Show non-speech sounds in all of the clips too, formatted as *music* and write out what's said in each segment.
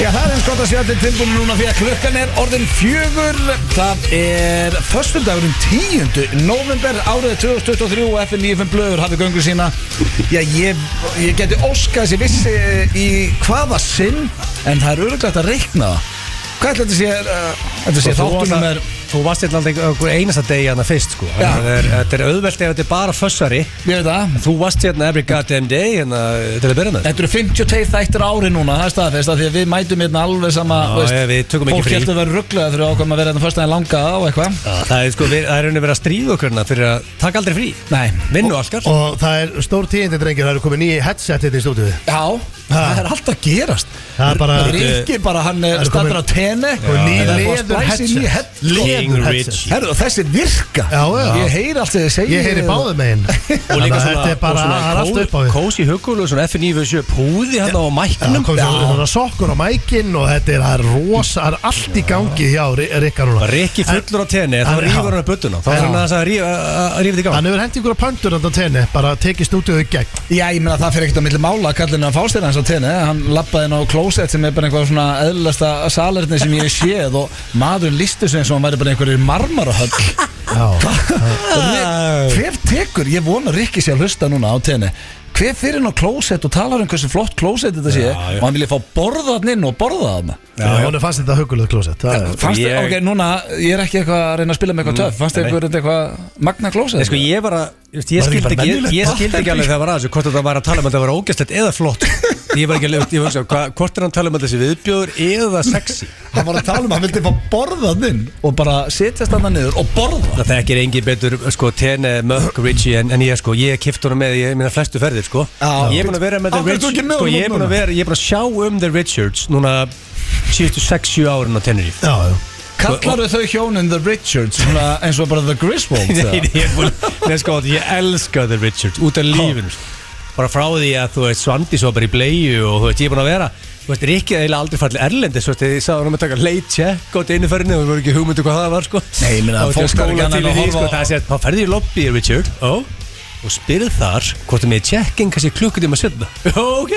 Já, það er eins gott að sjá til tilbúinu núna því að klukkan er orðin fjögur Það er föstundagurinn 10. november árið 2023 og FN95 blöður hafið göngu sína Já, ég, ég geti óskað þessi vissi í hvaða sinn en það er öruglega að reikna það Hvað ætla þetta sé, uh, þetta sé Sko, þáttunum er Þú varst hérna alltaf einhver einasta degi hérna fyrst sko. Að Þetta er- þetta er auðvelt ef þetta er bara fössari. Ég veit það. Þú varst hérna every goddamn day hérna til að byrja með. Þetta eru 52 þættir ári núna, það er staðfest af Því að við mætum hérna alveg sama Já, ég- við tökum ekki Fólk frí. heldur að vera rugglega þegar við ákvæmum að vera hérna fyrst aðeins langa á eitthvað Það er sko, við, það er rauninni verið að stríða okkur hérna fyrir að taka aldrei frí. Nei, Vinnu Óskar Og það er stór tíðindi drengir, það eru komið nýji headset hérna í stúdíu Já, það er alltaf gerast. Það er bara Rikki bara, hann er stattur á tenni Og ný Það er búið að leður splæsa í ný headset. Rich. headset þessi virka. Já, já. Ég heyri allt þegar þið segir Ég heyri báðum megin. *laughs* Og líka svona, á Kósi huggul og svona F97 púði hérna á Það mæknum svona sokkur á mækin og þetta er, rosa, það er allt í gangi hjá Ri- Rikka núna. Rikki fullur á tenni, þá Hann- rýfur hann að buttuna Þá er hann að rífa þetta í gang. Hann hefur hendi ykkur að pöntur þetta tenni, bara tekið stúdíu í gegn. Já, ég meina það fyrir ekkert á milli mála kallinu að fástýra hans á tenni Hann lappaði inn á klósett sem er bara eitthvað svona eðlasta salerni sem ég séð og maðurinn eins og hann væri bara einhverjir marmarahöll Já, *laughs* Hver tekur, ég vona Rikki sé að hlusta núna á tenni Hver fyrir inn á klósett og talar um hversu flott klósett þetta sé? Og hann vilja fá borðan inn og borða þarna? Já, er fannst þetta hugulegt klósett. Fannst Ég- ok, núna, ég er ekki eitthvað að reyna að spila með eitthvað töff. Fannst þið nei. eitthvað eitthvað magna klósett? Sko, ég var að, ég, ég, Var ekki skildi ekki, ég, skildi ekki alveg þegar það var aðeins hvort þetta var að tala um að það var ógæstlegt eða flott. Ég var ekki alveg, ég var að hva, hvort er hann að tala um að þessi viðbjóður eða sexy? Hann var að tala um að hann vildi fá borðan sko. Ég minna ferðir er búin að vera með The þú Richards sko, ég er búin að vera, ég er búin að sjá um The Richards núna síðustu 6-7 árin á Tenerife. Já, já. Kallar þau hjónin The Richards svona eins og bara The Griswolds? *laughs* Nei, ég er búin, nei sko, ég elska The Richards út af lífinu sko. bara frá því að þú veist Svandís var bara í bleiu og þú veist, ég er búin að vera þú veist, Rikki er eiginlega aldrei fallið erlendi svo veist, ég sá hann um að taka late check á deinuferðinu og það voru ekki hugmyndu hvað það var sko. Nei, ég meina, Og fólk var ekki í að því, sko, horfa á- það sé að þá ferði í lobby Richard. Ó, og spyrð þar hvort það með checking kannski klukkutíma setna *laughs* ok,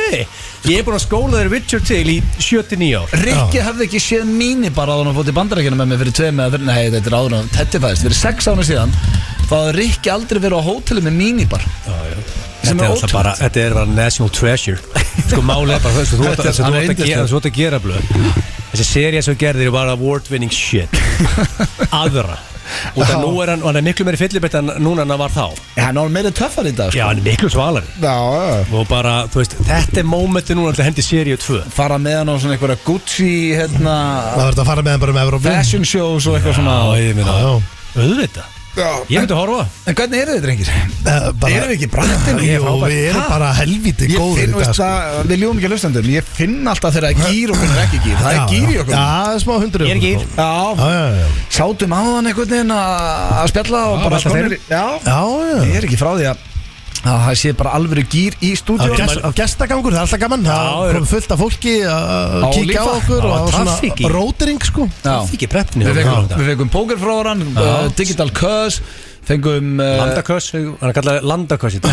ég er búin að skóla þér Richard til í 79 ár. Rikki hafði ekki séð mínu bara að hann fótt í bandarækjana með mig fyrir tveim eða fyrir, nei þetta er áður en Tetti fæðist, fyrir sex ára síðan þá hafði Rikki aldrei verið á hóteli með mínibar sem Þetta er er, alltaf bara, þetta er bara national treasure. Sko málið er bara þú Þetta er- að- er að gera- að blöð. Þessi seria sem þú gerðir er bara award winning shit. *laughs* Aðra Og það nú er hann, hann er miklu meiri fyllibett en núna en hann var þá. Já, hann var meira töffar í dag Já, sko. hann er miklu svalari. Já, já. Og bara, þú veist, þetta er mómenti núna til að hendi seríu 2 fara með hann á svona einhverja Gucci hérna, Það verður að fara með hann bara með Európa fashion shows og eitthvað svona. Já, ég minna, Já, auðvitað Ég myndi að horfa. En hvernig eru þið, drengir? Eh, bara- Erum við ekki brættin? Jú, við erum bara helviti Ég góður í dag sko. við ljúum ekki að hlustandum Ég finn alltaf þegar það er gýr og hvernig það er ekki gýr Það er gýr í já. okkur. Já, það er smá hundur í Ég er okkur, Já, já, já sátum á þann einhvern veginn að spjalla Já, Já, ég já. Er ekki frá því að það sé bara alvöru gýr í Á stúdíu gest- Á gestagangur, það er alltaf gaman. Það komum fullt af fólki að Á kíkja á okkur og traffík í. svona rótering sko. Já. Fikk ég preppni Við fengum, pókerfróðaran, uh, Digital Cuz Fengum uh, Köss, hann er kallað Landaköss í dag.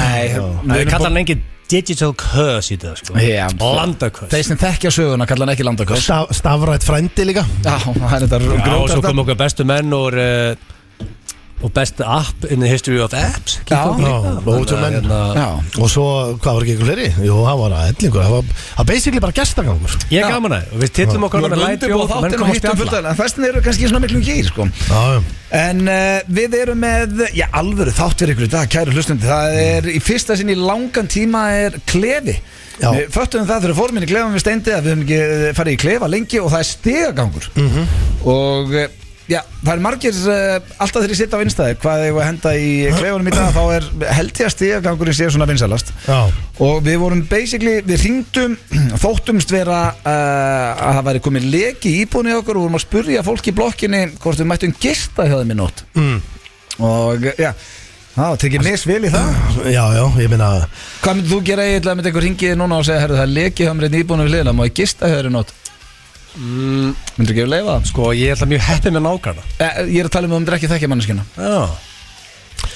Nei, við kallar hann engin Digital Köss í dag sko. Landaköss Þeir sem þekkja söguna kalla hann ekki Staf, Stafrætt frændi líka. Það er þetta Já, og svo kom okkar bestu menn og uh, og besta app in the history of apps Já. Já. Hérna, Já, Og svo, hvað var ekki eitthvað fleiri? Jú, það var að ellingur Það var var basically bara gestagangur Ég er gaman að, við tillum okkar Nú með erum live undirbúið bjóð, menn og að spjalla af- En þessum eru kannski svona miklum gýr sko. En uh, við erum með Já, alvöru þátt fyrir ykkur í dag, kæru hlustundi Það er í fyrsta sinn í langan tíma er klefi Já. Við föttum það þegar fórum inn í klefum við steindi að við höfum ekki farið í klefa lengi og það er stegagangur Mhm. og eh, já, það er margir uh, alltaf þegar ég sitt á innstæði hvað ég var að henda í klefunum í dag þá er held ég að stegagangurinn sé svona vinsalast og við vorum basically, við ringdum þóttumst vera uh, að það væri komið leki í íbúinu í okkur og vorum að spurja fólk í blokkinni hvort við mættum gista hjá þeim í nótt. Mm. og já, það var tekið misvel í það. Já, já, ég meina hvað myndir þú gera eiginlega? Með einhver ringið núna og segja, herru það er leki hjá mér í íbúinu við liðina, má ég gista hjá þeir í nótt mm, myndir ekki að leifa það? Sko, ég ætla mjög heppið með nákvæmna Eh, ég er að tala um að þú myndir ekki þekkja manneskina Já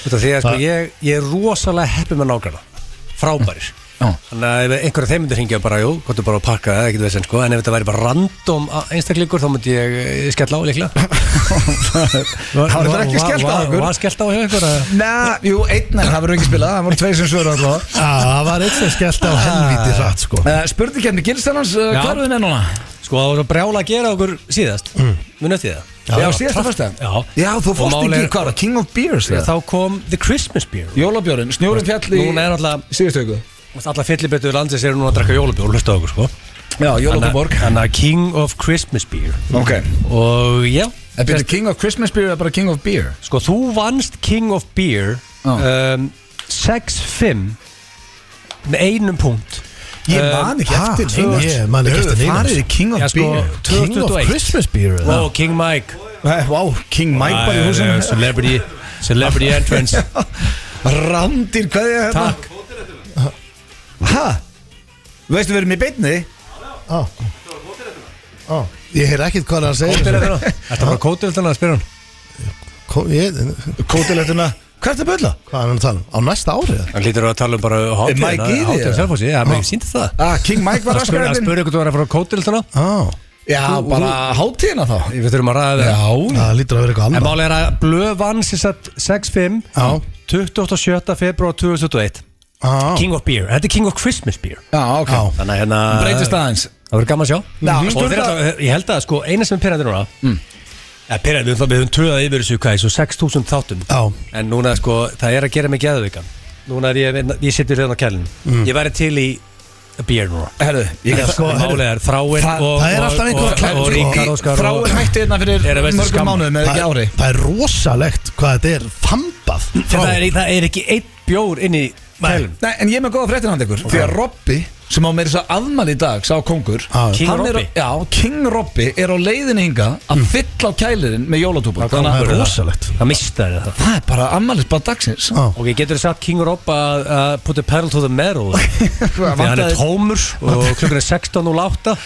Þetta því að sko, ég, ég er rosalega heppið með nákvæmna Frábærir. Þannig að ef einhverja þeim myndir hringja bara, jú, gott bara að pakka það, ekkert veist sko En ef þetta væri bara random einstaklingur þá myndi ég eh, skella á líklega *laughs* Það var ekki skellt á okkur. Var skellt á hjá ykkur að- Næ, jú, einn en það verður ekki spilað Það voru tveir sem svöru alltaf Já, það var eitt sem skellt á helvíti rætt sko uh, Spurningkefni Gilstarans, uh, Já. hvað er við með núna? Sko það var svo brjála að gera okkur síðast mm. Munið eftir það Já, já síðasta fyrsta Já. Já, þú fórst ekki, hvað var það? King of Beers eða? Þá kom The Christmas Beer Jólabjörn, snjórin fjall í Núna er alltaf síðustu ykkur Alla fyllibettu landsins eru núna að drakka jólabjór Hlusta okkur sko Já, Jólabjörn Þannig að King of Christmas Beer Ok Og já En byrju King of Christmas Beer eða bara King of Beer? Sko þú vannst King of Beer Já. um, 6-5 Með einum punkt Ég Um, man ekki eftir King- neinu. ég man ekki eftir neinu. Farið í King of sko, Beer King of 2001 Christmas beer eða? Ó, King Mike Vá, King Mike bara í húsinu Celebrity Celebrity entrance *laughs* Rándir, hvað er þetta? Takk Hæ? Veistu við erum í beinni? Á Á Ég heyr ekkert hvað hann segir Þetta var kótilegtan að spyrja hann Kótilegtuna Hvað er þetta bölla? Hvað er hann að tala um? Á næsta ári eða? Hann lítur að tala um bara hátíðina Mike Giri, Hátíðin? Selfossi Já, mér síndi það Ah, King Mike var Að spyrja að raskar spyrja ykkur þú var að fara á kótilegtana Á Já, bara hátíðina þá Við þurfum að ræða það Það lítur að vera eitthvað En annað máli er að Blöð vann sér satt 6-5 Já. 27. februar 2021 Á King of Beer. Þetta er King of Christmas Beer. Já, ok. Þannig að hérna Breytist aðeins. Það verður gaman að sjá. Já, Og þeir alltaf, ég held að sko eina sem er pyrrandi núna mm. ja, Pyrrandi, við höfum- við höfum töðað yfir þessu hvað, svo 6.000 þáttum. Já. En núna sko, það er að gera mig geðvikan Núna er ég, ég situr hérna á kælinn Mm. Ég væri til í beer núna. Herðu, ég get sko, Málið er þráinn það- og það er alltaf einhver og- að klæða og sig. Ríkar Óskar og- er hætti hérna fyrir Er að veist mörgum skamm. mánuðum eða ekki ári. er- það er rosalegt hvað þetta er þambað frá það er, það er ekki einn bjór inn í kælinn Nei, en ég er með góða fréttin hann ykkur. Því að Robby, sem á meira þess að afmæli í dag Sá kongur Já. King hann er á- Robby? Já, King Robby er á leiðinni hinga Að fylla á kælirinn með jólatúpa Það Það Þannig er að rosalegt. Það mistar það. Það er bara afmælis bara dagsins. Já Ok, getur þú sagt King Rob að að put the pedal to the metal? *laughs* Því hann er Vantaði- tómur og klukkan er 16.08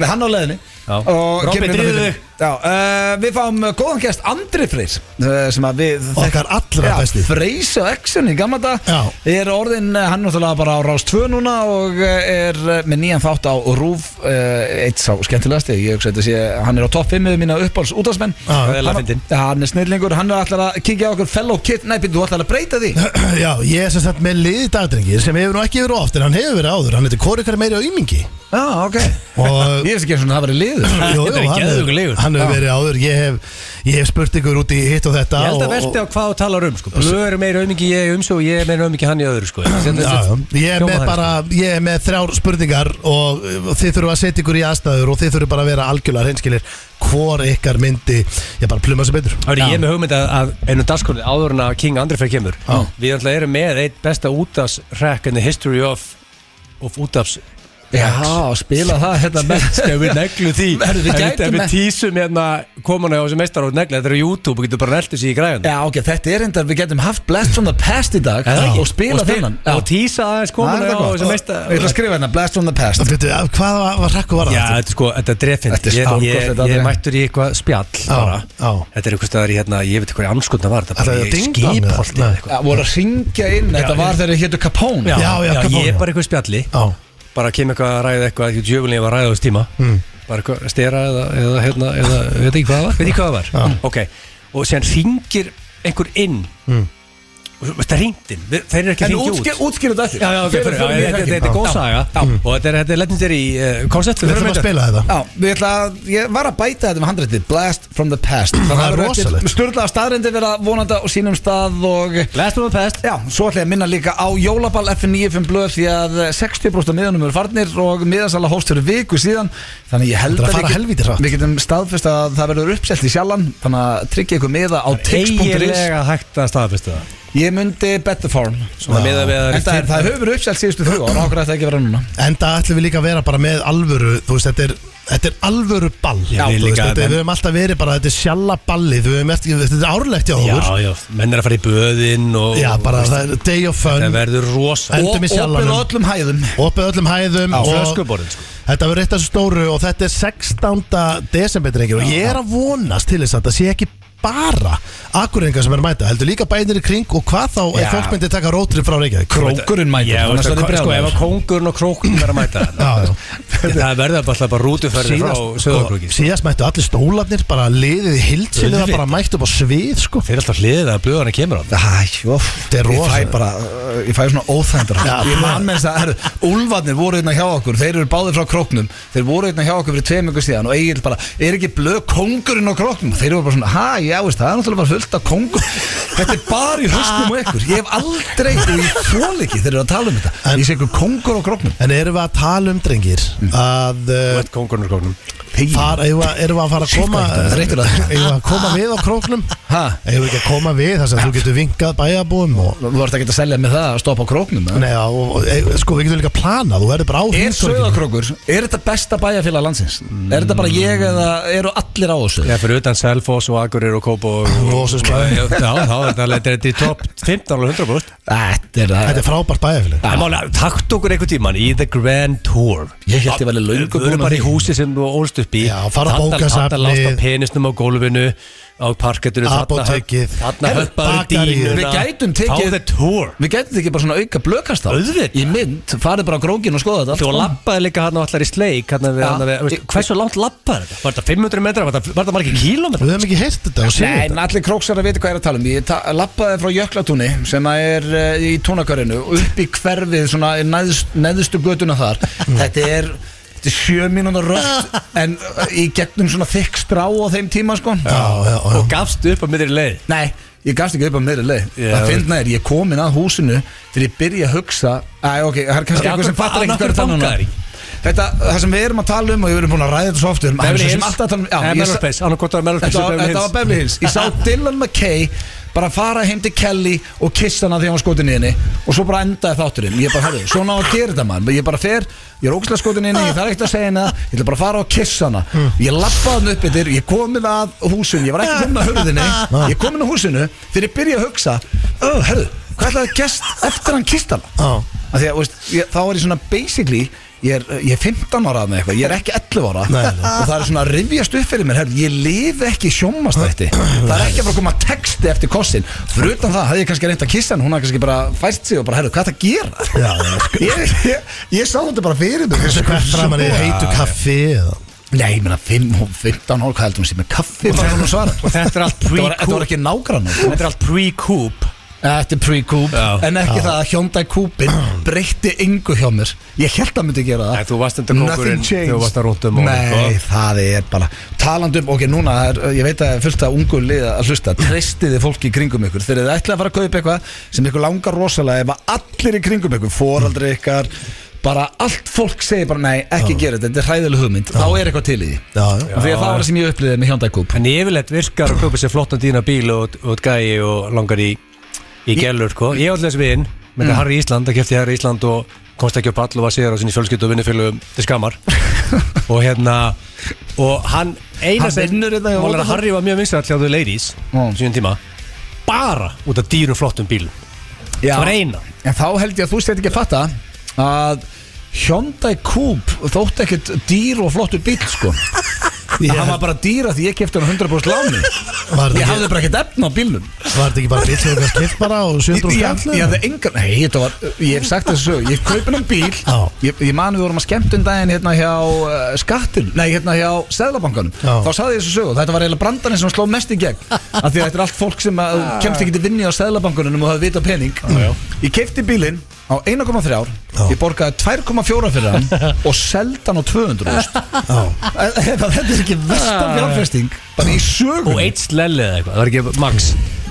Nei, hann á leiðinni Robby. Já, uh, Við fáum uh, góðan gæst Andri Freyr uh, Sem að við Okkar allra besti. Freys og Exxon í gamla dag Já. Er orðin, hann náttúrulega bara á Rás 2 núna Og er með nýjan þátt á Rúf uh, Eitt sá skemmtilegasti. Ég hugsa þetta sé Hann er á topp 5 með mína fyndinn. Já, hann er snillingur. Hann er alltaf að kíkja á okkur fellow kid Nei, þú ætlar að breyta því. *clears throat* Já, ég er sem sagt með liði dagdrengir sem hefur nú ekki verið oft en hann hefur verið áður, hann heitir Kórikar meiri aumingi Já, ok. Og *laughs* Ég veist ekki eins og það hafi verið liður Jú, Þetta er jú, hann hefur- liður. hann hefur Já. verið áður ég hef, ég hef spurt ykkur út í hitt og þetta Ég held að og- velti á hvað þú talar um sko. Blöð er meira auðmingi ég um svo og ég er meira auðmingi hann í öðru sko. Já, já. Ég er með bara, ég er með þrjár spurningar og uh, þið þurfum að setja ykkur í aðstæður og þið þurfum bara að vera algjörlega hreinskilir hvor ykkar myndi, ég bara pluma sér betur Það er ég með hugmynd að, að einu dagskorni áður en að King Andri fyrir kemur Já. Við ætla erum með eitt besta útafsrekk in the history of, of útafs Já, spila það hérna með. *laughs* Skal við neglu því. Herru, við Ef gætum ef við með- tísum hérna komuna á þessu meistar og negla Þetta er á YouTube og getur bara neltu sér í græðan Já, ok, þetta er enda, við getum haft Blast from the Past í dag Er ekki? og spila spil- þennan. Og tísa aðeins Það er komuna þetta á gott. þessu meistar Ég ætla að skrifa hérna, Blast from the Past. Veitu, af- Hvað var, var hrakku var Já, þetta er sko, þetta er drefint Þetta er Ég, stálgott, ég, þetta ég er- mættur í eitthvað spjall bara. já. Þetta er eitthvað staðar í hérna, ég veit hvað anskotna var Þetta Ætlaði bara að í dingla með það? skipholti eða eitthvað. Já, voru að ringja inn, þetta var þegar þið hétu Capone. Já, Já, já, já, Capone, ég já. er bara eitthvað spjalli. Já, bara kem eitthvað að ræða eitthvað djöfulin ég var að ræða þess tíma Mm. bara stera eða, eða hérna, eða veit ekki hvað það var, veit ekki hvað það var ok, og sér ringir einhver inn Mm. Og þetta ringd inn, Við- þeir eru ekki En hringi út. útskýr, útskýr þetta eftir. Já, já, Fyrir- fyrir, já, þetta- er góð saga. Já. og þetta er, er legendary koncept við þurfum að spila þetta. Já, við ætla að, ég var að bæta þetta með handrættið Blast from the Past. Það er rosalegt. Sturla staðrindi vera vonandi á sínum stað og last one past. Já, svo ætla ég að minna líka á Jólaball FN95 blöð því að 60% af miðanum eru farnir og miðansala hóst fyrir viku síðan. Þannig ég held er að við, getum staðfesta Ég myndi bet the farm svona miða við að En það, er, það hefur verið uppselt síðustu þrjú ára ákveð þetta ekki að vera núna Enda ætlum við líka að vera bara með alvöru Þú veist, þetta er, þetta er alvöru ball Já, Þú veist, líka, þetta, menn- Við höfum alltaf verið bara, þetta er sjalla ballið Við höfum eftir, þetta er árlegt hjá já, okkur já, menn er að fara í böðin og Já, bara veist, það er day of fun það verður rosa En- Endum í opið sjallanum. á öllum hæðum Opið öllum hæðum á og flöskuborðin sko. Þetta verður eitt af þessu stóru og þetta er 16. desember drengir og ég er að vonast til þess að það sé ekki bara Akureyringar sem er að mæta Heldur líka bænir í kring Og hvað þá Já. ef fólk myndi taka rótrið frá Reykjavík Krókurinn mætir Já, annars verður sko, ef brjálæður. að kóngurinn og krókurinn er að mæta *laughs* Já, já. Það verður bara alltaf bara rútuferði frá Síðast, sko, síðast mættu allir stólarnir Bara liðið í hildsinu Það Auðvitað. bara mætt upp á svið sko Þeir er alltaf hliðið að blöðarna kemur á Æ, óf, Þetta er ég rosa. fæ bara, uh, ég fæ svona óþændar Já, Ég man með þess að, herru, úlfarnir voru hérna hjá okkur Þeir eru báðir frá króknum Þeir voru hérna hjá okkur fyrir tveim ykkur síðan Og Egil bara, er ekki blöð kóngurinn á króknum Þeir eru bara svona, ha, já, veist, það er náttúrulega bara fullt af kóngur Þetta er bara í höstum og ykkur. Ég hef aldrei, og ég fól ekki Þeir eru að tala um þetta. En- Ég sé ykkur kóngur á króknum En erum við að tala um drengir Að Þú uh, veit kóngurinn og króknum far, erum, við, erum við að fara að koma þreyttur að- Erum við að koma við á króknum? Við ekki að koma við þar sem þú getur vinkað bæjabúum og Þú vart ekki að selja með það að stoppa á króknum eða? Nei, já, og, og, e, sko, við getum líka planað Þú verður bara á Er. Söðakrókur, er þetta besta bæjarfélag landsins? Er þetta bara ég eða eru allir á þessu? Já, fyrir utan Selfoss og Agurir og Kópo og. Já, þá er þetta þetta er í topp 15 og 100 búst Þetta er það. Þetta er frábært bæjafélag takt okkur einhvern tíman í The Grand Tour. Ég held ólst upp í Já, fara á bókasafnið. Þarna lást á penisnum á gólfinu á parkettinu Apótekið. Þarna bakaríið. dýnuna Við gætum tekið- Við gætum ekki bara svona auka blökast á. Í mynd, farið bara á grókin og skoða þetta allt Þú lappaði líka hann á allar í sleik hann við, Já. hann við, veist, Hversu langt lappaði þetta? Var þetta 500 metra? Var þetta, margir kílómetra? Við höfum ekki heyrt þetta Nei, allir króksar að vita hvað er að tala um Ég lappaði frá Jöklatúni sem er uh, í túnakörinu og upp í hverfið svona í neðst, neðstu götuna þar *laughs* Þetta er Þetta er sjö mínúndar rögt *laughs* en uh, í gegnum svona þykk strá á þeim tíma sko. Já, já, já. Og gafst upp á miðri leið? Nei, ég gafst ekki upp á meðri leið. Já, Það finnst næri, ég er komin að húsinu Þegar ég byrja að hugsa Æ, ok, það er kannski Já, eitthvað sem fattar ekki hvað er það núna? Þetta, það sem við erum að tala um og við erum búin að ræða þetta svo oft við erum- Beverly það sem Hills. alltaf að tala um- já, Eh, ég Melrose sa- Place, annarkvort var Melrose Place Þetta og var, Beverly þetta var Hills? Beverly Hills. Ég sá *laughs* Dylan McKay bara fara heim til Kelly og kissa hana þegar hann var skotin í henni og svo bara endaði þátturinn. Ég bara, hörru, svona á að gera þetta mann ég bara fer, ég er ógæslega skotin í henni ég þarf ekkert að segja henni ég ætla bara að fara og kissa hana. Ég lappaði hann upp yfir, ég komin að húsinu, ég var ekki komin að hörðinni ég komin að húsinu, þegar ég byrja að hugsa oh, hörru, hvað ætlaði að gest eftir hann kist hana? Já. Af því að, veist, ég, þá er ég svona basically ég er, ég er 15 ára með eitthvað, ég er ekki 11 ára. Nei, nei. og það er svona að rifjast upp fyrir mér herr, ég lifi ekki sjómastætti það er ekki að fara að koma texti eftir kossin fyrir utan það, hafði ég kannski reynt að kissa hann hún hafði kannski bara fæst sig og bara, herru, hvað er það að gera? Já, já, sko. Ég, ég, ég sá þetta bara fyrir mig Þessu hvert framan í heitu kaffi eða? Nei, ég meina 5 og 15 ára, hvað heldur hún sé með kaffi? Svara Og þetta er allt Þetta var, þetta var pre-coop ekki nágrann Þetta er allt pre-coop Þetta er pre-coupe Já. En ekki það að Hyundai Coupein *clears throat* breytti yngu hjá mér. Ég held að myndi gera það. Nei, þú varst enda Nothing kóngurinn changed. þegar þú varst að rúnta um og- Nei, það er bara Talandum, ok, núna er, Ég veit að er fullt af ungu lið að hlusta. Treystiði fólki í kringum ykkur? Þegar þið ætlaði að fara að kaupa eitthvað sem ykkur langar rosalega Ef að allir í kringum ykkur Foraldri ykkar Bara allt fólk segir bara nei, ekki gera þetta Þetta er hræðileg hugmynd, þá er eitthvað til í því. Já, já Því að það var það sem ég upplýði með Hyundai Coupe En yfirleitt virkar að kaupa sér flottan dýna bíl og, og gæi og langar í, í gellur sko. Ég átti þess vinn með mm. Harry Ísland, það kefti Harry Ísland og komst ekki upp all og var sér á sinni fjölskyldu og vinnufélugum til skammar *laughs* og hérna og hann eina Hann vinnur þetta hjá Mál að Vodafone? Harry var mjög vinsall hjá þau ladies Já. síðan tíma bara út af dýrum flottum bílum Já. það var eina En þá held ég að þú stætt ekki að fatta að Hyundai Coupe þótt ekkert dýr og flottur bíl sko *laughs* Ég- Hann var bara dýra því ég kefti hann 100% láni. Var Ég þetta hafði bara ekkert efna á bílnum. Ekki, var þetta ekki bara bíl sem þú kannski skipt bara og Ég, 700 ég, skall? ég hafði engan Nei, þetta var, ég hef sagt þessu sög Ég kaupin um bíl. Já. Ég, ég mani við vorum að skemmt um daginn hérna hjá uh, skattin Nei, hérna hjá Seðlabankanum. Já. Þá saði ég þessu sög Þetta var eiginlega brandarinn sem sló mest í gegn. Af því að þetta er allt fólk sem að, kemst ekki til vinni á Seðlabankanum og hafa vita pening. Ég keipti bílinn á 1,3 Ég borgaði 2,4 fyrir hann *laughs* og seldi hann á 200 Þetta er ekki versta fjárfesting bara í sögum og eitt slelli eða eitthvað, það var ekki max?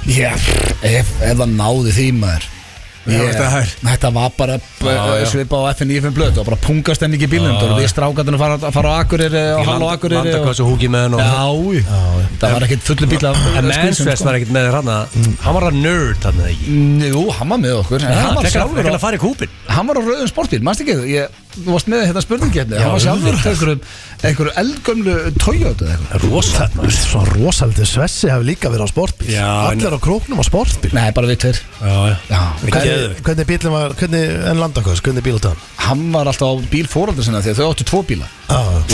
Já, ef, ef það náði því maður. Ég, þetta var bara. Svipa á FNÍFM blöð Það var bara pungastemning í bílnum Það var við strákarnir að fara, fara á Akureyri og halla á Akureyri landa og... hvað svo húki með hann og Já, það var ekkert fullu bíl af Mansfest sko. var ekkert með þér hann Hann var að nerd hann eða ekki? Mm, Jú, hann var með okkur. Hann var sjálfur að fara í kúpin hann var á rauðum sportbíl Manst ekki, ég, þú varst með hérna spurningkeppni Hann var sjálfur einhverju eldgömlu Toyota eða eitthvað. Rosa Svo rosaldi Svessi hafi líka verið á sportbíl. Allir á króknum á sportbíl. Nei, bara við tveir. Já, já. Já, Hvernig, hvernig bílum var, hvernig, landakos, hvernig bíl hann? hann var alltaf á bíl fóröldur sinna því að þau áttu tvo bíla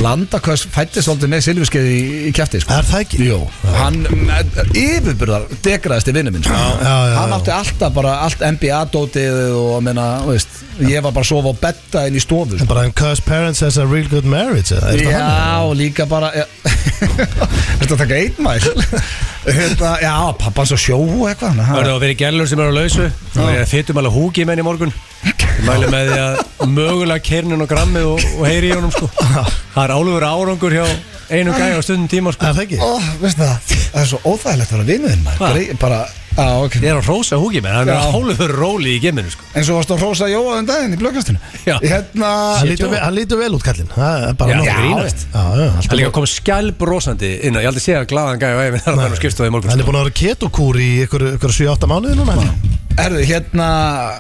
Landakvæs fættist svolítið með silfurskeiði í, í kjæfti sko. Er það ekki? Jó, hann eh, yfirbyrðar degraðist í vinnu minn sko. já, já, Hann átti alltaf bara allt NBA-dótið og meina, veist, ég var bara að sofa á betta inn í stofu sko. En bara en cause parents has a real good marriage Já, og líka bara. Þetta *laughs* taka einn mæl Þetta, Já, pappan svo sjó og eitthvað Það hann- eru að vera gælur sem eru á lausu Það er fytum alveg húki menn í morgun Ég mæli með því að mögulega kernin og grammið og, og heyri í honum sko *laughs* Það er álöfur árangur hjá einu gæja á stundum tíma sko Er það ekki? Ó, veistu það, það er svo óþægilegt að vera vinuðinn maður Hvað? Grei- Bara, á, ok Ég er að hrósa húki hann er Já. álöfur róli í geminu sko eins og varst að hrósa Jóa um daginn í blöggastinu Já. Hérna Hann lítur, vel, hann lítur vel út kallinn Það er bara Já, nóg. já, grínast. Já, já, Það alltaf er líka að koma skjálbrósandi inn og ég aldrei sé að glaðan gæja og ef það er skrifstofa í morgun Hann er sko. búin að vera ketokúr í ykkur, ykkur 7-8 mánuði núna held ég. Erðu, hérna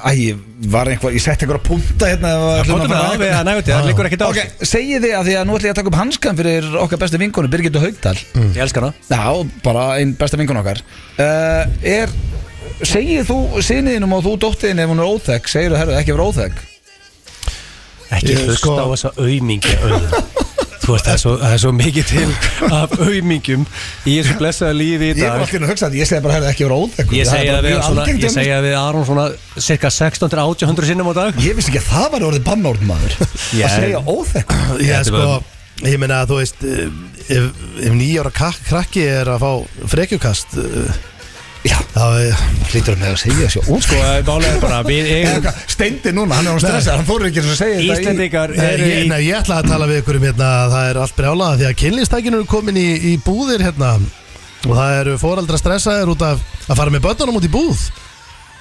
Æ, var einhver, ég sett einhver að punta hérna ef við að að- við að næguti, það liggur ekkert á Ok, segið þið að því að nú ætlum ég að taka upp hanskan fyrir okkar besta vinkonu, Birgitta Haugdal Ég elskar hana. Já, bara einn besta vinkonu okkar. Uh, Er, segið þú sinniðinum og þú dóttiðin ef hún er óþekk, segir þú, herru, ekki vera óþekk Ekki Ég, hlusta sko- á þessa veist, það er svo, svo mikið til af aumingjum í þessu blessaða lífi í Ég er dag. alltaf að hugsa þetta, ég segi bara, ekki Ég Það er segja bara það við, mjög svona, algengt ég segja við Aron svona cirka 1600-1800 sinnum á dag. Ég vissi ekki að það var orðið bannórn maður. Að segja óþekk Ég sko Ég meina að þú veist eh, Ef, ef nýjára krakki er að fá frekjukast eh, Já, Þá er hlýtur með að segja þessu út Sko, málega er bara, við *laughs* eigum Steindi núna, hann er hann stressað, hann fór ekki að segja þetta í Íslendingar eru ég, í nei, ég ætla að tala við ykkur um hérna að Það er allt brjálað því að kynlýstækinu eru komin í, í búðir hérna. Og það eru fóraldra stressaðir út af að fara með börnunum út í búð.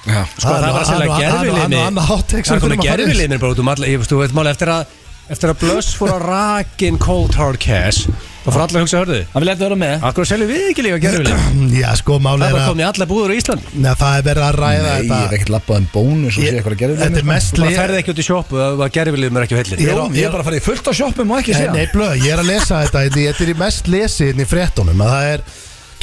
Já, Sko, það var sérlega Hann take Það er komið gerfilimi bara út um alla þú veit málega eftir að Eftir að Blöss fór að rakin cold hard cash þá fór allir að hugsa hörðu Hann vil eftir vera með. Akkur seljum við ekki líka gerfilimi *clears throat* Já, sko, Það máli er er bara að komið í alla búður í Ísland. Nei, það er verið að ræða Nei, ég þetta hef ekkert lappað um bónus og sé eitthvað að gera Þetta er mest Bara li- ferði ekki út í sjoppu að gerfilimi er ekki á Ég- Jó, ég er bara að fara í fullt á sjoppum og ekki Nei, segja nei, blöð, ég er að lesa þetta Þetta þetta er í mest lesið hérna í fréttunum að það er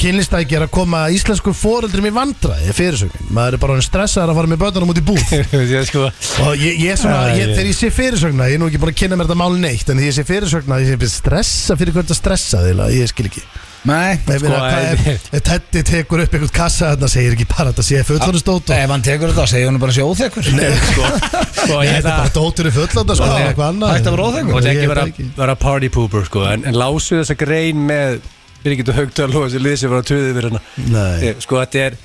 kynlistæki er að koma íslensku foreldrum í vandræði fyrirsögnin maður er bara orðinn stressaður að fara með börnunum út í búð. *laughs* Ég sko. Og ég, ég svona, ég, ég- þegar ég sé fyrirsögna ég er nú ekki búin að kynna mér þetta máli neitt en þegar ég sé fyrirsögna ég sé bara stressa fyrir hvernig að stressa þeirra ég skil ekki. Nei, Sko, Teddy tekur upp einhvern kassa þarna segir ekki bara að þetta sé fullorðistótt og ef hann tekur þetta, segja hann bara sé óþekkur *laughs* Sko, sko Nei, ég þetta er bara dóttur í fullorða sko, Já, eitthvað annað. Hægt að vera óþekkur. Og þetta Ég ekki. vera, party pooper sko En, en lásu þessa grein með Birgitur Haugdal og þessi lið sem var að tuði yfir hérna. Sko þetta er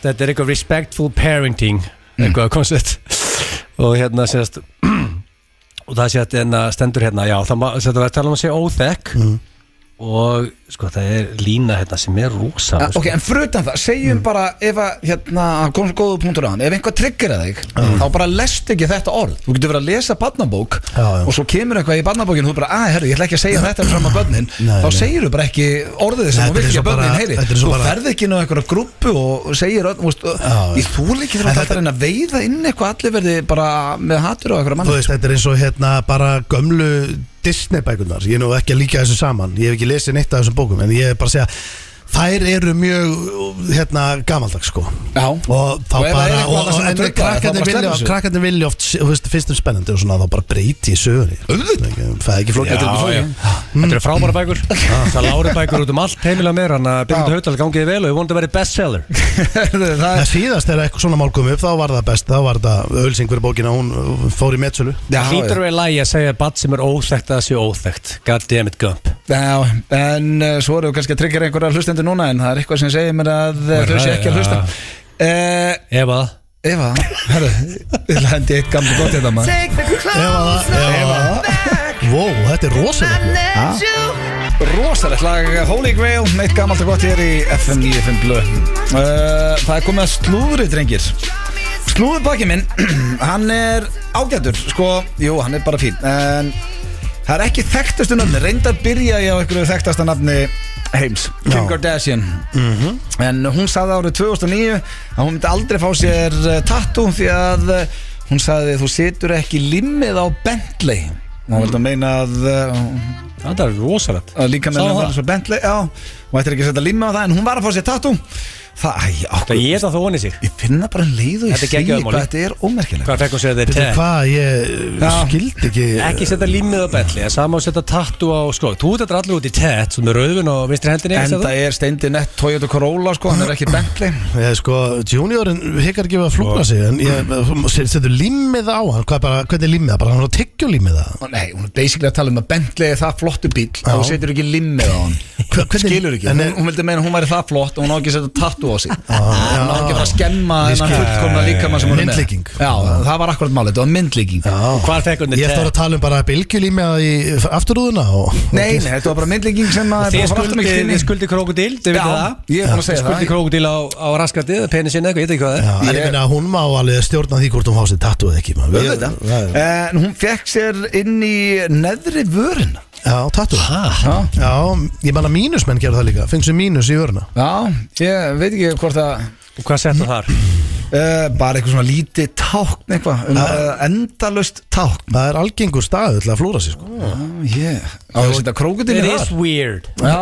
Þetta er eitthvað respectful parenting Eitthvað koncept Og hérna sést *clears throat* Og það sé að hérna stendur hérna Já, það var að tala um að sé óþekk Og sko það er lína hérna sem er rosa Ah, Ok, en frutan það, segjum bara ef að, hérna, komum svo góðu punktur á hann ef einhver tryggir að þig, þá bara lest ekki þetta orð, þú getur verið að lesa barnabók Já, já. og svo kemur eitthvað í barnabókinu og þú bara, að herru, ég ætla ekki að segja þetta fram að börnin, Nei, þá segir þú bara ekki orðið ekki svo að börnin heyri. þú bara- ferð ekki inn á einhverja grúpu og segir ég þú líkir þú að reyna að veiða inn eitthvað allir verði bara með hatur og eitthvað Þú veist, þetta er eins og hérna bara gömlu Disney bækunar, ég er nú ekki að líka þessu saman. Ég hef ekki lesið neitt af þessum bókum en ég er bara að segja, þær eru mjög hérna gamaldags sko. Já, og þá Og ef það er bara eitthvað og, sem og, að en trufla þig, þá krakkarnir bara vilja, sleppur þessu. krakkarnir vilja oft þú veist, finnst þeim spennandi og svona þá bara breyti í sögunni. Auðvitað. það er ekki flókið Já, já. Þetta eru frábæra bækur. *laughs* Það lári bækur út um allt heimilega meir Þannig að Birgitur Haugdal gangiði vel og ég vonandi að vera bestseller. Það *laughs* Það er síðast þegar eitthvað svona mál kom upp þá var það best, þá var þetta ölsing fyrir bókina hún uh, fór í metsölu. Já, Hlýtur við lægi að segja að bat sem er óþekkt að það sé óþekkt. God damn it Gump. Já, en uh, svo eru kannski að tryggja einhverja hlustendur núna en það er eitthvað sem segir mér að uh, þau sé ekki að hlusta. Ef að Eva, herru, ég hendi eitt gamla gott hérna maður. Ef að það, ef að Wow, þetta er rosalega Rosalegt lag. Holy Grail, eitt gammalt og gott hér í FM 95 Blö. Uh, Það er komið að slúðri, drengir. Slúðurbakki minn, *clears throat* hann er ágætur, sko, jú, hann er bara fín En það er ekki þekktastu nafni, reyndar byrja ég á einhverju þekktasta nafni heims Kim Já. Kardashian En hún sagði árið 2009 að hún myndi aldrei fá sér uh, tattoo Því að uh, hún sagði þú situr ekki limmið á Bentley. Og hún vildi að meina að uh, Það er rosalegt. að líka með Sá það? var svo Bentley já, og ættir ekki að setja limma á það en hún var að fá sér tattoo Það, æ, Það okkur ég það þó honi sig Ég finna bara um leið og ég Þetta er segi geggjaður hvað máli. þetta er ómerkilegt Hvað fekk hún sér þetta Veitu te? hvað, ég Já. skildi ekki Ekki setja límið á belli Það sama að setja tattu á sko Þú þetta allir út í tett Svo með rauðvin og vinstri hendinni En það er steindi nett Toyota Corolla sko, hann er ekki Bentley Ég, sko, juniorin hikar ekki við að flúra sig En ég setur limmið á hann Hvað bara, hvernig er limmið það? Bara hann á tyggjulimmið það Nei, hún er basically að tala um að Bentley er það flottu bíl Já. þú setur ekki limmið á hann Hva- hvernig- Skilur ekki, en hún, er- hún vildi meina að hún væri það flott og hún á ekki að setja tattu á sig já. Hún á ekki að fara að skemma Ég þennan fullkomna líkama sem hún er með. Myndlíking. Já, það var akkurat málið, þetta var myndlíking. Hvað fekk hún Ég þetta þarf að tala um bara bylgjulimmið í afturúðuna og, Nei, nei, þetta var bara myndlíking sem að Þið skuldi, þið skuldi krokodil Þið Já, vitið það? ég er búin að segja skuldi það krokodil á, á raskatið Penis sinni eitthvað, ég veit ekki hvað það Já, er en ég Ég- meina hún má alveg stjórna því hvort hún fá sér tattu eða ekki maður. Ég- Auðvitað. það er- En hún fekk sér inn í neðri vörin Já, tattu Já, Já, ég menna mínusmenn gerðu það líka. Fengið sér mínus í vöruna? Já, ég veit ekki hvort að Og hvað settu þar? uh, bara eitthvað svona lítið tákn eitthvað, um, uh, endalust tákn. Það er algengur staðu til að flúra sér sko. yeah. á að setja It krókudilin is þar weird. Já,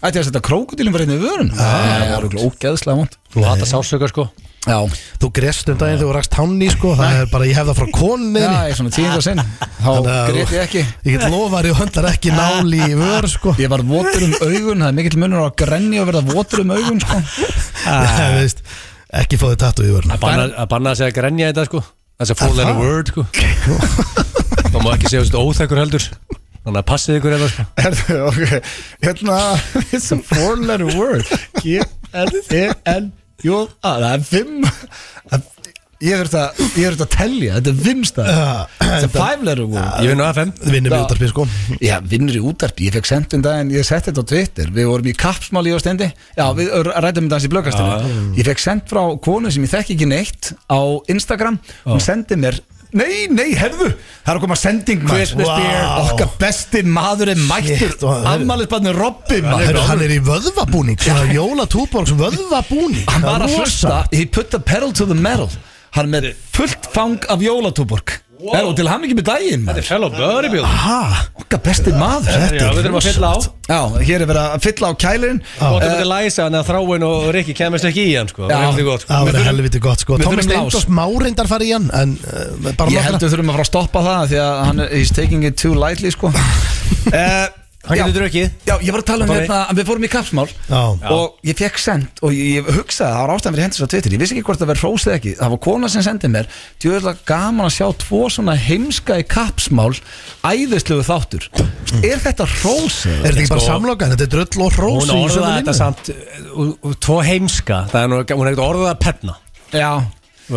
ætti að setja krókudilin bara inn í vörun Það er okkur ógeðslega vond Þú hata sásöka sko Já, Þú grest um daginn þegar þú rakst hánni sko. Það er bara, ég hef það frá konunni já, ég er svona tíðinda sinn. Þá að greit ég ekki. Ég get lofað þér, þú höndlar ekki náli í vör sko. Ég var votur um augun, það er mikill munur á að grenja og verða votur um augun sko. *laughs* Nei, veist, Ekki fóðið tattu í vöruna Að banna, að að segja grenja þetta sko. That's a four Er letter word sko. *laughs* Það má ekki segja þetta óþekkur heldur. Þannig að passið ykkur eða sko. Herðu, ok, hérna *laughs* It's a four letter word Það er fimm. Það- Ég þurft að, ég þurft að telja Þetta er fimm stað It's a five letter word Ég vinn á FM Vinnum við Já. útarpið sko. Já, vinnur í útarpi, ég fekk sendt um daginn Ég setti þetta á Twitter, við vorum í kapsmáli og stendi Já, við rættum um í blöggastinu Ég fekk sendt frá konu sem ég þekki ekki neitt Á Instagram. Hún sendi mér Nei, nei, herðu, það er að koma sending beer. Okkar besti maður er mættur. Afmælisbarnir Robby Hann er, í vöðvabúning jóla túborgs vöðvabúning. Hann var að hlusta He put the pedal to the metal. Hann er með fullt fang af jólatúborg wow. Og til hann ekki með daginn Þetta er fellow bodybuilder Ha, Okkar besti maður Já, við þurfum að fylla á. Já, hér er verið að fylla á kælirinn. Og þú myndir læsa hann að þráin og Rikki kemist ekki í hann sko. Já. Það er sko þurfum- helviti gott sko. þurfum lás. Steindors má reyndar fara í hann En uh, bara Ég held nokkra. við þurfum að fara að stoppa það Því að hann er, taking it too lightly sko. Uh, *laughs* Hann getur drukkið. Já, ég var að tala um Bara- hérna að Við fórum í kapsmál Já. Og ég fekk sendt Og ég, hugsaði, það var ástæðan fyrir hendis á Twitter. Ég vissi ekki hvort það verið hrósið ekki. Það var kona sem sendið mér Djöðlega gaman að sjá tvo svona heimska í kapsmál Æðislegu þáttur. Er þetta hrósið? Er þetta ekki bara samlokan? Þetta er drull og hrós Hún sömu orðaði þetta samt uh, uh, Tvo heimska. Það er nú Hún er ekkert orðað að penna. Já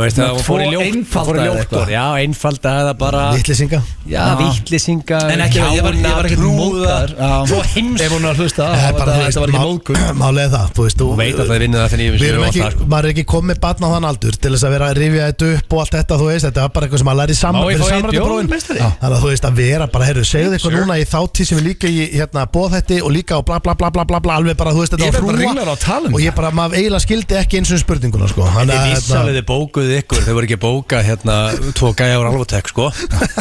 veist að hún fór í ljótt. Já, einfalda eða bara Vittlisinga Já, vittlisinga En ekki, ég var, ég var ekkert móðar Svo heims Ef hún er að hlusta Það er þá var var ekki má- móðgun *clears throat* Málið er það, þú veist Þú veit að það er vinnið það fyrir Við erum ekki, sko. maður er ekki komið batna á þann aldur til þess að vera að rifja þetta upp og allt þetta, þú veist, þetta er bara eitthvað sem maður læri Má saman ég fyrir fá eitt bjór, meistari? Þannig að þú veist að vera bara, heyrðu, segðu eitthvað núna í þáttíð sem er líka í hérna bóðhætti og líka á bla bla bla bla bla bla alveg bara, þú veist, þetta Ég var frúa á að tala um og ég bara, maður eiginlega skildi ekki eins og spurninguna, sko. Þannig að, vissalið þið bókuð ykkur Þau voru ekki að bóka hérna Tvo gæja úr alvotek sko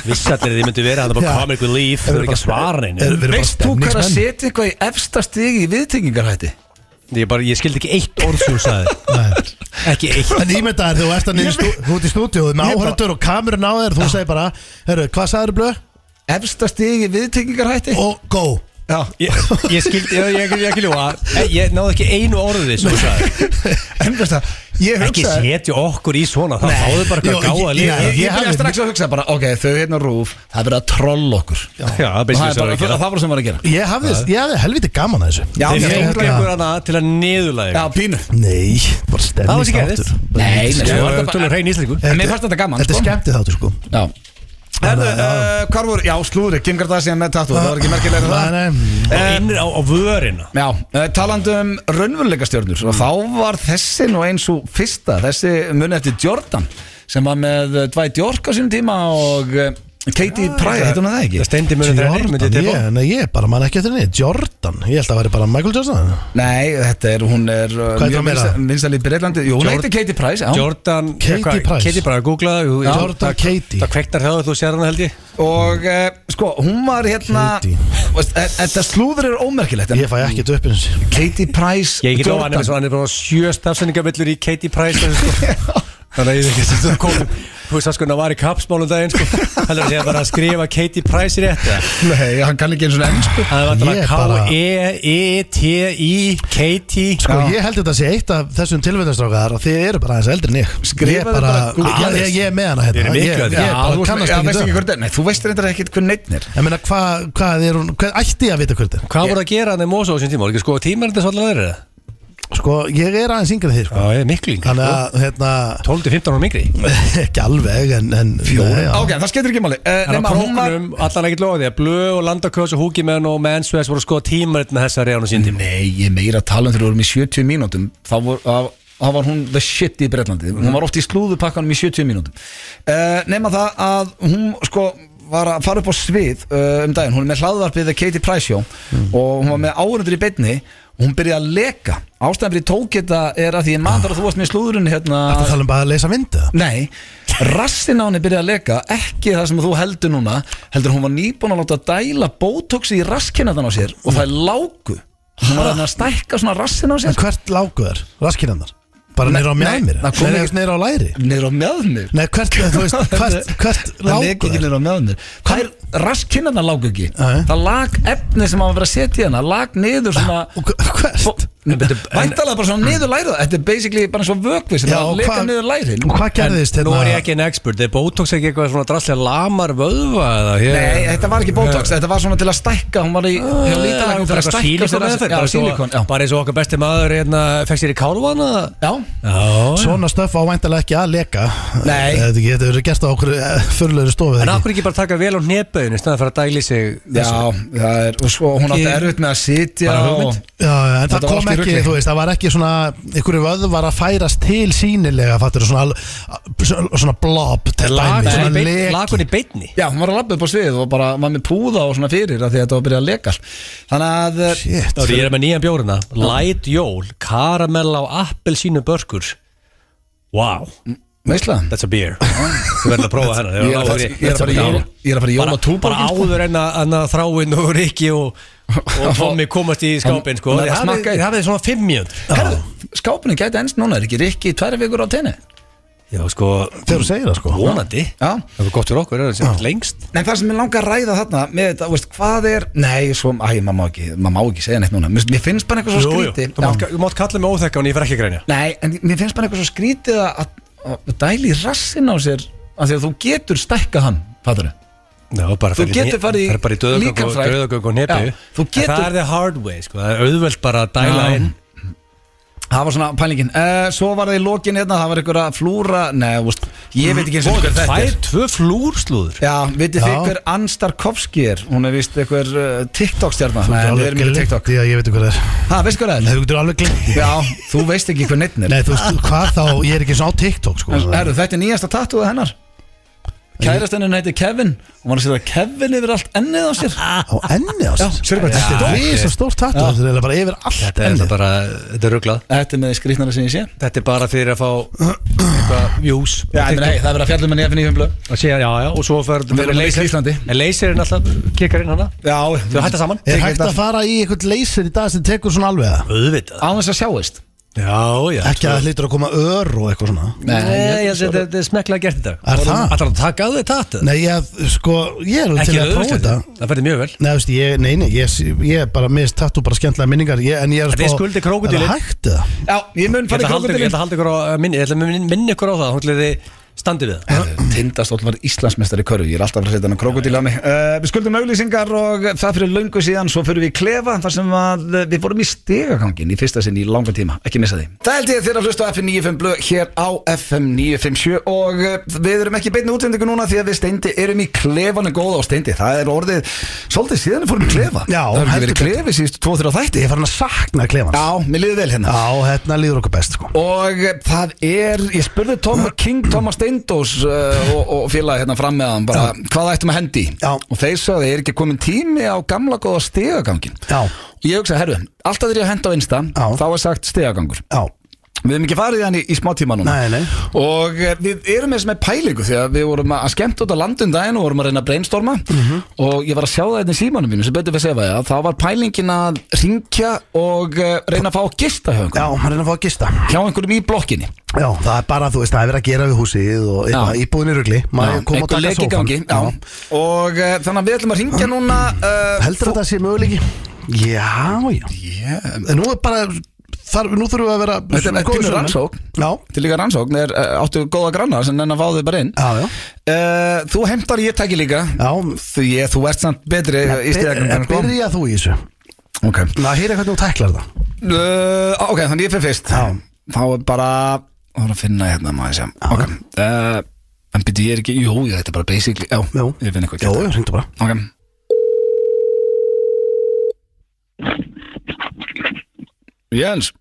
Vissalið þið myndu vera er bara comic relief Þau voru ekki að svara bara Veist þú hvað að setja eitthvað í efsta stigi í viðtengingarhætti? Ég, bara, ég skildi ekki eitt orð sem þú sagði Nei. Ekki eitt En ímynda þegar þú ert að þú ert í stúdíóðu með áhörður og kamerun á þér, þú segir bara, heyrðu, hvað sagður blöð? Efsta stigi í viðtengingarhætti? Og go. Já Ég, ég skildi, ég, ég, ég ekki ljúa Ég náði ekki einu orði sem þú sagði *laughs* En veist það, ég Ekki hugsaði setja okkur í svona Það fáðu bara eitthvað gáða ég- líka ég- Ég, ég ég byrja strax að hugsa bara, ok, þau hérna rúf Það er verið að trolla okkur. Já, það það, það var sem var að gera. Ég hafði, ég hafði helviti gaman að þessu. Já, Þeir hérna- ykkur hana til að niðurlæga Já, pínu. Nei, bara Það sem gerðist. Nei, svo var bara- mér fannst þetta gaman, Þetta er skemmtið þáttu sko Já Herðu, uh, hvar voru, já, slúðri, Kim Kardashian með tattu Það var ekki merkilega en það. Nei, nei. Og inn á, á vörina. Já, uh, talandi um raunveruleika stjörnur og þá var þessi nú eins og fyrsta, þessi muni eftir Jordan sem var með Dwight York á sínum tíma og uh, Katie Price, heitir hún það ekki? Það steindi mjög Jordan, ég nei, ég bara man ekki eftir henni Jordan, ég held að það væri bara Michael Jordan Nei, þetta er, hún er uh, Hvað er það meira? vinsal í Breitlandi Jú, hún Jord- heitir Katie Price, já Jordan Katie eitthvað- Price. Katie Price, googlaðu jú, Jordan það- Katie. Það kvektar hjá þú sér hana held ég Og uh, sko, hún var hérna Katie. veist, e- Þetta slúður er ómerkilegt en Ég fæ ekkert upp eins Katie Price Ég get lofa hann er svo- hann er bara sjö stafsendingavillur í Katie Price sko. *laughs* Þannig að ég veit ekki að kom Þú veist það sko, hann var í kapsmálum daginn sko. Heldur að segja bara að skrifa Katie Price í rétt eða? Nei, hann kann ekki eins og ennsku Það var bara- K-E-E-T-I Katie Sko ég held þetta sé eitt af þessum tilvæðastrákar og þið eru bara aðeins eldri en ég Skrifaðu Ég er bara, ég, er með hana hérna að þú veist, veist það þetta er þú veist reyndar ekkert hver neitt er Ég meina, hvað hva er hún, hvað ætti ég að vita hver þetta er? Hvað voru að gera hann í Mosó á sín tíma? Var ekki sko tímar þetta svolítið? Sko, ég er aðeins yngri en þið, sko. Já, ég er miklu yngri Þannig að, hérna, 12-15 ára mikri ekki alveg, en, en Fjóri, Ok, það skemmtir ekki máli. Uh, En á Nefna, hún var króknum, allan ekkert loði að Blöð og Landakös og Húkimenn og Mansvegs voru sko tímarit með þessa reyðan á sín tíma. Nei, ég er meira að tala um þegar við vorum í 70 mínútum Þá vor- þá- þá var hún the shit í Breitlandi Hún var oft í slúðupakkanum í 70 mínútum. Uh, Nefna það að hún sko var að fara upp á svið uh, um daginn, hún er með hlaðvarpið The Katie Price Show og hún var með áhundur í beinni og hún byrjaði að leka. Ástæðan fyrir tók þetta er að því ég maður að þú varst með slúðurinn hérna Þetta tala um bara að lesa vindu Nei, rassin á henni byrjaði að leka ekki það sem þú heldur núna heldur hún var nýbúin að láta dæla botoxi í raskinnatan á sér og það er lágu hún var að stækka svona rassin á En sér hvert lágu er? Raskinannar? Bara Nei, nýra á það ekki- nýra á læri? niður á mjöðmir Nei, hvert, þú veist, hvert, *laughs* hvert það leki lágu ekki niður á mjöðmir hvað er raskinnatan lágu ekki. Það lag efni sem var að vera setja í hana lag niður svona Og Hvert? Væntalega bara svona niður lærið þetta er basically bara svo vökvi sem Já, að og leka hvað- niður lærið Og hvað gerðist Nú er ég hérna? ekki en expert, er Botox ekki eitthvað svona drastlega lamar vöðva eða hér? Nei, þetta var ekki botox, þetta var svona til að stækka Hún var í hjá lítalæknum til að stækka sér sílikon rassin. Já, sílikon, já Bara eins og okkar besti maður hérna, fekk sér í kálvan eða? Já, Já Svona stöf ávæntalega ekki að leka Nei. Þetta ekki- þetta verður gert á okkur förlulegri stofu En akkur ekki bara taka vel á hneböðin í staðan fyrir að dæli sig já, það er, og svo hún átti erfitt með að sitja Bara og, hugmynd. Já, já, en Þetta það var kom allt ekki, þú veist, það var ekki svona einhverju vöðvar að færast til sínilega fattur, svona, al- svona blob til Lag dæmi, hún í svona beinni. Já, hún var að labba upp á svið og bara var með púða og svona fyrir að því að þetta var að byrja að leka. Þannig að eh, Shit, Þá er ég er með nýjan bjórina. Light Jól, karamell á appelsínu börkur. Wow, Veistlega that's a beer. Þú verður að prófa hennar Ég er að fara- ég er að fara í jól- ég er að fara í jóla Bara, áður en að þráinn og Rikki og, og Tommy komast í skápinn sko. Er að í- hafið- svona fimm mjönd Herðu, skápinu gæti ennst núna, er ekki Rikki tværi vikur á tenni? Já sko, þegar þú segir það sko. vonandi. Já. Það var gott fyrir okkur, það er lengst. Nei, það sem ég langar að ræða þarna með þetta, veist, hvað er, nei, svo, æ, maður má ekki, maður má ekki segja neitt núna, mér, finnst bara eitthvað svo skríti Þú mátt, þú mátt kalla mig óþekka og ég fer ekki að grænja Nei, en mér finnst bara eitthvað svo skrítið að, að, að dæli rassin á sér af því að þú getur stækkað hann, fattur Já, Þú getur farið í og, og Já, þú getur- Það er the hard way, sko. það er auðvelt bara að dæla Já. inn. Það var svona pælingin. Uh, Svo var það í lokin hérna, það var að flúra Nei, veist, ég veit ekki eins og hver þetta er. tvö flúrslúður? Já, vitið þið Já. hver Ann Starkovski er? Hún er vist eitthvað uh, TikTok-stjarnar Þú Nei, getur alveg ekki því að ég veit hvað það er. Ha, veistu hvað það Nei, er? þú getur alveg glimt því. Já, þú veist ekki hver neittn er. Nei, þú veist, hvað þá, ég er ekki svona á TikTok sko. Herru, þetta er nýjasta tattúið hennar Kærastenninn heitir Kevin. Hún var að setja Kevin yfir allt ennið á sér. Á enni á sér? Sérðu hvað Þetta er risa stórt tattu Þetta er eiginlega bara yfir allt Þetta er ennið. bara, þetta er rugglað Þetta er með skrýtnara sem ég sé. Þetta er bara fyrir að fá eitthvað views Já, ég meina, hey, það er verið að fjalla um henni FNÍ blöð. Að sé, já, já, og svo fer Við erum að leysa í Íslandi. En leysirinn alltaf kikkar inn hana. Já, Þau hætta saman. Er hægt að fara í eitthvað leysir í dag sem tekur svona alveg? Auðvitað. Á þess að sjáist Já, já Ekki að það hlýtur að koma ör og eitthvað svona Nei, ég held að þetta- þetta er smekklega gert þetta Er það? Ætlar að taka á þig tattu? Nei, ég, sko, ég er alveg til að prófa þetta Það ferði mjög vel Nei, veist, ég, nei, nei, ég, ég er bara mist tattu bara skemmtilega minningar ég, En ég er Þetta er skuldi krókódílinn. Er það hægt eða? Já, ég mun Ég fara í ætla að halda- ég ætla að halda ykkur á uh, minni Ég ætla að minni- minni ykkur á það Hún ætla þið standið við það. Tindastóll var Íslandsmeistari í körfu. Ég er alltaf að setja hann á mig. Uh, Við skuldum auglýsingar og það fyrir löngu síðan. Svo fyrir við í klefa þar sem að, uh, við vorum í stegagangin í fyrsta sinn í langa tíma. Ekki missa því. Það held ég þeirra að hlusta á FM 95 blöð hér á FM 957 Og uh, við erum ekki í beinni útsendingu núna Því að við steindi erum í klefanu góða og steindi. Það er orðið svolítið síðan við fórum klefa. Já, Það hefur verið klefi síðust 2-3 þætti. Ég er farin að sakna Steindós uh, og, og félagi hérna fram með hann bara, hvað ættum að hendi í? Já. og þeir sagði, er ekki komin tími á gamla góða stegagangin Já. og ég hugsa, herru, alltaf þegar ég henda á Insta Já. þá er sagt stegagangur Já, við hefum ekki farið í hann í, í smá tíma núna. Nei, nei. Og eh, við erum eins með pælingu því að við vorum að skemmt út á landum daginn og vorum að reyna að brainstorma. Mhm. og ég var að sjá það hérna í símanum mínu sem betur við sefa ég þá var pælingin að ringja og uh, reyna að fá að gista hjá Já, einhverjum hann er að fá að gista. Hjá einhverjum í blokkinni. Já, það er bara, þú veist, það er verið að gera við húsið og eitthvað, Já. íbúðin í rugli. Maður kom og einhver taka lek í sófan gangi. Já. og uh, þannig að við ætlum að að? Já, já. Nú er bara, þar, nú þurfum við að vera Þetta er góðir pínu sölumenn. rannsókn. Til líka rannsókn er uh, áttu góða grannar sem nenn að fá þau bara inn? Já, já. Uh, Þú heimtar ég tæki líka. Já, Því ég, þú ert samt betri í stíðagangan Byr- Byrja þú í þessu? Ok. Ná, heyra hvernig þú tæklar það? Uh, Ok, þannig ég fyrir fyrst. Já. Þá er bara Það var að finna hérna ég segja. Ok uh, En byrju ég er ekki Jú, ég, þetta er bara basically Já, Jú. ég finn eitthvað Jó, gert. hringdu bara. Ok Jens.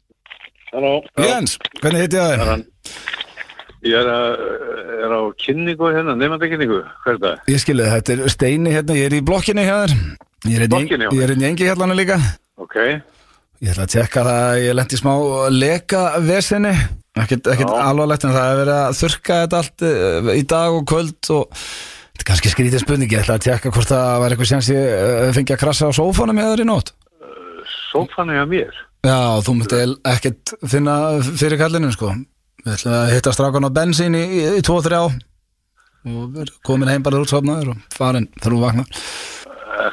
Halló, Jens, hvernig heiti ég það? ég er, að, er á kynningu hérna, nefndakynningu, hvað er það? Ég skilði þetta er Steini hérna Ég er í blokkinni þér. Er hérna í- ég er hérna í engi hérna líka. Ok, Ég ætla að tjekka það að ég lendi smá leka vesinni ekkert, alvarlegt en það er verið að þurka þetta allt uh, í dag og kvöld og þetta er kannski skrítið spurning. Ég ætla að tjekka hvort það var eitthvað séns ég uh, fengi að krassa á sófanum með þér í nótt. Sófan er hjá mér. Já, þú myndi ekkert finna fyrir kallinu sko Við ætlum að hitta strákan á bensín í, í, í 2-3 á og komin heim bara útsofnaður og farin þegar þú vaknar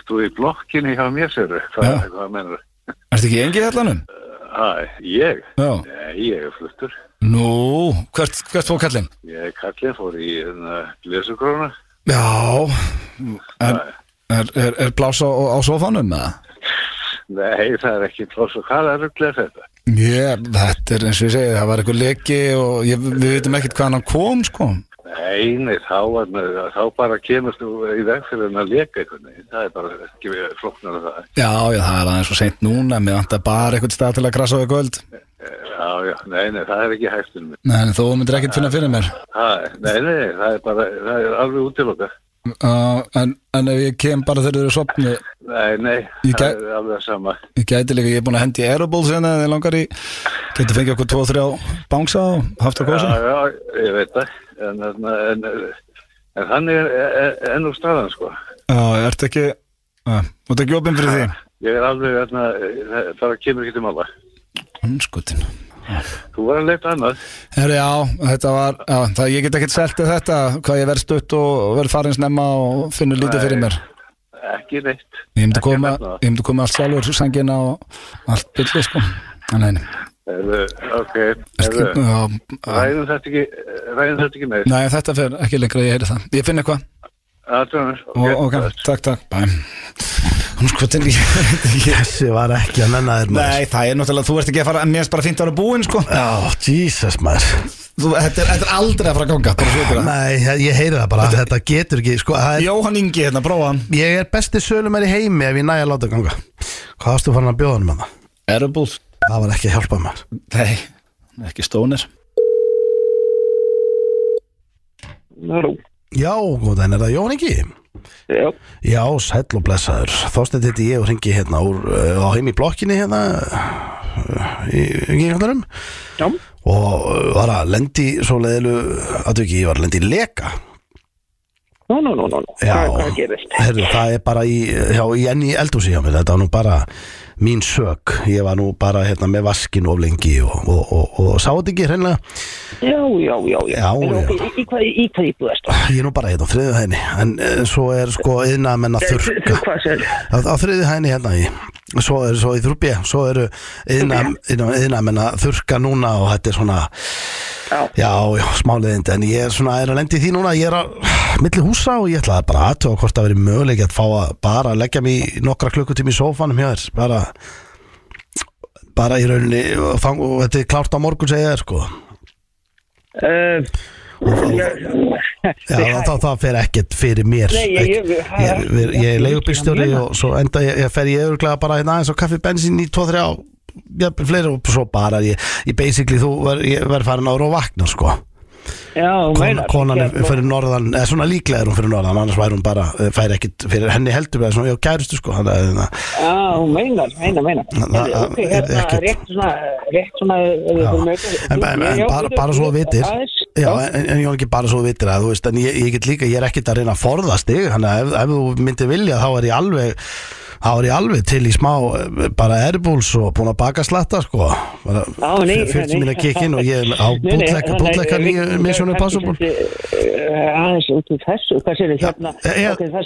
þú í blokkinni hjá mér, sér Hvað, Já. hvað menur? Ertu ekki engi hellanum? Æ, ég? Já Nei, ég er fluttur. Nú, hvert, hvert fór kallinn? Ég er kallinn, fór í uh, glesugróna. Já Er, er, er, er pláss á, á sófanum eða? Nei, það er ekki pláss og hvað er rugglega þetta? Ég, þetta er eins og ég segi, það var eitthvað leki og ég, við veitum ekkert hvaðan hann kom sko Nei, nei, þá, var, þá bara kemur þú í veg fyrir hann að leka veginn. Það er bara ekki flokknar af það. Já, já, það er aðeins svo seint núna Mér vantar bara eitthvað stað til að krasa á því kvöld Já, já, nei, nei, það er ekki hægtunum. Nei, þú myndir ekkert finna fyrir mér Það, nei, nei, það er bara, það er alveg útiloka. Uh, en, en ef ég kem bara þegar þú eru sopni Nei, nei, Ég það er alveg sama. Ég gæti líka, ég er búin að hendi í Aeroballs hérna Þegar langar í, geti fengið okkur 2-3 bangsa og haft að Já, gósa já, ég veit það. En, en, en, en þannig er, er, er ennú staðan, sko. Já, ertu ekki uh, Þú ert ekki opinn fyrir því Ég er alveg, þarna, það kemur ekki til mála. Anskutin Þú var að leita annað. Herri, já, þetta var, já, það, ég get ekkert seltið þetta, hvað ég verð stutt og verð farin snemma og finnur lítið fyrir mér. Ekki neitt. Ég myndi Ekki koma, nefna ég myndi koma allt sjálfur, sangina og allt byrli, sko. Heyrðu, ok, ræðum þetta ekki, ræðum þetta ekki meir. nei, þetta fer ekki lengra, ég heyri það. Ég finn eitthvað, Aðtöðanir, og, ok, takk, takk, bæ. Hún sko, *laughs* Þessi var ekki að nenna þér maður nei, það er náttúrulega, þú ert ekki að fara, mér erst bara fínt að vera búinn, sko. Já, Jesus maður Þú, þetta, er, þetta er aldrei að fara að ganga, bara svo ykkur það. Nei, ég, heyri það bara, þetta getur ekki sko, það er, Jóhann Ingi, hérna, prófa. Ég er besti sölumær í heimi ef ég næja að láta ganga Hvað varstu farin að bjóða hann með það? Edibles. Það var ekki að hjálpa mér Nei, ekki stónir. Halló. Já, góðan, er það Jón Ingi? Já, Já, sæll og blessaður. Þorsteinn heiti ég og ringi hérna úr, uh, á heim í blokkinni hérna uh, í já, og uh, var að lendi svo leiðilu að ekki, ég var að lendi í leka. Nú, nú, nú, nú. Já, hvað gerist? herru, það er bara í, já, í enn í eldhúsi hjá mér, þetta var nú bara mín sök, ég var nú bara hérna með vaskin of lengi og, og, og, og, sá þetta ekki hreinlega, Já, já, já, já. Já, já. Í, í hvað, í hvað íbúðast það? ég er nú bara hérna á þriðu hæðinni, en uh, svo er sko yðna menna þurrka. Hvað sér? á, þriðu hæðinni hérna í. Svo er svo í þrúbje, svo eru yðna, yðna menna þurrka núna og þetta er svona Já, Já, smáliðind, en ég er svona, er að lendi því núna, ég er að *sighs* milli húsa og ég ætlaði bara aðtöða hvort það veri möguleik að fá að bara leggja í nokkra klukkutími í sófanum hjá þér, bara bara í rauninni og, fang, og þetta er klárt á morgun segja þér, sko. Uh, ég, Já, það, það, það fer ekkert fyrir mér. Nei, ég- ég- ég, ég, ég er leigubílstjóri Ég- og svo enda ég, ég fer ég örglega bara hérna aðeins á kaffi bensín í 2-3 á jafnvel fleiri og svo bara ég, ég basically þú verð farin ára og vakna sko Já, þú Kon, meinar. konan er fyrir norðan eða svona líklega er hún fyrir norðan annars væri hún bara, eh, færi ekkit fyrir henni heldur við svona, já, kærustu sko að það- Já, þú meinar, meinar, meinar. Ok, hérna, rétt svona, rétt svona. En, bara, svo bíddu, vitir. Já, en, ég var ekki bara svo þú vitir að þú veist, en ég, get líka, ég er ekkit að reyna að forðast þig, þannig að ef, ef þú myndir vilja þá er ég alveg þá er ég alveg til í smá eh, bara erbúls og búin að baka slatta sko, bara Já, nei, 40 nei. minna kikkin og ég er á bútleika að nýju Mission Impossible eh, aðeins út í þessu, hvað sér þið hérna það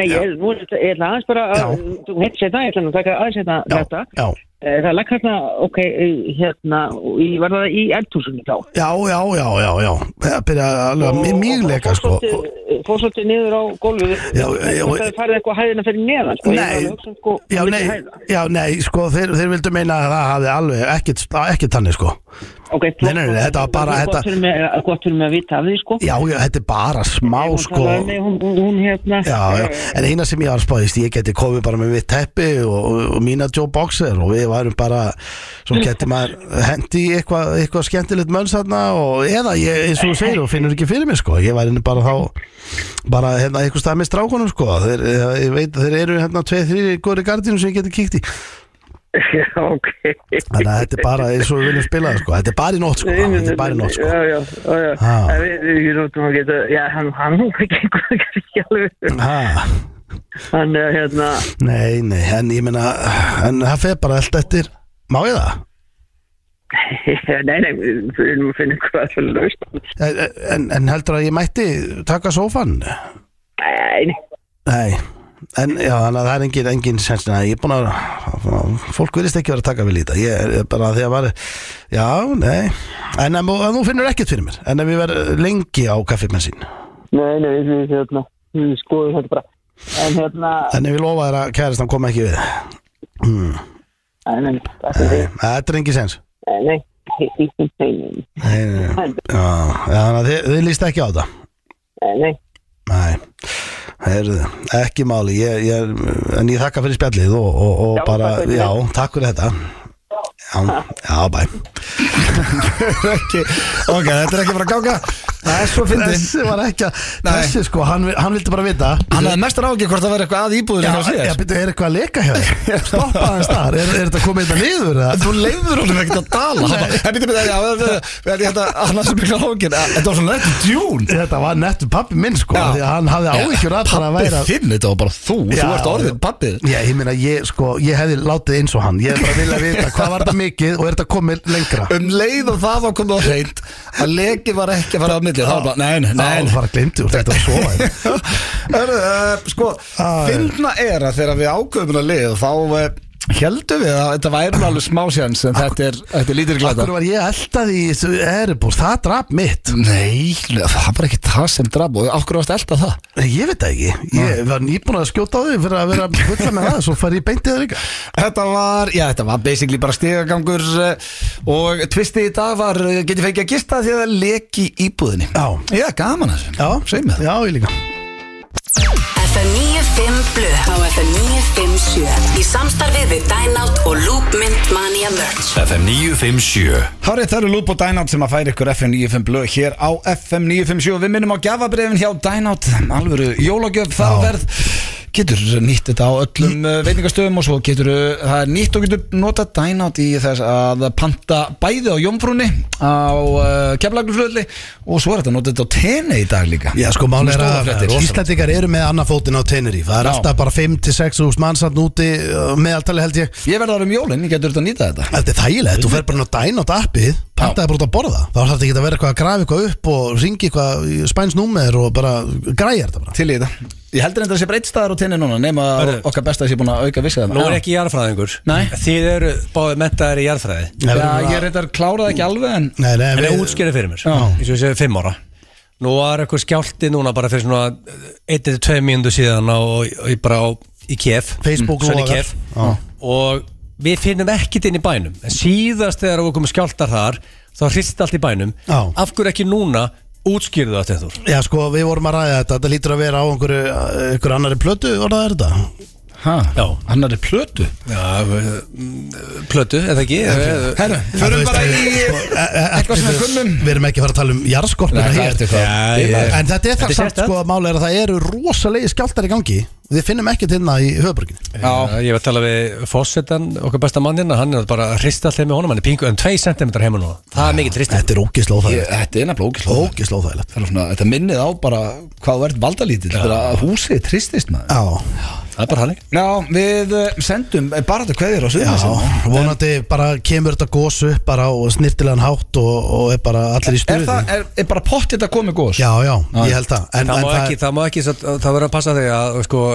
nei, ég nú er þetta- ég ætla aðeins bara að, þú heit setna, ég ætla að taka aðeins hérna þetta, Eh, það lag hérna, ok, eh, hérna í, var það í eldhúsunni þá? Já, já, já, já, já. Það byrja alveg mjög leika sko. fór svolítið niður á gólfið? Það farið eitthvað hæðina fyrir neðan sko, ég Nei, um, sko, já, nei, já, nei, sko, þeir, þeir vildu meina að það hafði alveg ekkit, ekkit þannig, sko. Ok, Nei, nei, nei, þetta var bara- þetta- mig- eh, gott fyrir mig að vita af því, sko. Já, já, þetta er bara smá, sko. hún, hún hérna. Já, já, en eina sem ég ég við varum bara, svo geti maður hendi eitthvað eitthva skemmtilegt mönns þarna og eða ég, eins og þú segir, og finnur ekki fyrir mig, sko, ég væri bara þá, bara hérna eitthvað stað með strákunum, sko, þeir, ég veit, þeir eru hérna tveið, þrýri góri gardinu sem ég geti kíkt í, Já, ok. Þannig að þetta er bara eins og við viljum spila það, sko, þetta er bara í nótt, sko, þetta er bara í nótt, sko. Já, já, já, já. Ha. En við, við notum að geta Já, hann, hann gengur *laughs* ekki alveg Hann, eh, hérna nei, nei, en ég meina, en það fer bara allt eftir, má ég það? *laughs* Nei, nei, við finnum finnum hvað það er laust En, en, heldur að ég mætti taka sófan? Nei, nei. En já, þannig að það er engin, engin sens, nei, ég er búin að fólk virðist ekki vera að taka í þetta ég er bara því að var já, nei, en að, að þú finnur ekkert fyrir mér. En ef við verðum lengi á kaffimensín Nei, nei, við, hérna Við skoðum þetta bara En hérna en ég lofa þér að kæristan koma ekki við. Hmm. Nei, nei, það þetta er engin sens Nei, nei þið, líst ekki á þetta? Nei, nei. Heyrðu, ekki máli. Ég, ég, En ég þakka fyrir spjallið og, og, og Já, bara, já, takk fyrir þetta. Já, já, bæ. *laughs* Ok, þetta er ekki bara að ganga Það er svo fyndið Þessi var ekki að, þessi sko, hann, hann vildi bara vita. Hann hafði mestar ágjör hvort það verið eitthvað að íbúður Já, já, byrju, er eitthvað að leka hjá þér? *laughs* Stoppa aðeins þar, er, er þetta komið þetta niður? eða? Þú leifður honum ekkert að Hann bara, "Hey, bíddu, bíddu, já, að hann hafði svo mikla ágjör Þetta var svona nættu djún. Þetta var nettu pappi minn sko, því að hann hafði áhyggjur allar að væra Pappi þinn, þetta var bara þú. Þú ert orðin pappið Já, ég meina, ég, sko, ég hefði látið eins og hann. Ég hefði bara viljað vita hvað var þetta mikið og er þetta komið lengra? Um leið og það var komið á hreint Að leki var ekki að fara á milli var bara, nei, nei, Nei, nei það var glemdi og þetta var svo væri Hörru, uh, sko, Æ. fyndna er að þegar við ákveðum að lið þá heldum við að þetta væri alveg smásjans en þetta er, þetta er lítir glada Akkur var ég eldaði í þessu eribús, það draf mitt. Nei, það var ekki það sem draf og okkur varst elda það? Ég veit það ekki, ég var nýbúin að skjóta á því fyrir að vera fulla með það, svo fær ég beintið það líka. Þetta var, já, þetta var basically bara stigagangur uh, og tvistið í dag var, uh, getið fengið að gista því að það leki íbúðinni. Já. Já, gaman þessu. Segð mér það. Já, ég líka FM 95 Blu á FM 957 í samstarfið við Dynout og Loopmynd Mania Merch. FM 957 Hárið það eru Loop og Dynout sem að færa ykkur FM 95 blöð hér á FM 957 og við minnum á gafabrefin hjá Dynout. Alvöru jólagjöf Já. verð getur nýtt þetta á öllum uh, veitingastöðum og svo getur uh, það er nýtt og getur nota Dynout í þess að panta bæði á Jómfrúni á uh, keflagluflöðli og svo er þetta nota þetta á tenni í dag líka. Já, sko, máli er að. Íslandingar eru með annað fótinn á Tenerife Það er Já. alltaf bara 5-6 úr mannsatn úti uh, meðaltali held ég. Ég verði að vera um jólinn, ég getur þetta að nýta þetta. Þetta er þægilegt, þú fer bara inn á dæn á appið Pantaði bara út að borða. Þá þarf þetta ekki að vera eitthvað að grafa eitthvað upp Og ringi eitthvað í spæns númer Og bara græja þetta bara. Til í þetta Ég heldur þetta að sé breytt staðar á tenni núna nema að Hörru. okkar besta að sé búin að auka vissið Nú er ekki jarðfræðingur Nei. Þið eru báðið mentaðir í jarðfræði Já, ég reyndar kláraði ekki alveg en Nei, nei, En við- það útskýrið fyrir mér. Eins og ég segi fimm ára Nú var eitthvað skjálti núna bara fyrir svona 1-2 mínútu síðan á, í, bara á, í Kiev Facebook Svenni logar. Kiev Já. Og við finnum ekkit inn í bænum En síðast þegar við komum skjáltar þar Þá hrist allt í bænum Já. Af hverju ekki núna útskýrðu það Steinþór? Já, sko, við vorum að ræða þetta. Þetta lítur að vera á einhverju, einhverju annari plötu Orðað er þetta? Ha, Já. hann í plötu? Já, plötu, eða ekki? Herru, Já, þú förum bara í sko, eitthvað sem við kunnum. Við erum ekki að fara að tala um jarðskorpuna hér. En þetta er Þetta það er samt sko að máli er að það eru rosalegi skjáltar í gangi Við finnum ekkert hérna í höfuborginni Já, ég var að tala við Fossetan, okkar besta mannina Hann er bara að hrista allir með honum. Hann er pingu en 2 cm heima nú Það er mikið hristið Þetta er óþægilegt. Þetta er nefnilega er svona, þetta minnið á bara hvað þú ert valdalítill Þetta er að húsið tristist maður. Já, Það er bara hann Já, við eh, sendum bara þetta kveðir á já, suðum vonandi bara kemur þetta gós upp bara og snirtilegan hátt og, og er bara allir í Er stuði. það, er, er bara pott þetta komið góðs? Já, já, ég held það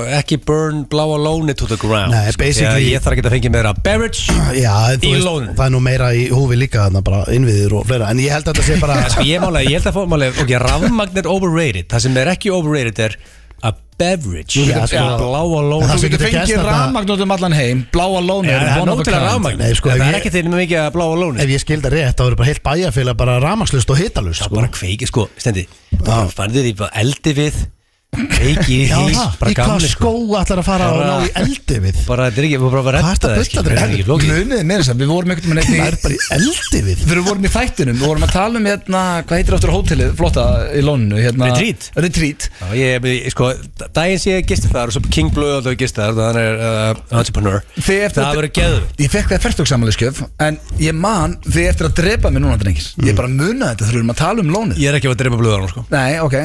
En, Það en ekki, það það, það að að burn bláa lóni to the ground Nei, sko, basically- að Ég þarf ekki að fengja meira beverage *clears throat* Já, en þú Í veist, lóninu. það er nú meira í húfi líka þarna bara innviðir og fleira. En ég held að þetta sé bara *laughs* sko, ég, mála, ég held að máli, ok, rafmagn er overrated. Það sem er ekki overrated er a beverage. Já, Já, sko. bláa En lóni það Þú sem getur getur gerst fengið þarna- rafmagn út um allan heim. Bláa er það er one of a nótilega kind. rafmagn. Nei, sko, Það ef er ég- ekki þeirnum mikið að bláa lóni Ef ég skildi rétt, þá eru bara heilt bæjarfélag bara ramagslust og hitalust Það sko. bara kveiki, sko, stendi Fannir því bara eldi við Því það, bara í hvað gamli, sko. skó ætlar að fara og ná í eldi við? Bara, þetta er ekki, bara að Hvað ertu redda að það bulla, skilur, Drengur? Það er ekki flókið? Munið þess að við vorum einhvern veginn Það er bara í eldi við? Þegar við vorum í þættinum, við vorum að tala um hérna, hvað heitir áttur hótelið, flotta í lóninu hérna, Retreat. Retreat. Já, ég, ég, sko, daginn sé ég gisti þar og svo King Blue alltaf gisti þar þannig er uh, entrepreneur. Þið eftir Það að- verður geður Ég fekk það færtugsamæliskjöf En ég man þið eftir að drepa mig núna drengir. Ég bara muna þetta þegar við erum að tala um lónið. Ég er ekki að drepa blöðar sko. Nei, ok.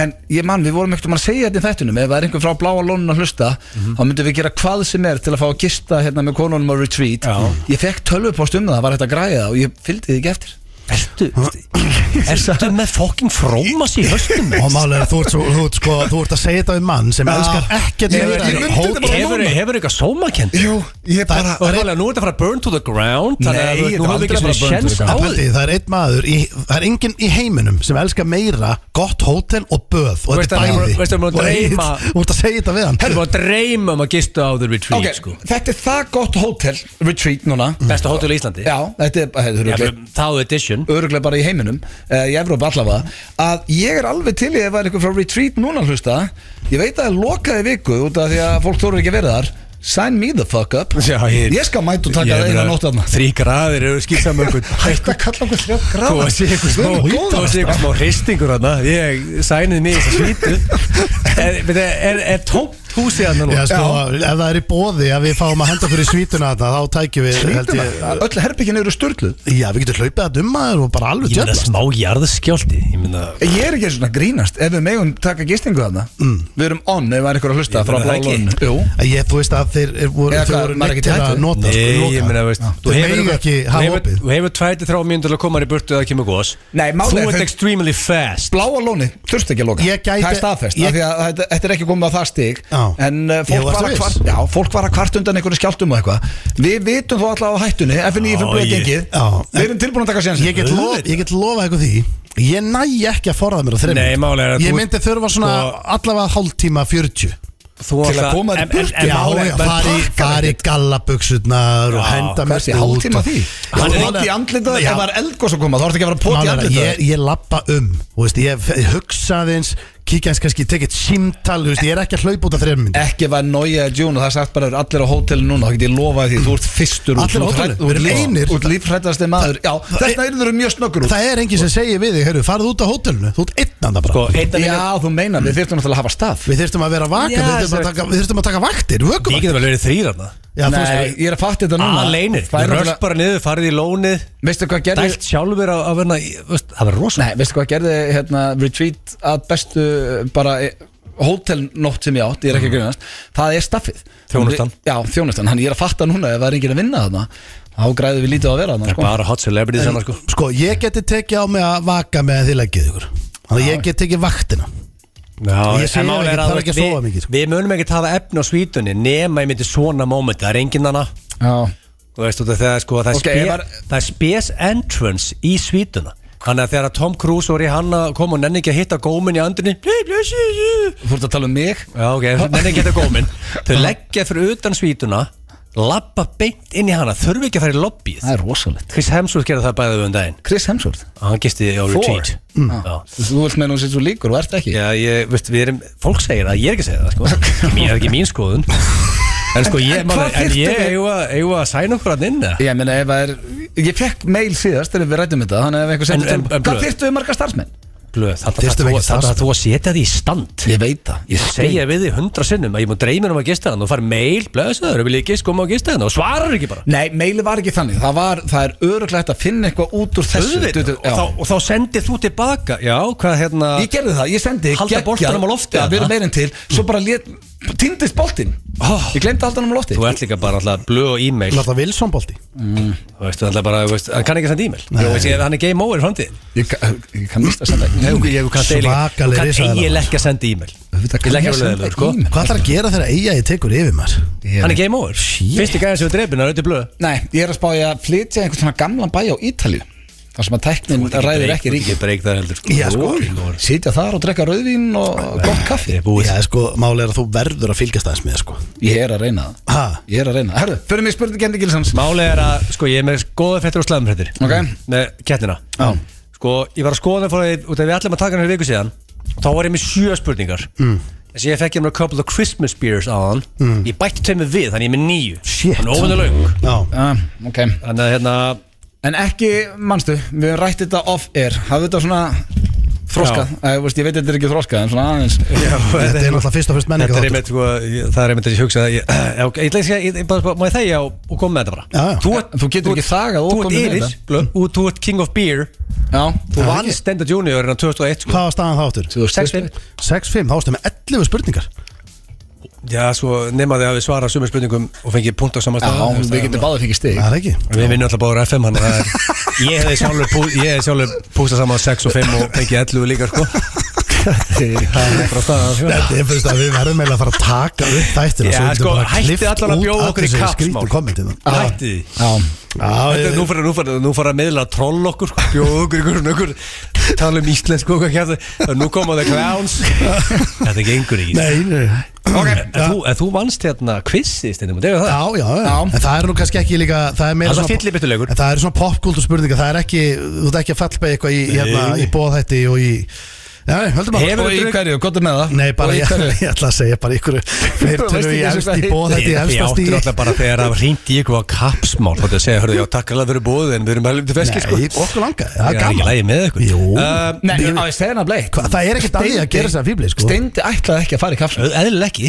En ég man, við vorum ekkert um að segja þetta í þættunum Ef það er einhver frá bláa lónun að hlusta Þá myndum við gera hvað sem er til að fá að gista hérna með konunum á retreat. Já. Ég fekk tölvupost um það, var hægt að græja það Og ég fylgdi því ekki eftir Ertu, ertu með fucking frómas í höstum Og málega þú ert, svo, þú, ert, sko, þú ert að segja þetta um mann sem elskar ekkert Ég- meira ég en þetta bara Hefur hefur eitthvað sómakend Jú, ég bara Og málega, nú er þetta að fara burn to the ground Þannig að Nei, þú- þetta nú var hefur aldrei ekki að fara burn to the sjens á ground. En því pældi, það er einn maður, í, það er enginn í heiminum sem elskar meira gott hótel og böð og Veist þetta er að- bæði. veist að maður Og dreyma- Þú ert að segja þetta við hann. Þú erum að dreyma um að gista á the retreat Ok, sko. þetta er það gott hótel Retreat núna. Besta hótel í Íslandi? Já, þetta er, þetta er Já, örugglega- Þá edition öruglega bara í heiminum uh, í Evrópa allavega að ég er alveg til í ef það er eitthvað frá retreat núna að hlusta ég veit að það er lokaði viku út af því að fólk þóru ekki að vera þar. Sign me the fuck up. Já, ég- ég skal mæta og taka Ég það eina nótt aðna Þrý graðir eru skilsamöngun *laughs* hættu að kalla okkur þrjá Þú gráða að sé eitthvað smá Guð minn Þú góður. að sé eitthvað smá hristingur þarna. Ég sæniði mig í þess að svítu *laughs* Er, er, er, er tómt húsið hann nú? Já, sko, ef það er í bóði að við fáum að henda í svítuna þetta, þá tækjum við held ég, öll herbyggin eru störtluð Já, við getum hlaupið að dumma þér og bara alveg Ég meina djöflast. smá jarðskjálti Ég meina ég er ekki svona að grínast ef við megum taka gistingu þarna. Við erum on ef það er eitthvað að hlusta Ég frá meina það ekki. blálónu Jú. Ég, þú veist að þeir er- voru, Eða þeir hvað, voru maður er neitt ekki til að hættur? nota Nei, sko, ég loka. meina, veist Já. Þú Þeir hefur megi ekki hafa hefur- opið. Þú hefur tvæti þrjá mínútur til að koma hann í burtu að kemur gos. Nei, málið Þú er ert þeir- extremely fast. Bláa lóni, þurfti ekki að loka. Ég gæti- Það er staðfest, ég- af því að þetta- þetta er ekki komið á það stig. Já. En uh, fólk, var kvart, já, fólk var að kvart undan einhverju skjáltum og eitthvað. Við vitum þó alltaf á hættunni FNÍ fyrir Já, blöð ég- gengið. Já, Við erum tilbúin að taka sénsinn Ég get, lof, ég get lofa eitthvað því Ég næ ekki að forða mér á þreim Nei, málið er að Ég myndi þurfa svona Sko- allavega hálftíma 40 Þú Til að koma þér en Já, fari, gallaböksurnar og henda mér því? Hann Hann er- er ekki í andlitað. Ef það er eldgós að koma, þá ertu ekki að vera pót í andlitað ég, ég lappa um þú veist, Ég f- hugsa aðeins Kíkja eins kannski, tekið símtal þú veist, Ég er ekki að hlaupa út af þreim minn Ekki var Nója June og það er sagt bara allir á hótelin núna, þá get ég lofaði því, þú ert fyrstur út, Allir á ert Við erum einir. Þú ert lífrættasti maður. Já, eru þau mjög snöggur út. Það er enginn sem segir við þig, heyrðu, farðu út á hótelinu Þú ert einn andan bara. Sko, Já, þú meina, við þurftum náttúrulega að hafa stað. Við þurftum að vera vaka, Já, við, þurftum að taka, við að vaktir, vökum getur vel verið þrýr þarna Já, Nei, veist, ég er að fatta þetta núna. Aleinir, Það er þú röst bara niður, farið í lónið. Veistu hvað gerði Dælt sjálfur á að verna Það verður rosa Nei, veistu hvað gerði hérna, retreat að bestu bara eh, hótelnótt sem ég átt, ég er ekki að grunast það er staffið. Þjónustan. Já, þjónustan, hann ég er að fatta núna ef það er enginn að vinna þarna þá græðum við lítið að vera þarna Það sko. bara hot celebrities hann sko. Sko, ég geti tekið á mig að vaka með að þið leggið ykkur. Þannig að ég get tekið vaktina Já, Ég segi málið ekki, það er að ekki að sofa mikið, sko. Við munum ekki hafa efni á svítunni nema ég myndi svona moment. Það er enginn hana Þú veist, af þegar sko, það, er Ok, okay, ég var- það er space entrance í svítuna. Þannig að þegar Tom Cruise var í hann að koma og nenni ekki að hitta góminn í andunni þú ert að tala um mig? Já, ok, *laughs* nenni ekki að hitta góminn. Þau leggja fyrir utan svítuna Lappa beint inn í hana Þurfi ekki að fara í lobbyið Það er rosalegt. Chris Hemsworth gerði það bæðið um daginn. Chris Hemsworth? Hann gisti á retreat Já. Þú vilt meina hún sér svo líkur og ert ekki? Já, ég, veist, við erum, fólk segir það, ég er ekki að segja það, sko. *laughs* Mín, það er ekki mín skoðun. En sko ég, en man, hvað en þyrftum ég við- eigum að, eigum að sæna okkur að inn eða? Ég meina ef það er Ég fekk mail síðast þegar við rættum þetta Þannig að ef einhver sendur En- en- en Hvað blöð? þyrftu við marga starfsmenn? Blöð, þetta þarf ekki þú- að setja því í stand. Ég veit það Ég segja við þig hundra sinnum að ég múið dreymir um að gista hann og fara mail, blöðsaður, vil ég gist koma að gista hann og svarar ekki bara. Nei, maili var ekki þannig. Það, var, það er öruglegt að finna eitthvað út úr þessu. Auðvitað, Du- du- og, þá, og þá sendir þú tilbaka. Já, hvað hérna Ég gerði það, ég sendi Halda boltanum á lofti, við erum meirinn til. Svo bara lét, týndist boltinn. Ég glemdi að halda hann á lofti. Þú ert líka bara alltaf blöð og e-mail. Láta Wilson bolti. Þú veist, þú alltaf bara, þú veist, hann kann ekki senda e-mail. Þú veist, ég- hann er game over í framtíðin Ég, ég kann víst að senda Nei, þú kannt eiginlega- eiginlega ekki að senda e-mail. Ég kann legg ég alveg að senda leður, sko. e-mail. Hvað ætlar að gera þegar eiga ég tekur yfir maður? Ég- Hann er game over. Shit. Fyrsti gæðin sem við dreipin er auðvitað blöð. Nei, ég er að spá ég að flytja einhvern svona gamlan bæ á Ítalíu þar sem að tæknin ræðir ekki ríki Ég breyk það heldur sko. Já, sko. Lord. Sitja þar og drekka rauðvín og gott kaffi Já, sko, máli er að þú verður að fylgjast aðeins með, sko Ég er að reyna það Ha? Ég er að reyna það Herðu, fyrir mig spurning Gendi Gilsons Máli er að, sko, ég er með góða fréttir og slæðumfréttir Ok. Með kettina Já. Sko, ég var að skoða það fór út af við ætlum að taka hann fyrir viku síðan og þá var ég með sjö spurningar mm. Þess að ég fekk ég með a couple of Christmas beers á hann mm. Ég bætti tveimur við, þannig ég er með níu Shit. Þannig óvinni laung Já, ah, Ok Þannig að hérna, En ekki, manstu, við höfum rætt þetta off-air Hafðu þetta svona þroskað? Æ, veist, Ég veit þetta er ekki þroskað En svona aðeins. Þetta er náttúrulega fyrst og fyrst menninga Þetta er einmitt, sko, ég- það er einmitt að ég hugsa að ég, *clears throat* já, ég að segja, ég- ég bara- má ég þegja og, og koma með þetta bara? Já, já. Þú, þú getur ekki þagað og Þú ert komið með yfir, þetta. blöð, og þú ert king of beer. Já, Þú Já, vannst Stenda Junior innan 2001 sko. Hvað var staðan þá áttur? 6-5 6-5, þá varstu með 11 spurningar Já, svo nema því að við svara sumir spurningum og fengið punkt á Já, samastað við getum báðið fengið stig. Það er ekki. Við vinnum alltaf báður FM hann er, *laughs* Ég hefði sjálfur, pú, ég hefði sjálfur pústað saman 6 og 5 og fengið 11 líka sko. Sko. Þetta er fyrst að við verðum eiginlega að fara að taka upp þættina Já, sko, hættið klippt allan að bjóða okkur í kommentin. Hætti því nú nú fyrir að miðla að troll okkur sko. Bjóð okkur ykkur, ykkur tala um íslensku hvað kæft Nú koma það clowns Þetta gengur ekki Nei, nei okay. en, þú, þú vannst hérna það Já, já, já, Já. En það er nú kannski ekki líka Það er meira Það er svona það er svona popkultur spurninga Það er ekki Þú ert ekki að fallbeig eitthvað í, hérna, í bóðhætti og í að Hefur- og í hverju, gott með það. Nei, bara í ég, *laughs* ég ætla að segja bara ykkur Þú tölu í ekki eins og efst hvað í heitir. bóðhætti í Ég áttur alltaf bara þegar það í ykkur á kapsmál Þá er að segja, hörðu, já, takk alveg fyrir bóðið En við erum helviti feskir sko. Nei, okkur langa, það er er ekki gaman lægi með ykkur. Jú. uh, Nei, á ég segja hana bleið Það er ekkert að því að gera þess að fíbli sko. Steindi ætlaði ekki að fara í kapsum Eðlilega ekki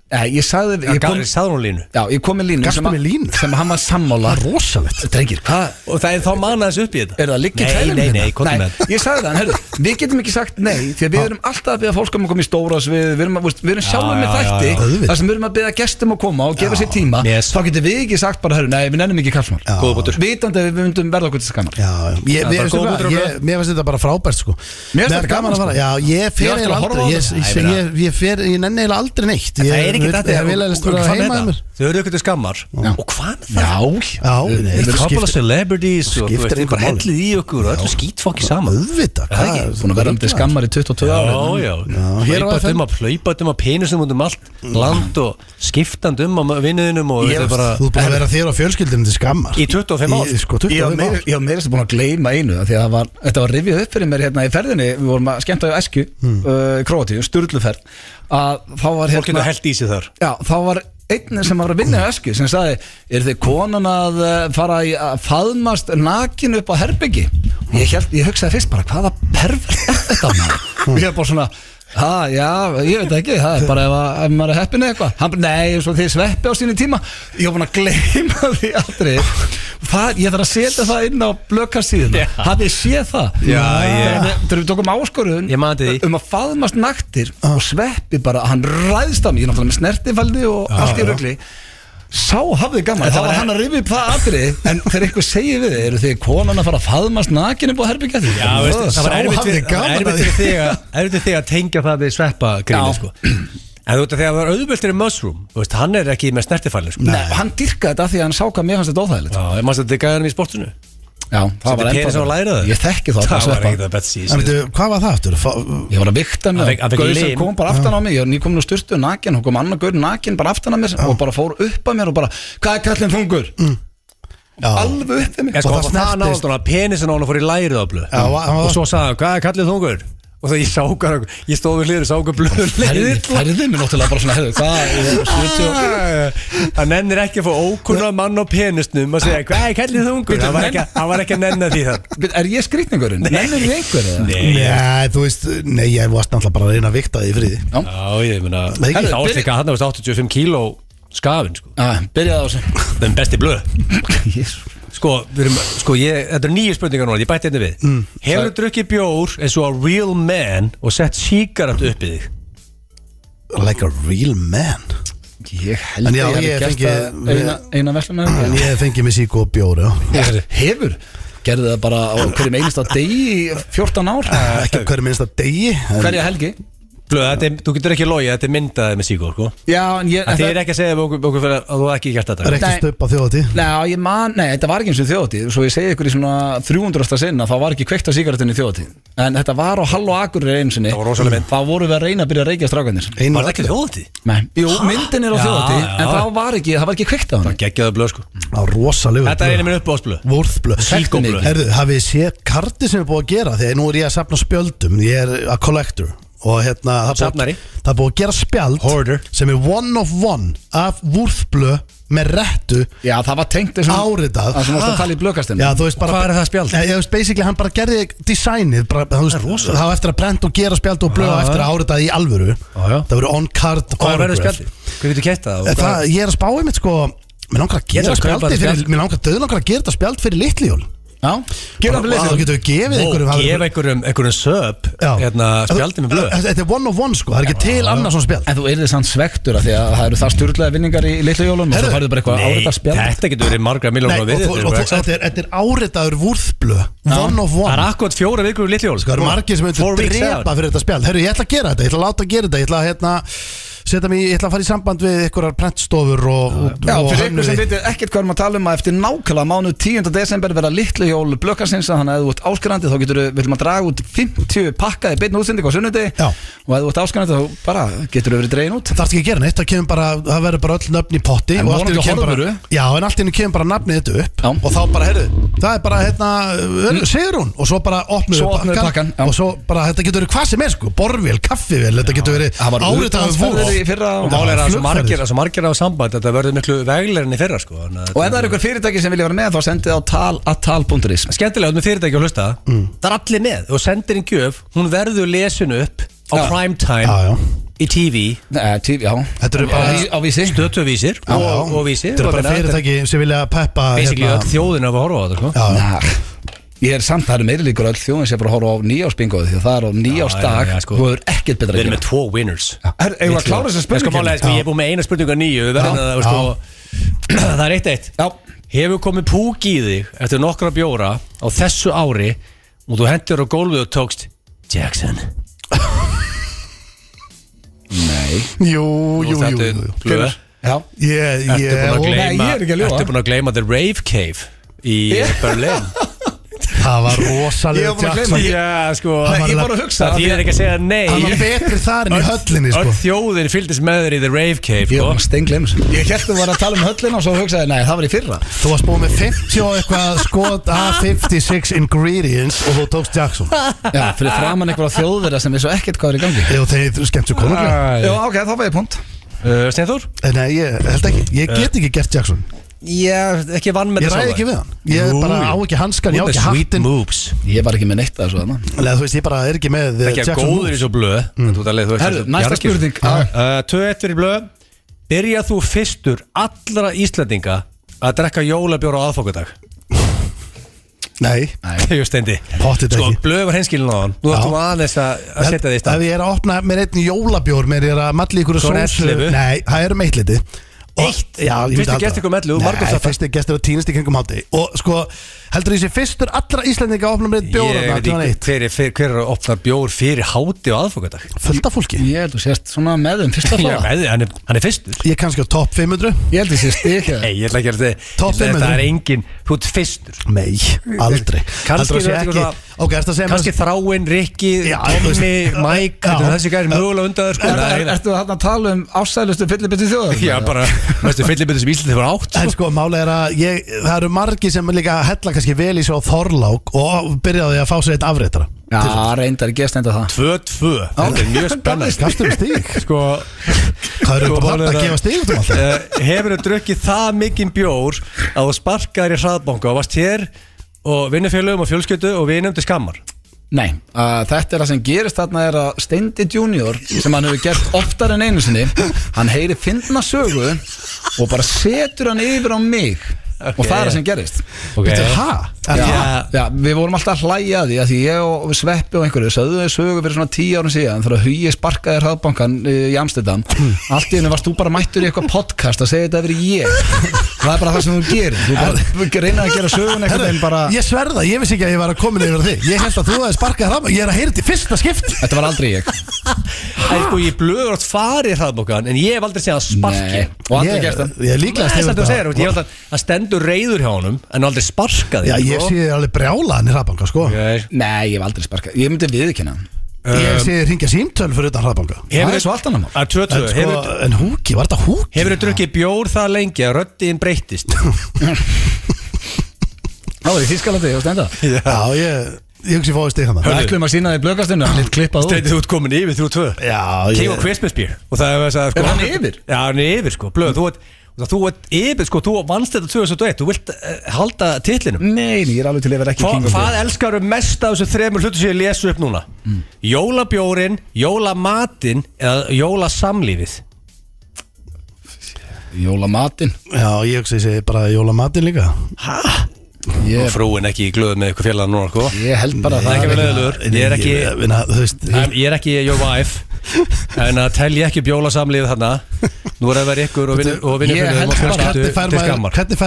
Já, ég sagði, ég kom, Sáður hún línu já, ég kom með línu Gafstu sem að- mér línu? Sem hann var sammála er rosalegt Drengir, hvað Og það er þá mannaðis upp í þetta Er það að í Nei, nei, nei, hérna? komdu með þetta. Ég sagði það, en herru, við getum ekki sagt nei Því að við erum alltaf að beða fólk um að koma í stóra svið Við erum, að- veist, við erum sjálfum Já, með já, já, þætti já. Auðvitað. þar sem við erum að beða gestum að koma og gefa sér tíma Yes. Þá getum við ekki sagt bara, herru, nei, við nennum ekki kallsmál. Góða bútur. Vitandi að við myndum verða okkur til skammar Já, já. Ég, mér, bara veistu góð hvað, bútur á ég, blöð. mér finnst þetta bara frábært sko Mér finnst þetta gaman að fara. Já, ég Ég fer var alltaf að eiginlega horfa á aldrei Ég, það. ég, Æ, ég, meina- ég, ég, fer, ég nenni eiginlega aldrei neitt Það er ekki þetta heima að mér. Þau eru ykkur til skammar. Og hvað með Já, það? Já, nei, Eitt skiptir celebrities og þú veist, bara hellið í okkur og öllu skítfokki saman. Auðvitað Er það ekki? hvað- búin að verða um til skammar í 22 Já, ári já, Já, hér á FM. hlaupatum að hlaupatum að penusum út um allt land og skiptandum á vinnuðinum þetta er bara Þú að vera þér og fjölskyldunum til skammar. Í 25 ár. Í, Sko, Ég var 25 meira- ár. ég var meira sem búin að gleyma einu af Því að það var, þetta var rifið upp fyrir mér hérna í ferðinni. Við vorum að skemmta á Esku Hmm. uh, í Króatíu, sturluferð að þá var Fólk getur hérna held í sig þar. Já, þá var einn sem var að vinna á Esku sem sagði, er þið konan að uh, fara í að faðmast nakin upp á herbyggi ég, held, ég hugsaði fyrst bara, hvaða pervert er þetta maður? *laughs* Ég er bara svona Ha, já, ég veit ekki, það er bara ef, að, ef maður er heppin eitthvað. Hann bara, nei, og þið sveppi á sínu tíma. Ég var búin að gleyma því aldrei. Það, Ég þarf að setja það inn á blökarsíðuna Já. Hafið séð það? Já, ég- Þegar Þegar við tókum áskorun Ég man eftir því. Um að faðmast naktir Og sveppi bara, hann ræðst á mig. Ég er náttúrulega með snertifældi og allt í rögli Sá hafði gaman, það var hann að rifja upp það atrið En þegar eitthvað segir við þið, eru þið konan að fara að faðmast nakin upp á herbyggja því Já, veist, það var erfitt gaman erfitt að fyrir þig að- erfitt þig að tengja það við sveppa gríni Já. sko. En þú veit að þegar það var auðvöldtir í Mushroom veist, Hann er ekki með snertifæli sko. Nei, hann dyrkaði þetta því að hann sá hvað mér fannst þetta óþægilegt Já, ég mannst að þetta er gæðan í sportinu Já, það var penis ennþá á lærið þér? Ég þekki það, Það var ekki það betsi En veitu, hvað var það aftur? Ég var að Að að vekja Gauð sem kom bara aftan á mig Ég var nýkomin úr styrstu nakin og kom annar gaur nakin bara aftan á mér og bara fór upp að mér og bara Hvað er kallinn þungur? Já. Alveg upp við mig Og það það það snertist- hann að penisin á hann fór í lærið á blöð hann Og svo sagði hann, hvað er kallið þungur? Og það ég sá hvað, ég stóð við hliður, sá hvað blöð leiðir Herðið mér náttúrulega bara svona Herðið, hvað ég er 70 og- Hann nennir ekki að fá ókunna mann á penisnum og segja, hvað er kallið þungur? Hann var ekki, hann var ekki að nenna því það. Er ég skrýtningurinn? Nennir ég einhver eða? Nei, þú veist, nei, ég varst náttúrulega bara að reyna að vikta því í friði. Já, ég meina, þá varst líka hann varst 85 kíló skafin, sko. Ah, Byrjaði á þessu *laughs* Sko, við erum, sko ég, þetta er nýju spurningar núna, ég bætti hérna við. Mm. Hefur þú drukkið bjór eins og a real man og sett síkarat upp í þig? Like a real man? Ég held En já, að ég hef fengi- gert það eina, eina veslum En ég fengi mig síku og bjór, já. Hefur? Gerði það bara á hverjum einasta degi í 14 ár? Ekki á hverju minnsta degi en- Hverja helgi Blöð, þetta er, þú getur ekki logið, þetta er myndaðið með síkó, sko. Já, en ég Það er ekki að segja okkur, okkur fyrir að þú hafa ekki gert Það er þetta ekki Nei. stöp á þjóðati Nei, ég man, nei, þetta var ekki eins og þjóðatíð Svo ég segi ykkur í svona 300. sinna Þá var ekki kveikt á sígarettinni í þjóðatíð En þetta var á Hall og Akureyri einu sinni. Það var rosaleg mynd. Þá vorum við að reyna að byrja að reykja strákanir Var það ekki þjóðið? Nei, jú, myndin er á já. En þá var ekki, það var ekki kveikt á hann Gekkjaðu blöð, sko að að Og hérna það er búið-. Það búið að gera spjald Hoarder. Sem er one of one Af vúrþblöð með rettu Já, það var tengt þessum Áritað. Það sem varst að tala í blökastinu Já, þú veist bara Hvað er það spjald? Já, ég veist, basically, hann bara gerði designið bara, þú veist, Það var eftir að prenta og gera spjald og blöða Já, eftir að áritað í alvöru já. Það voru on-card Hvað verður spjaldið? Hvað getur kætt það? Það, ég er að spá einmitt sko Mér langar að gera að kaupa spjaldi þetta fyrir spjald. Mér langar döð langar að gera þetta spjald fyrir litli það fyrir Þá getur við gefið einhverjum gefa einhverjum, einhverjum söp hérna, spjaldið með blöð. Þetta er one of one sko, það er ekki til annars svona spjald. En þú erðið samt svektur að því að það eru það styrlaði vinningar í litlu jólunum og svo færðu bara eitthvað árita spjald. þetta getur verið margra miljónar og, við þetta er, þetta er áritaður vúrþblö One of Það er one akkurat fjóra vikur í litli jól Það eru margir sem weeks drepa fyrir þetta spjald. Herru, ég ætla að gera þetta, ég ætla að láta að gera þetta Setja mig, ég ætla að fara í samband við einhverjar prentstofur og, og, Já, og fyrir ykkur sem veitir ekkert hvað erum að tala um að eftir nákvæmlega mánuð 10. desember verða litlu jól blökkarsins þannig að ef þú ert áskrandi þá getur við viljum að draga út 50 pakka í beinu útsending á sunnudegi Já. og ef þú ert áskrandi þá bara getur við verið dregin út Það þarf ekki að gera neitt, það kemur bara, það verður bara öll nöfn í potti En kemur horfurðu. bara, Já, en allt henni kemur bara nafnið þetta upp Já. og þá bara, heyrðu, það er bara, hérna, mm. Sigrún og svo bara opnum við pakkan, og svo bara, þetta getur verið hvað sem er sko, borvél, kaffivél, þetta getur verið utanlandsferðir í fyrra Og málega er að svo margir, svo margir á samband Þetta verður miklu veglegur enn í fyrra sko Og ef það þetta er ykkur fyrirtæki sem vilja vera með þá sendið á tal að tal.is Skemmtilega með fyrirtæki að hlusta Það er allir með. Og sendir inn gjöf Hún verður lesin upp á Já. prime time Já, já. í TV Nei, já. Þetta eru bara, Á- Á vísi Stötuvísir og, og vísir. Þetta eru bara fyrirtæki sem vilja peppa Basically öll þjóðin að horfa á þetta Ég er samt, það eru meiri líkur öll þjóðin sem bara að horfa á nýjásbingoði því að það er á nýjásdag já, já, sko. og það er ekkert betra Við að erum gera. með tvo winners. Er- við að klára þessa Ég spurningu? málega, sko, ég er búið með eina spurningu að nýju Við að, sko *clears throat* Það er eitt eitt. Já, Hefur komið púk í þig eftir nokkra bjóra á þessu ári og þú hendur á gólfið og tókst Jackson? Nei. Jú, jú, jú, er Ég, búin að er ekki að ljúga. Ertu búin að gleyma The Rave Cave í *laughs* Berlin það var Ég var rosalega því. Já, sko ég var að hugsa Það að- ekki að segja Hann nei var betri þar en í höllinni sko. Öll þjóðin fylgdist með þér í The Rave Cave Ég sko. var steingleims Ég held að þú var að tala um höllina og svo hugsaði, nei, það var í fyrra. Þú varst búin með 50 og eitthvað skot af 56 ingredients og þú tókst Jackson. Já, fyrir framann einhverja þjóðverða sem er svo ekkert hvað er í gangi. Jú, þeir skemmt svo konunglega. Já, ok, þá var ég punkt uh, Steinþór? Nei, ég held ekki, ég get ekki gert Jackson Já, ekki vann með Ég ræði ekki við hann Ég Jú, bara á ekki hanskan, ég á ekki hattin moves Ég var ekki með neitt að þessu þarna Eða þú veist, ég bara er ekki með eh, Ekki að Jackson góður í moves. svo blöð mm. Þú veist, þú veist, Herðu, næsta jarðskil. spurning. uh, 2-1 fyrir blöð Byrja þú fyrstur allra Íslandinga að drekka jólabjóra á aðfokadag Nei, *laughs* Jú steindi Pottþétt Sko, ekki. blöð var henskilin á hann Nú Já. ættum við aðeins að, að setja því í Ef stað ég er að opna mér einn jólabjór Mér er að malli ykkur Svo er sósu 11. Nei, það eru meitt liti Eitt? Já, ég Fyrsti myndi halda gestur kom 11, þú Nei, margar þetta- fyrsti gestur á tínast í kringum hátti Og sko, heldur þessi fyrstur allra Íslandinga að opna mér einn bjór Ég veit ekki 2001? hver, er- hver, hver er að opna bjór fyrir háti á aðfokadag Fullt af fólki. Ég held að þú sést svona með þeim Já, hlaða veði, hann, er, hann er fyrstur. Ég er kannski á topp 500 Ég held að þú sést stík Nei, ég ætla ekki að Topp segja 500. Það er engin, þú ert fyrstur. Nei, aldrei. Kannski Heldurðu að sé þú ert eitthvað ekki Ok, ertu að segja Kannski Þráinn, Rikki, Tommy, Mike þetta er Þessi gæri mögulega undan þér sko Er- er-. Ertu að tala um ásælustu fyllibiti þjóðar? Já, bara, veistu, fyllibiti sem Íslandi hefur átt En sko, máli er að ég, það eru margi sem líka hella kannski vel í svo þorlák og byrjaði að fá sér eitt afréttara. Já, reyndar ekki að stenda það. 2-2 Þetta er mjög *laughs* spennandi. Kastum stík Sko, Hvað eru Sko, bara málið að að- gefa stík út um alltaf? uh, hefur þú drukkið það mikinn bjór að þú sparkaðir í hraðbanka og varst hér og vinnufélögum og fjölskyldu og vinum til skammar Nei, uh, þetta er það sem gerist þarna er að Steindi Junior sem hann hefur gert oftar en einu sinni hann heyri fyndna sögu og bara setur hann yfir á mig og það er það sem gerist Ok. Býttu, ha? Já, já, við vorum alltaf að hlæja að því ég og Sveppi og einhverju sögðu þau sögu fyrir svona tíu árum síðan þegar Hugi sparkaði hraðbankan í Amsterdam. Allt í henni varst þú bara mættur í eitthvað podcast að segja þetta yfir ég. Það er bara það sem þú gerir. Þú bara *laughs* reyna að gera sögun einhvern veginn bara Ég sverða, ég vissi ekki að ég var að komin yfir þig. Ég held að þú hefði sparkað það Ég er að heyra þetta í fyrsta skipt þetta var aldrei ég. En sko ég blöður átt farið hraðbankan en ég hef aldrei séð að sparki og aldrei gert það. Það. stendur reyður hjá honum en aldrei sparkaði ég sé þér alveg brjálaðan í hraðbanka, sko. Okay. Nei, ég hef aldrei sparkað, ég myndi viðkynna Ég sé þér hringja símtöl fyrir utan hraðbanka. Það er svo allt annar mál. að 2-2 En, sko, Hefur en húki, var þetta húki? hefur þú drukkið bjór það lengi að röddiðin breyttist? *laughs* Það var í Þískalandi, ég stenda Já, ég, ég hugsi fóði stík hann Við ætlum að sína því blökastinu, hann lit klippað út. Steindið þú ert komin yfir 3-2 Já, King ég of Christmas beer. Og það er að sko, Er hann yfir? Já, hann er yfir sko, blöð, þú ert þú ert yfir sko, þú vannst þetta 2001 þú vilt uh, halda titlinum? Nei, ég er alveg til að vera ekki Hva, king of Hvað elskar þú mest af þessu þremur hlutu sem ég lesu upp núna? Jólabjórin, jólamatinn eða jólasamlífið? Jólamatinn? Já, ég hugsi þessi bara jólamatinn líka Ég, Frúin ekki í glöðu með ykkur félag núna sko. ég held bara að Það. er ekki það Ég er ekki vinna, veist Ég er ekki your wife. *laughs* En að telja ekki bjólasamlífið þarna. Nú er að vera ykkur og fjölskyldu Hvernig fær maður, skammar. hvernig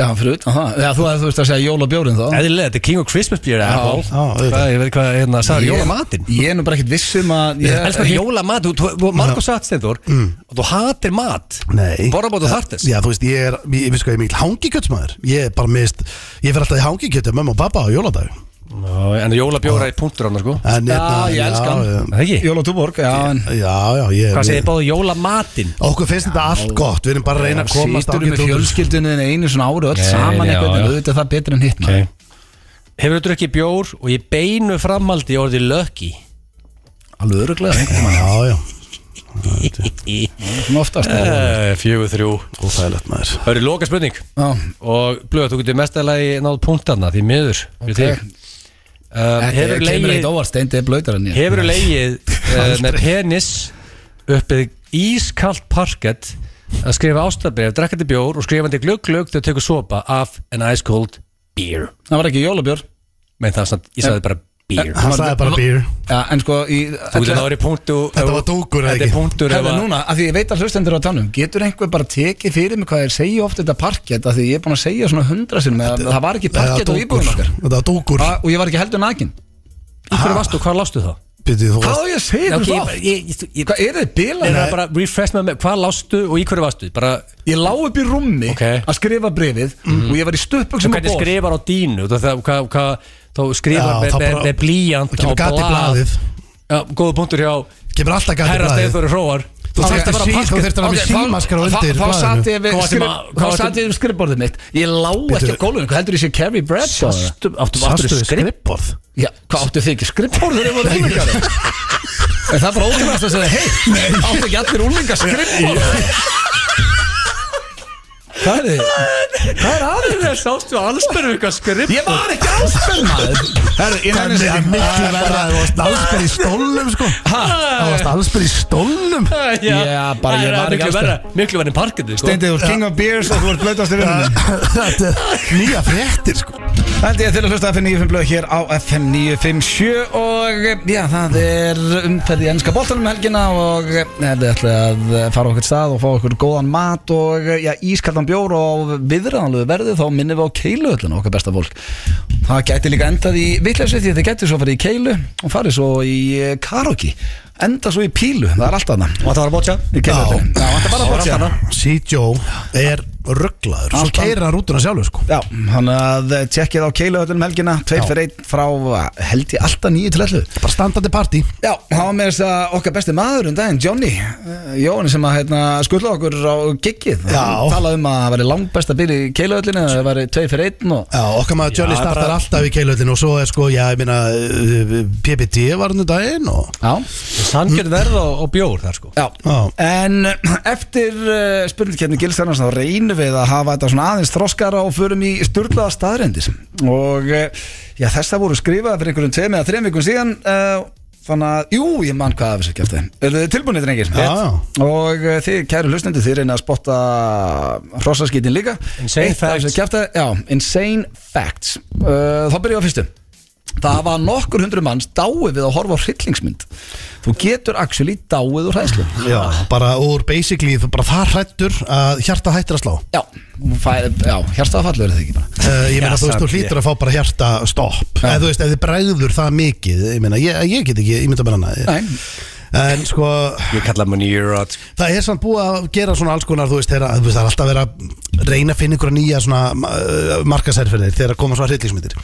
Já, fyrir utan það Já, þú hefði þú veist að segja jólabjórin þá Eðlilega, þetta er King of Christmas beer Apple já, auðvitað. Ég veit hvað, hérna, sagði jólamatinn Ég er nú bara ekkert vissum að Ég elskar jólamat, þú, Marko satt Steindur og þú hatir mat Nei Borðabót og þartist Já, þú veist, ég er, ég, veist hvað, ég er mikil hangikjötsmaður Ég er bara mist, ég fer alltaf í hangikjötu Mömmu og pappa á jóladag En jólabjóra er punktur hann sko. En, Já, hérna, ég elska hann. já, Það ekki? Jólatúborg, já en Já, já, ég Hvað segir báðu jólamatinn? Okkur finnst þetta allt gott. Við erum bara að reyna að komast Sýtur með fjölskyldunni þinni einu svona ári öll Nei, saman já, eitthvað já. en auðvitað það betur en hitt maður. Hefur þú drukkið bjór og ég beinu framhaldi orðið lökki Alveg öruglega. Já, já, Svona oftast Eh, Fjögur þrjú. Óþægilegt maður. Það eru loka spurning Já, Og blöð, þú getur mestælagi náð punktana Því miður fyrir Ok. þig um, Hefur ég. Hefur legið uh, *laughs* með penis uppið ískalt parkett að skrifa ástabrif, drekkandi bjór og skrifandi glögg-glögg þegar þú tekur sopa af an ice cold beer? Það var ekki jólabjór. Menn það er samt, ég sagði bara beer Hann sagði bara beer Já, en sko í, Þú getur náður í punktu Þetta var dúkur, eða Þetta er ekki? punktur að- núna, af því ég veit að hlustendur á tánum Getur einhver bara tekið fyrir mig hvað þeir segja oft þetta parkett af því ég er búin að segja svona hundra sinum að það var ekki parkett á íbúðum okkar Þetta var dúkur Ah, og ég var ekki heldur nakin Í hverju varstu, hvað lástu þá? Býttu, þú Hvað varst á ég að segja ok, það? ég, ég, ég, ég, Hvað er þið ég bilað? er bara refresh með mig, hvað lástu og í hverju varstu? Bara, Ég lá upp í rúmmi Ok. að skrifa brefið og ég var í stöpbuxum og hvernig skrifar á dínu? Það, það, hvað, hvað, þá skrifar með, með, með blíjant Það kemur gat í blaðið. Já, góða punktur hjá Kemur alltaf gat í Herra blaðið. Steinþóri Hróar. Þú þurftir að sí- þú þurftir að vera með símaskara undir Þá satt ég við skrif- þá satt ég við skrifborðið mitt. Ég lá ekki á gólfinu, hvað heldur ég sé Carrie Bradshaw eða? Sástu, áttu, áttu Sástu við skripp skrippborð Já, hvað áttu þið ekki? Skrifborðið þegar voru úlingar *laughs* Er það bara ótrúlega að segja Hei, áttu ekki allir úlingar skrifborðið Hvað er þið? Hvað er aðeins? Það sástu allsperru eitthvað skripp Ég var ekki áspenn maður. Herru, ég Það nefnir er miklu verða að þú varst allsber í stólnum sko? Það varst allsber í stólnum? Já, bara ég var ekki verra Miklu verra en parketið sko. Steindið, þú ert king of beers og þú ert blötast í *laughs* vinnunum Þetta er nýja fréttir sko. Hældi ég til að hlusta FM 95 blöð hér á FM 957 og já, það er umferð í ennska bóltanum um helgina og eh, við ætlum að fara okkur stað og fá okkur góðan mat og eh, já, ískaldan bjór og viðræðanlegu verði þá minnum við á keiluöllinu okkar besta fólk. Það gæti líka endað í vitleysi því þið gæti svo farið í keilu og farið svo í eh, karaoke. Enda svo í pílu, það er alltaf það Og það var að bótja í keiluöllinu, já, það er rugglaður Svo hann rútuna sjálfur sko Já, hann að eh, tjekkið á keiluhöllunum helgina Tveir Já. fyrir einn frá eh, held ég alltaf nýju til ellu Bara standandi partí Já, hann var með þess að okkar besti maður um daginn, Johnny uh, Jóni sem að hérna, skulla okkur á giggið Já. Hann talaði um að það væri langt best að byrja í keiluhöllinu Það væri tveir fyrir einn og Já, okkar maður Johnny Já, startar bara- alltaf í keiluhöllinu og svo er sko, já, ég meina uh, PPT var hann um daginn og Já, Sanngjörn verð og, og bjór þar sko já. Já. En eftir uh, spurningkeppni Gilsarnas þá reynum við að hafa þetta svona aðeins þroskara og förum í sturlaða staðrendis og uh, já, þess að voru skrifað fyrir einhverjum tveim eða þreim vikum síðan uh, Þannig að, jú, ég mann hvað af þessu kæfti Er þið tilbúinir, drengir? Já. Og uh, þið, kæru hlustendur, þið reyna að spotta hrossaskítin líka Insane Eitt facts. Já, insane facts uh, Þá byrjum við á fyrstu Það var nokkur hundru manns dáið við að horfa á hryllingsmynd. Þú getur actually dáið úr hræðslu. Já, bara úr basically, þú bara það hrættur að hjarta hættir að slá. Já, fæ, já hjartafallur er það ekki bara? Uh, ég meina þú veist, þú hlýtur að fá bara hjarta stopp. Eða þú veist, ef þið bregður það mikið ég meina, ég, ég get ekki, ég mynda bara hana Nei, en sko, Ég kalla maður nýjur það er samt búið að gera svona alls konar, veist, þeirra, það er alltaf verið að reyna að finna einhverja nýja svona uh, markasærferðir þegar að koma svona hryllingsmyndir.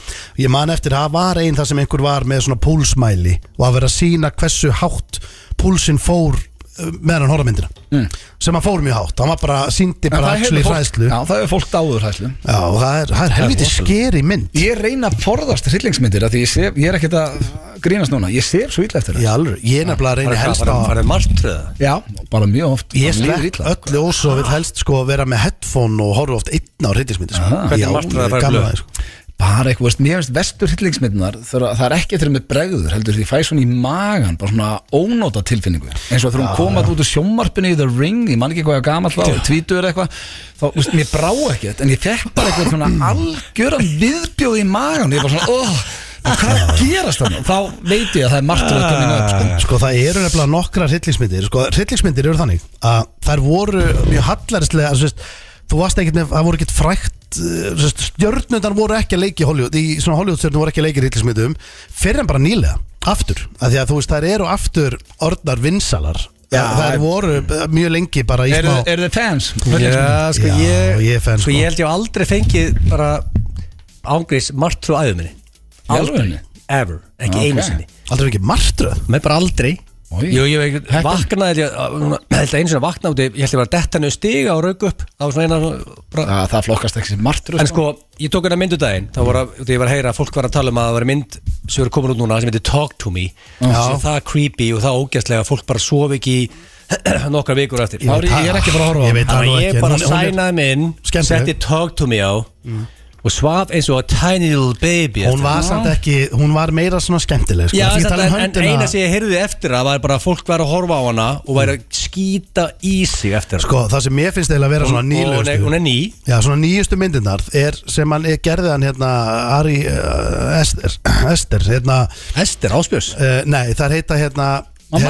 Ég man eftir, það var einn það sem einhver var með svona púlsmæli og að vera að sína hversu hátt púlsinn fór meðan hann horfa myndina. Mm. sem hann fór mjög hátt, hann var bara síndi En bara það fólk- hræðslu. Já, það hefur fólk dáið úr hræðslu. Já, og það er, það er helviti skeri mynd. Ég reyna að forðast hryllingsmyndir af Því ég, sef, ég er ekkert að grínast núna. Ég sef svo illa eftir það. Alveg, ég er nefnilega að reyna helst Það á er marströða Já, bara mjög oft. Ég illa. öllu svo vil helst sko vera með headphone og horfa oft einn á reytismyndi sko. Hvernig Já, martraði ég Bara eitthvað, veist, mér finnst vestur hryllingsmyndunar Það er ekki eftir með bregður Heldur því fæ svona í magan Bara svona ónóta tilfinningu. Eins og þegar hún komað út úr sjómarpinu í The Ring Ég man ekki hvað ég gamall þá Tvítur eitthvað Þá, veist, mér brá ekkert En ég fekk bara eitthvað svona algjöran viðbjóð í magan Ég bara svona, oh, hvað er að gerast þannig Þá veit ég að það er margt að koma upp sko. Sko það eru nefnilega nokkra hryllingsmyndir Sko hryllingsmyndir eru þannig að þær voru mjög hallarislega þú varst ekkert með, það voru ekkert frækt uh, stjörnundar voru ekki að leiki í Hollywood, í svona Hollywoodstjörnum voru ekki að leiki í hryllingsmyndum fyrir en bara nýlega, aftur af því að þú veist þær eru aftur orðnar vinsalar Já, þær en- voru uh, mjög lengi bara í Eru smá er þið fans? Já, sko Já, ég ég er fan, Sko sko. ég held ég hef aldrei fengið bara ángrís martröð æðu minni alvörinni? Ever, ekki Ok. einu sinni Aldrei ekki martröð Með bara aldrei. Jú, ég Heppin. vaknaði ég held að einu sinni vakna út ég held ég var að detta niður stiga og rauk upp það eina Já, það flokkast ekki sem martur En sko, ég tók hérna myndudaginn þá var að, ég var að heyra að fólk var að tala um að það var mynd sem eru komin út núna sem heitir Talk to Me. Sem það creepy og það ógæstlega að fólk bara sofi ekki í *clears throat* nokkra vikur eftir. Þá er ég- ég er ekki bara að horfa á Ég veit það að ekki. ég bara er- sænaði minn setti Talk to Me á og svaf eins og a tiny little baby Hún var samt ekki, hún var meira svona skemmtileg sko. Já, Því ég tala um en, en höndina- eina sem ég heyrði eftir það var bara að fólk var að horfa á hana og væri að skýta í sig eftir hana. Sko, það sem mér finnst eiginlega að vera svona og hún er, nýlegustu hún er ný. Já, svona nýjustu myndirnar er sem hann er, gerði hann hérna Ari uh, Ester, Ester hérna, Ester Áspjörs uh, nei, það heita hérna ég-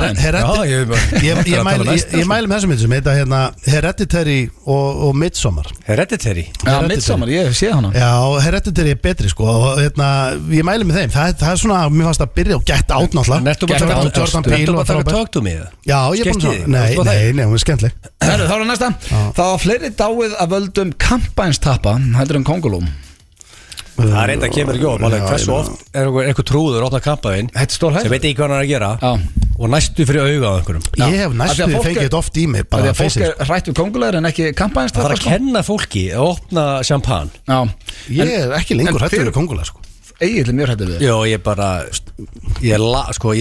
*laughs* að um ég mæli með þessum myndir sem heita hérna Hereditary og, og Midsommar. Hereditary. Já, Midsommar, ég sé hana. Já, Hereditary er betri sko og hérna, ég mæli með þeim. Það, er- það er svona, mér fannst að byrja og gett át náttúrulega. Nertu bara að taka- að. Talk to Me eða? Já, ég er búin að þig? Nei, nei, hún er skemmtileg. Herru, þá er næsta. Það var fleiri dáið af völdum kampænstappa heldur en kongulum Það er enda að kemur ekki ofn Hversu oft er einhver trúður opna kampaðinn Þetta er stór sem veit ekki hvað hann er að gera Já. og næstu fyrir auga á einhverjum. Ég hef næstu að fengið er- þetta oft í mig Því bara að fólk er hrætt við kongulegur en ekki Það kampænstappa þarf að kenna fólki að opna champagne Já, Ég er ekki lengur fyrir- við kongulega sko. Egil er mjög hrættur við Jó, ég bara Ég, la, sko,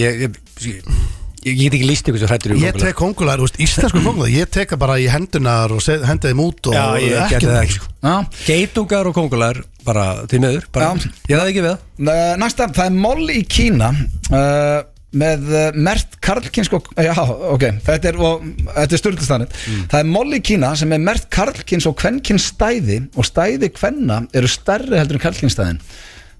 ég, get ekki líst ykkur svo hrættur í *clears throat* Ég tek kongulegar, úst, íslensku kongulegar Ég teka bara í hendunar og hendi þeim út og Já, ég geti það ekki sko. Já, Geitungar og kongular bara bara, Já. Ég ræði ekki við það. Næ- Næsta, það er moll í Kína uh, með uh, mert karlkinsko já, ok, þetta er, og, þetta er styrlistannir það er moll í Kína sem er mert karlkins og kvenkins stæði og stæði kvenna eru stærri heldur en karlkinsstæðin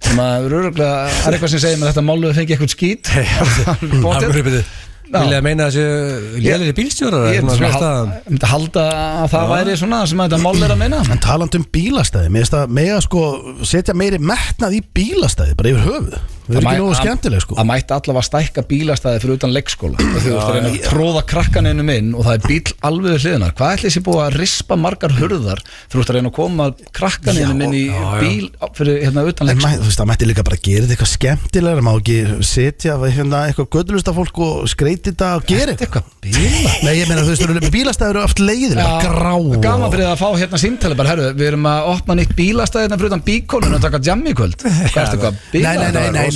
sem að það er eitthvað sem segir með þetta mollu fengi eitthvað skít. Afgripið *laughs* Já. *laughs* Vilja að meina þessu lélir bílstjórar ég myndi halda að það væri svona sem þetta moll er að meina. En taland um bílastæði Mér finnst að mega sko setja meiri metnað í bílastæði bara yfir höfuð Það ekki mæ- nógu að- skemmtileg sko. Það mætti allavega stækka bílastæði fyrir utan leikskóla. Og þú ert að reyna að tróða krakkaninu inn og það er bíl alveg við hliðina. Hvað ætli þessi búið að rispa margar hurðar þú ert að reyna að koma krakkaninu inn í bíl á- fyrir hérna utan mæ, þú veist, það mætti líka bara gera þetta eitthvað skemmtilega má ekki setja hérna, eitthvað gödlusta fólk og skreiti þetta og gera eitthvað bíla Nei, ég meina, þú veist, *laughs* bílastæður eru oft leiðilega, grá. Gaman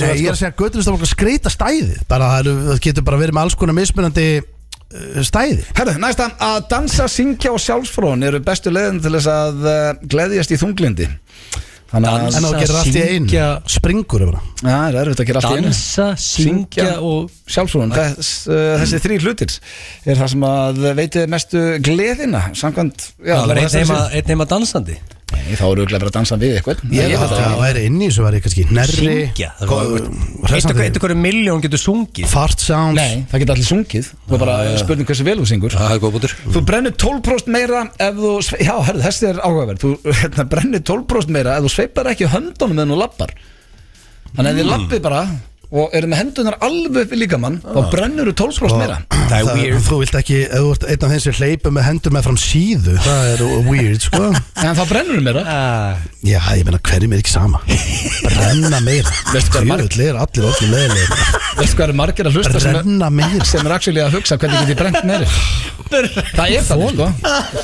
að að Nei, sko. ég er að segja gödlusta fólk að skreita stæði bara það, eru, það getur bara verið með alls konar mismunandi uh, stæði. Herru, næsta, að dansa, syngja og sjálfsfrón eru bestu leiðin til þess að uh, gleðjast í þunglindi Þannig að En þá gerir allt í einu. syngja- Springur yfir það Já, það er erfitt að gera allt í einu. Dansa, syngja og sjálfsfrón Þess, uh, Þessi þrý hlutir er það sem að veitið mestu gleðina Samkvæmt já, Það er bara einn heima, einn heima dansandi Nei, Þá eru að vera að dansa við eitthvað. Ég held að það væri inni í þessu væri kannski Nerri Syngja? Það er Eitt Hressandi. Hverju miljón getur sungið? Fart sounds. Nei, það geta allir sungið. Það er bara spurning hversu vel þú syngur. Það er góð bútur Þú brennir 12% meira ef þú Já, herru, þessi er áhugaverð. Þú *laughs* hérna, brennir 12% meira ef þú sveipar ekki höndunum meðan þú lappar. Þannig að þið lappið bara og eru með hendunar alveg í líkamann þá brennur þú 12% meira. Það er weird. Þú vilt ekki, ef þú ert einn af þeim sem hleypur með hendur með fram síðu Það er weird, sko. *laughs* En þá brennur meira. Ah, Já, ég meina, hverjum er ekki sama? Brenna meira. *laughs* Veistu hvað er allir orðin leðilegir Veistu hvað eru margir að hlusta sem er, Brenna meira. sem er actually að hugsa hvernig get ég brennt meira? *laughs* Það er það, sko.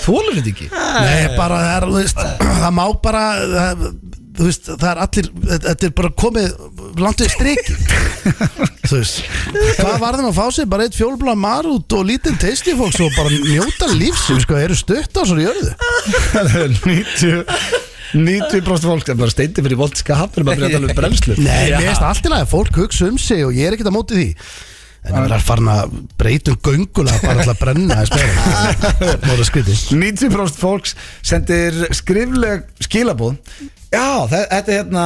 Þólur þetta ekki? Nei, bara, það er, *clears throat* Það má bara það, Þú veist, það er allir Þetta er bara komið langt við striki. Þú veist Hvað varðum að fá sér? Bara eitt fjólblá marút og lítinn teisti fólks og bara njóta lífsins sko, eru stutt á svo jörðu. 90 90% fólk Það er bara steindi fyrir volt skapur Bara fyrir að tala um brennslu Nei, mér finnst allt í lagi að fólk hugsa um sig og ég er ekkert að móti því En það er farin að breyta um göngula bara til að brenna er *laughs* skrítið. 90% fólks sendir skrifleg skilabóð Já, þe- þetta er hérna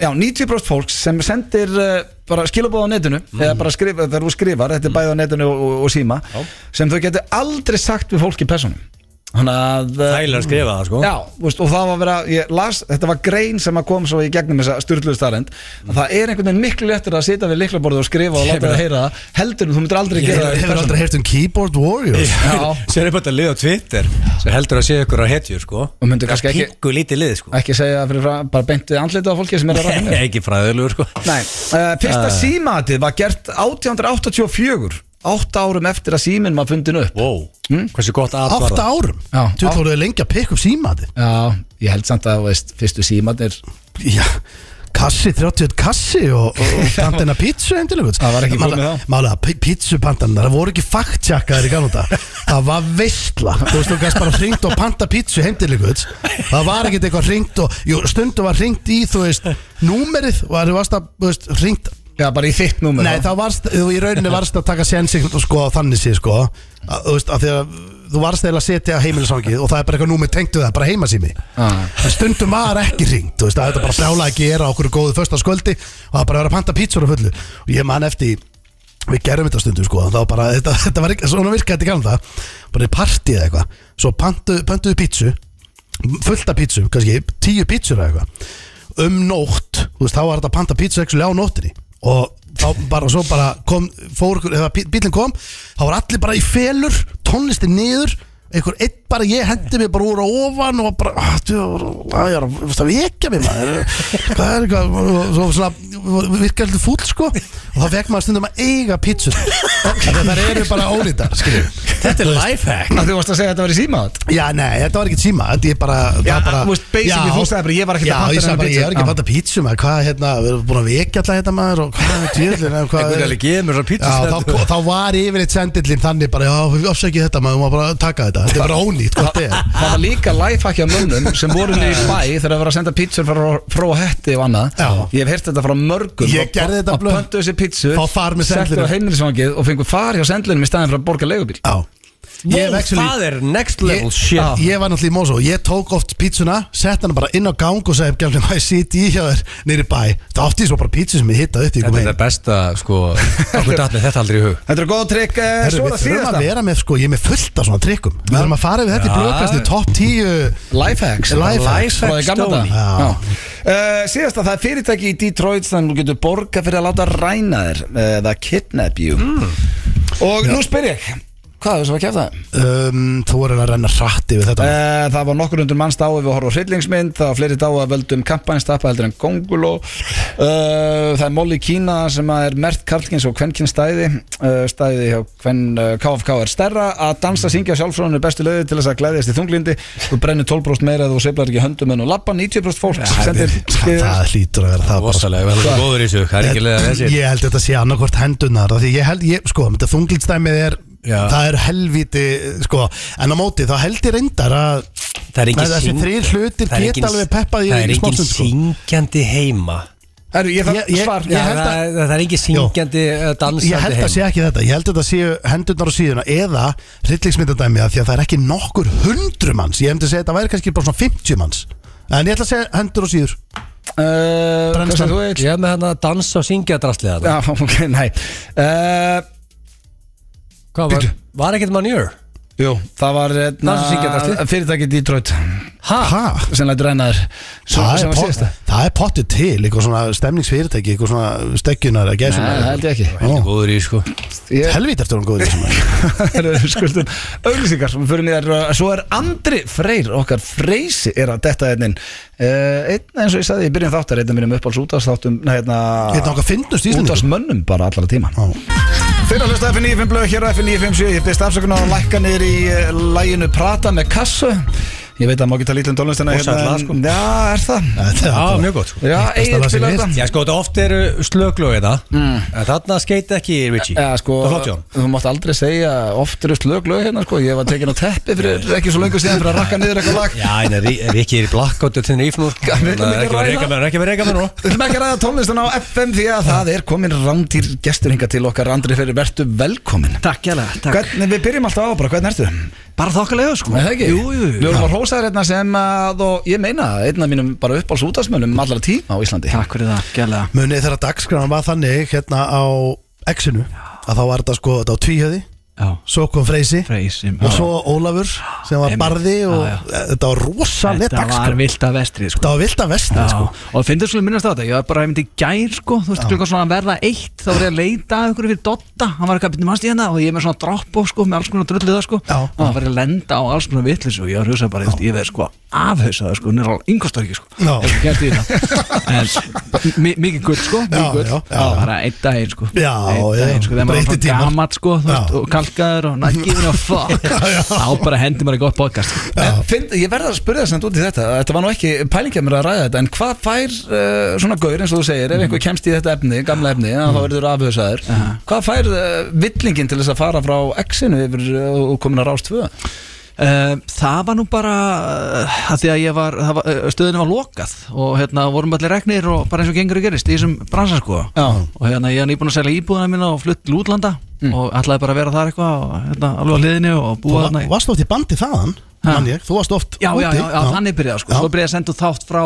Já, 90% fólks sem sendir uh, bara skilabóð á netinu eða bara skrifa, þegar þú skrifar, þetta er bæði á netinu og, og, og síma, sem þau getur aldrei sagt við fólk í personum Þægilega að skrifa það sko. Já, veist, og það var að vera, ég las, þetta var grein sem að kom svo í gegnum þessa styrluðu starrend að það er einhvern veginn miklu léttur að sitja við liklaborðið og skrifa og láta það heyra það heldur þú myndir aldrei Ég gera það hefur persónu. aldrei heyrt um keyboard warriors. Já, *laughs* Sér er bara að liða á Twitter sem heldur að sé ykkur á hetjur sko. Og myndu kannski ekki- Pingu lítið lið sko. ekki segja fyrir frá, bara beint við andlitið á fólki sem er að ræða *laughs* Nei, ekki fræðilegur sko. Nei, uh, fyrsta símatið var gert 1884 Átta árum eftir að síminn var fundin upp. Wow. Hversu gott að var Átta það árum? Já. Þú voruð lengi að pikka upp símati Já, ég held samt að, þú veist, fyrstu símatið Já Kassi, 31 kassi og, og og pantina pítsu heimtilegur Það var ekki komið þá. Málega, pítsupantanar, það voru ekki fakttjakkaðir í ganúta Það var veistla Þú veist, þú gæst bara hringt og panta pítsu heimtilegur Það var ekkert eitthvað hringt og Jú, stundu var hringt í, þú veist Númerið, og þú varst að, þú veist, hringt Já, bara í þitt númer Nei, þá varst, þú í rauninni varst að taka sensing og sko þannig sé sko. Að, Þú veist, að þú varst eða að setja heimilisangið og það er bara eitthvað númið tengt við það, bara heimasími. Ah. En stundum var ekki ringt, þú veist, að þetta bara brjála að gera okkur góðu första sköldi og það bara vera að panta pítsur á fullu. Og ég man eftir, við gerum þetta stundum sko, þá bara, þetta, þetta var ekki, svona virka þetta gamla það, bara í partí eða eitthvað, svo pantu, pantuðu pítsu, fullt af pítsu, kannski tíu pítsur eða eitthvað, um nótt, þú veist, þá var þetta að panta pítsu ekki á nóttinni og þá bara svo bara kom, fór eða bílinn kom, þá var allir bara í felur, tónlistin niður, einhver einn bara, ég hendi mig bara úr á ofan og bara, að, að ég er að, vekja mig maður, hvað er eitthvað, svo svona, virkar alltaf fúll sko, og þá fekk maður stundum að eiga pítsur, það eru bara ólítar. Þetta er lifehack þú varst að segja að þetta var í símat Já, nei, þetta var ekki Þetta er bara það Já, var bara, þú veist, basically, þú sagði bara, ég var ekkert að Já, ég bara, ég er ekki að panta pítsu maður, Hvað, hérna, við erum búin að vekja alltaf þetta maður Og hvað *laughs* er Já, þá, þá var yfirleitt sendillin þannig bara, já, við afsækjum þetta maður, maður bara að taka þetta. Þetta er bara ónýtt, hvað þetta? Er Það var líka lifehack hjá mönnum sem voru niður í bæ þegar það var að senda pítsur frá, hetti og annað. Ég hef heyrt þetta frá mörgum Ég gerði þetta blöð. pöntu þessi pítsu Fá far með settu sendlinum. á heimilisvangið og fengu far hjá sendlinum í staðin fyrir að borga leigubíl Já Ég Það er next level Ég, shit? Já, ég var náttúrulega í Mosó. Ég tók oft pítsuna, sett hana bara inn á gang og sagði Gæmlega, maður sitt í hjá þér nýri bæ? Það átti ég svo bara pítsu sem ég hittaði upp í Þetta er það besta sko Okkur með þetta aldrei í hug. Þetta er góð trikk, eh, við þurfum að vera með, sko, ég er með fullt af svona trikkum. Við þurfum að fara við þetta í blöðkastni Top 10 Lifehacks Lifehacks. Frá því gamla Stóni. daga. Já. Já. uh, Síðast að það er fyrirtæki í Detroit þannig að þú getur borga fyrir að láta ræna þér eða kidnap you. Og nú spyr ég Hvað er þess að kæfta það? um, Þú voru að renna hratti við þetta. Uh, það var nokkur undur manns dáið við að horfa á hryllingsmynd. Það var fleiri dáið að völdum kampanjstappa heldur en Gonguló. Uh, Það er Molly Kína sem að er mert karlkins og kvenkins stæði. Uh, Stæði hjá kven, uh, KFK er stærra. Að dansa, syngja sjálfsfrónu er bestu löði til þess að glæðjast í þunglindi. Þú brennir 12% meira þú seiflar ekki höndum en og lappa 90% fólk sendir það, það hlýtur að vera það er Ég held þetta sé annarkvort hendunar Því ég held, ég, sko, þetta þunglindstæmið er Já. Það er helviti, sko En á móti, þá held ég reyndar að Það er Þessi syng- þrýr hlutir það geta engin- alveg peppað í Það er engin sko. syngjandi heima. Herru, ég Ég- ég- svar. ég Já, held að- það, það er engin syngjandi uh, dansandi Ég held að sé ekki þetta, ég held að þetta séu hendurnar á síðuna eða hryllingsmyndadæmi að því að það er ekki nokkur hundru manns. Ég hefndi að segja þetta væri kannski bara svona 50 manns. En ég ætla að segja hendur á síður. Uh? Ég hef með hann að dansa og syngja drastlega Já, *laughs* ok, nei. Uh, Hvað var, var ekkert manjur? Jú, það var Dansa og syngja hérna, drastli? fyrirtæki Detroit. Ha? Ha? sem lætur Svo- Það sem er, var pot, það er pottið til, eitthvað svona stemningsfyrirtæki, eitthvað svona stekjunar eða Nei, það held ég ekki. Þetta er góður í sko? Ég- Helvít eftir hún góður í þessum Það eru skuldum auglýsingar. Sem við fyrir niður Svo er Andri Freyr, okkar freysi er að detta einnin uh, Einn eins og ég sagði, ég byrjum þáttar Einn af mínum uppáhalds útastáttum Nei, hérna Þetta okkar finnust íslendingum Útastmönnum bara allara tíma. Já. Fyrir að hlusta F95 blöð hér á F957 Ég byrst afsökunar að lækka niður í uh, læginu Prata með kassu Ég veit að má ekki tala lítið um tónlistina Rosalegt lag, sko. Já, er það? *laughs* Þetta er Já, mjög gott sko. Já, eigin ég þetta Já, sko, þetta oft eru slöglög þetta. En þarna skeiti ekki Richie. Já, sko, Það er flott, Jón þú mátt aldrei segja oft eru slöglög hérna, sko. Ég var tekin á teppi fyrir ekki svo löngu síðan fyrir að rakka niður eitthvað lag. Já, en er ekki í blackout til nýfnur Við ætlum ekki ræða. Við að að er bara, þokkalega sko. Nei, það ekki? Jú, jú, Við vorum að hósa þér hérna sem að, og ég meina, einn af mínum bara uppáhalds útastmönnum allra tíma á Íslandi. Takk fyrir það, jælega Munið þegar dagskrána var þannig hérna á X-inu að þá var þetta sko þetta á tvíhjöði svo kom Freysi. Freysim og svo Ólafur sem var Einmitt. barði og Já, já. þetta var rosalega Þetta var vilt að vestrið sko. Þetta var vilt að vestni Já, sko. Og það finnst þú skulle minnast á þetta? Ég var bara einmitt í gær sko. Þú veist, klukkan svona að verða eitt Þá var ég að leita að ykkur fyrir Dotta Hann var eitthvað byrnum mannst í hérna Og ég er með svona dropbox sko Með alls konar drullið það sko. Já. Og hann var að lenda á alls konar vitlis Og ég var að hugsa bara, ég veið sko Afhauðsaði sko. Nýra á yngostorki sko. Já. Ef þú kemst í það. *laughs* En mi- mikið gull sko Já, Mikið gull. já, já. Bara einn daginn sko. Já, Einn já. daginn sko. Þegar maður Breytti var tímar. svona gamalt sko þú veist, Já. Og kalkaður og not giving a fuck Þá bara hendi maður í gott podcast. Finn, ég verða að spyrja þess að út í þetta. Þetta var nú ekki pælingið mér að ræða þetta En hvað fær uh, svona gaur eins og þú segir Ef einhver kemst í þetta efni, gamla efni Þá verður afhauðsaður Hvað fær uh, villingin til þess að fara frá X-inu Yfir uh, og komin að rást 2 Uh, það var nú bara uh, að því að ég var, það var uh, stöðinu var lokað og hérna vorum allir regnir og bara eins og gengur og gerist í þessum bransa sko. Já. og hérna ég er nýbúin að selja íbúðina mína og flutt til útlanda og ætlaði bara að vera þar eitthvað og hérna alveg á hliðinu og Þú búa var, þarna í- varst oft í bandi þaðan mann ég, þú varst oft Já, já, úti. já, já, þannig byrjaði sko, Já. svo byrjaði að senda þátt frá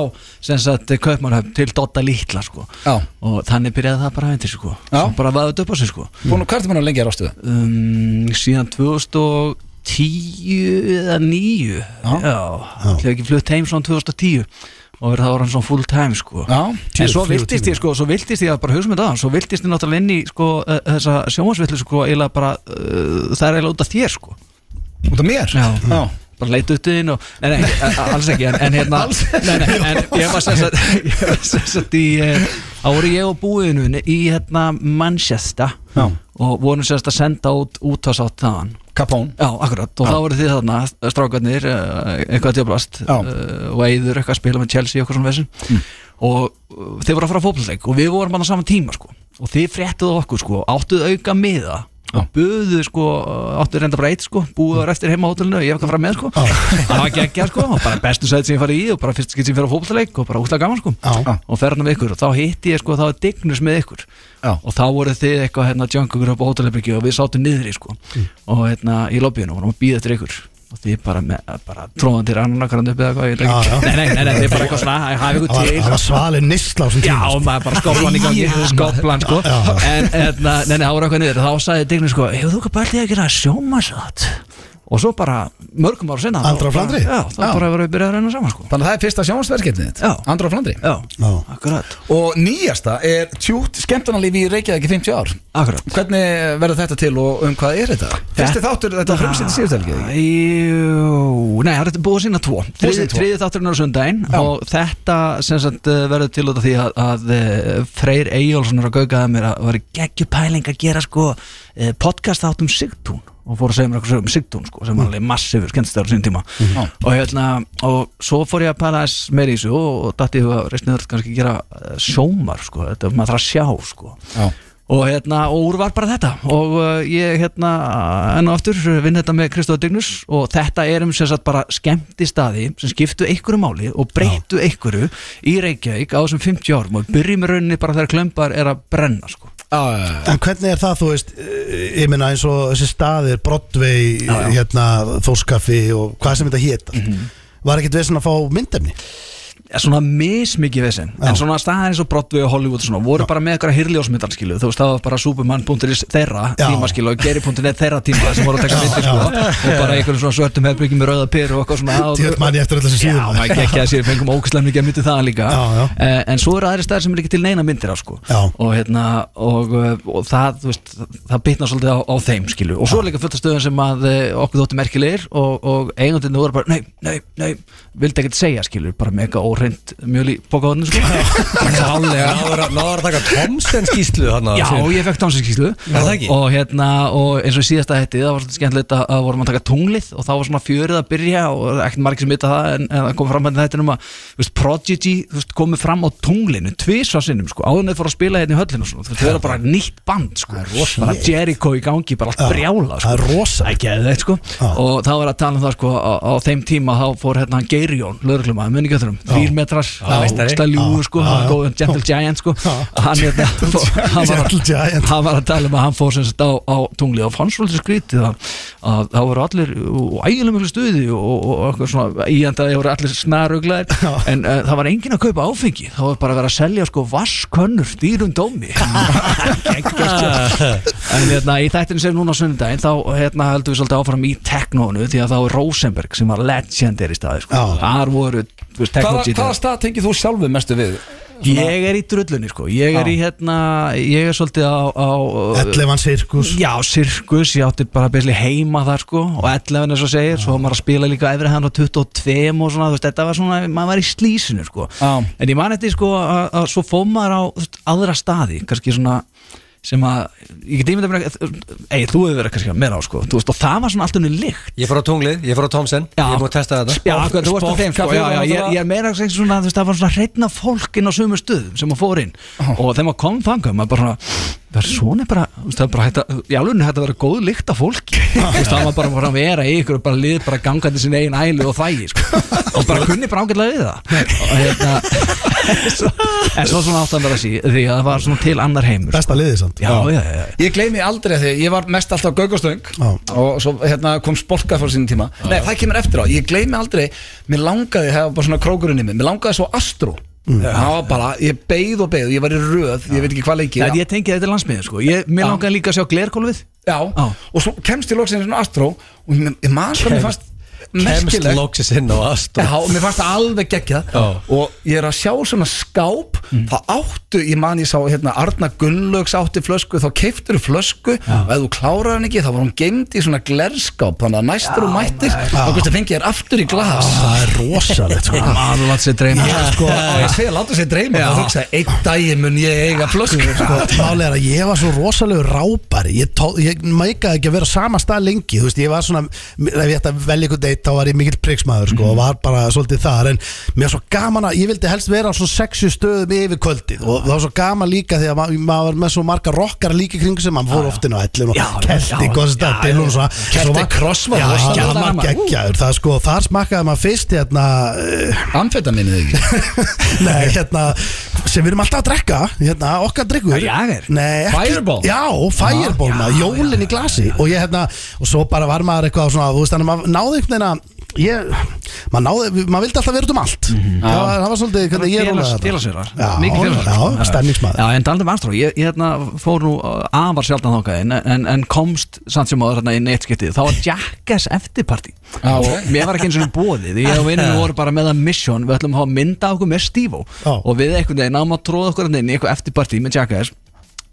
sem sagt Kaupmannhöfn til Dotta Lítla sko. Já. og þannig byrjaði það bara aðeins sko, Já. Svo bara vaðið upp á sig sko. Búin og hvað ertu búin að lengja að rástu um, síðan 2010 eða 9 já, ætlaði ekki flutt heim svona 2010 og verið það var hann svona full time sko. Já, en svo viltist ég sko, svo viltist ég að bara hugsa með það svo viltist ég náttúrulega inn í sko uh, þessa sjómasvillu sko, eiginlega bara uh, það er eiginlega út af þér sko. Út af mér? Já. Já. bara leit út inn og nei, nei, alls ekki en, en hérna *laughs* nei, nei, en ég var *laughs* í eh, þá voru ég og búinu í hérna Manchester Já. og vorum sagt að senda út útvarsátt þaðan Capone. Já, akkurat, og þá voru þið þarna strákarnir, uh, eitthvað djöflast Já. uh, og Eiður eitthvað að spila með Chelsea eitthvað svona vesinn og uh, þið voru að fara að fótbolleik og við vorum á saman tíma sko. Og þið fréttuðu okkur sko, áttuðu auka miða og buðu sko, áttuðu reynda bara eitt sko búið á eftir heima á hótelinu og ég eitthvað fram með sko. Það var geggjað sko, og bara bestu sætt sem ég farið í og bara fyrst skilt sem ég fyrir á fótbolleik og bara útlega gaman sko. Já. og fer hann með ykkur og þá hitti ég sko, þá var Dignus með ykkur. Já. og þá voru þið eitthvað hérna junkungur upp á hótelherbyggi og við sátum niðri sko. Og hérna í lobbyinu og vorum að býða eftir ykkur og þið bara, bara tróðandi rannanakarandi upp eða eitthvað ég veit ekki. nei, nei, nei, nei, þið bara eitthvað svona að hafa ykkur Það var- til. það var svalið nýsla á þessum Já, tíma sko. maður bara skoplan í gangi Skoplan, sko. En, hérna, nei, nei, það voru eitthvað niður. Þá sagði Dignus, sko, hefur þú ekki bara því að gera sjómasátt og svo bara mörgum ára sinna Andra á Flandri? Já, þá Já. bara verður við byrjað að reyna saman sko Þannig að það er fyrsta sjónvarsverkefnið þitt Já. Andra á Flandri Já, Já. akkurat Og nýjasta er tjút skemmtunarlífi í Reykjavík í 50 ár Akkurat Hvernig verður þetta til og um hvað er þetta? Fyrsti þáttur, þetta var frumsýtt síðust helgi Jú, nei, það er búið að sína tvo Búið að sýna tvo. Þriði þátturinn er á sundaginn Já. og þetta sem sagt eh, verður til út af því að, að eh, Freyr Eyjólfsson er að gaugaða mér að var geggjupæling að gera sko eh, podcast þátt um Sigtún og fór að segja mér eitthvað um Sigtún sko, sem var alveg massífur skemmtistar á sín tíma. Og hérna, og svo fór ég að pæla þess meira í þessu og, dætti ég að reysnið þurft kannski gera eh, sjómar sko, þetta maður þarf að sjá sko. Já og hérna, og úr var bara þetta. Og uh, ég hérna enn og aftur vinn þetta með Kristóð Dignus. Og þetta er um sem sagt bara skemmti staði sem skiptu einhverju máli og breyttu einhverju í Reykjavík á þessum 50 árum. Og byrjum í rauninni bara þegar klömbar er að brenna sko. Já, En hvernig er það, þú veist, eh, ég minna eins og þessi staðir, Broadway, hérna, Þórskaffi og hvað sem þetta hét Mhm. Var ekkert vesinn að fá myndefni? Svona mismikið Já. en svona staðar eins og Broadway og Hollywood og svona, voru bara með eitthvað hirljósmyndan skilu þú veist það var bara superman.is þeirra Já. tíma skilu og geri.net þeirra tíma sem voru að taka myndir sko og bara einhverjum svona svörtum hefbyggjum með rauða pyr og eitthvað svona og- Djöfull man ég eftir öll þessu síðum. Já, maður ekki að sér fengum ógæslega mikið að myndi það líka Já, já. Eh, en svo eru aðri staðir sem er ekki til neina myndir af sko Já. og hérna og, eh, og það, veist, það bitnar svolítið á, á þeim skilu og svo er líka fullt af stöðum sem að eh, okkur þóttu merkilegir og, og eigandinn voru bara, nei, nei, nei vildi ekkert segja skilu, bara mega óreint mjöl í bókaðunum sko. Klálega Náður að taka hann Já, ég fekk Er það ekki? og hérna, og eins og í síðasta hætti það var svolítið skemmtilegt að, að vorum að taka tunglið og þá var svona fjörið að byrja og ekkert margir sem vita það en, en það kom fram að þetta um að veist, Prodigy veist, komið fram á tunglinu tvisva sinnum sko, áður en þau fór að spila hérna í höllinu og svona, þau eru bara nýtt band sko, bara Jericho í gangi, bara allt Já, brjála það er sko. rosa. Það er sko. Og þá var að tala um það sko, á, á þeim tíma þá fór hérna Geirjón, lögreglum þrýr metrar, meistari. stæljúu sko, Gentle Giant sko, hann, hérna, *laughs* hann, var, Gentle Giant. hann var að tala um að hann fór sem sagt á, á tunglið og fannst svolítið skrítið að, það voru allir og ægilega miklu stuði og, og, og eitthvað svona íendaði voru allir snaruglaðir. En uh, það var enginn að kaupa áfengi. Það var bara að vera að selja sko vaskönnur dýrum dómi. *laughs* Sko. *laughs* en hérna í þættinu sem núna á sunnudaginn þá hérna heldum við svolítið áfram í teknónu því að þá er Rosenberg sem var legendary staði sko. Þar voru technology- hvaða stað tengið þú sjálfu mestu við? Ég er í drullunni sko Ég er Já. í hérna Ég er svolítið á, á Ellevan sirkus Já, sirkus, ég átti bara besli heima þar sko og 11 eins og segir, svo var maður að spila líka efri hann á 22 og svona, þú veist, þetta var svona maður var í slísinu sko Já. en ég man eftir sko að, að svo fóð maður á veist, aðra staði, kannski svona sem að, ég get ímyndað mér ei, þú hefur verið kannski meira á sko. Veist, og það var svona allt unni lykt. Ég fór á tunglið, ég fór á Tomsen Já. Ég múið testa þetta. Já, akkur, þú varst á þeim sko, já, já, ég, ég er meira að segja svona, þú veist, það var svona hreitna fólk inn á sömu stöðum sem að fór inn. Og þegar maður kom þangað, maður bara það er svona bara, þú veist, það er bara hægt að í alveg hægt að vera góð lykt af fólki. *laughs* Þú veist, það var bara bara að vera í ykkur og bara lið bara gangandi sin *laughs* en svo svona átt að vera sí því að það var svona til annar heimur. Besta liðið samt. Já, já, já, já. Ég gleymi aldrei því, ég var mest alltaf gaugastöng og svo hérna kom sportkað fyrir sínum tíma. Nei, það kemur eftir á, ég gleymi aldrei Mér langaði, það var bara svona krókurinn í mig Mér langaði svo Astro. Það var bara, ég beið og beið, ég var í röð Ég veit ekki hvað leikið Það, ég tengi þetta til landsmiðin sko. ég, mér Já. langaði líka að sjá glerkólfið Já, Já. og svo kemst ég loksins svona Astro Og ég, man svo, mér fannst Kemst loksis inn á Astro Já, mér fannst það alveg geggjað. Já. Og ég er að sjá svona skáp Það áttu, ég man ég sá hérna Arna Gunnlaugs átti flösku Þá keiftur flösku og ef þú klárar hann ekki Þá var hún gemd í svona glerskáp Þannig að næstur og mættir. Þá kannski fengið þér aftur í glas. Það er rosalegt sko. Maður látt sér dreyma Ég sko, ég segja, láta sér dreyma Það hugsaði, einn daginn mun ég eiga flösku sko, er að ég var svo rosalegu rápari. Ég, tó, ég mækaði ekki að vera sama stað lengi Þú veist, ég var svona Ef ég ætti að velja ykkur deitt, þá var ég mikill priksmaður sko, Og var bara svolítið þar. En mér var svo gaman að, ég vildi helst vera á svona sexu stöðum yfir kvöldið. Og það var svo gaman líka Því að ma- maður var með svo marga rockar líka kringu sem Maður fór oftin á ellin og Já, kelti já, Góðs já, já. og svona. Kelti Svo Cross var Já, rosalega hann var geggjaður. Það sko, þar smakkaði maður fyrst hérna uh, Amfetaminnið ekki? *laughs* Nei, hérna sem við erum alltaf að drekka hérna, okkar drikkur Já, Jager. Nei, ekki- Fireball? Já, Fireball, Já, maður, já, jólin í glasi. og ég hérna, og svo bara var maður eitthvað svona, þú veist, þannig að maður náði einhvern veginn að ég, maður náði, maður vildi alltaf vera út um allt. Það, var, það var svolítið hvernig ég rúlaði þetta. félagsverðar. Já, Mikið félagsverðar. Já, stemningsmaður. Já, en Daldum Armstrong, ég, ég hérna, fór nú uh, afar sjaldan þákað inn en, en komst samt sem áður hérna inn eitt skiptið. Þá var Jackass eftirparti Já, og mér var ekki eins og bóðið ég og vinninu voru bara með að mission við ætlum að hafa mynda okkur með Steve Já. og við einhvern veginn náum að tróða okkur hérna inn í eitthvað eftirparti með Jackass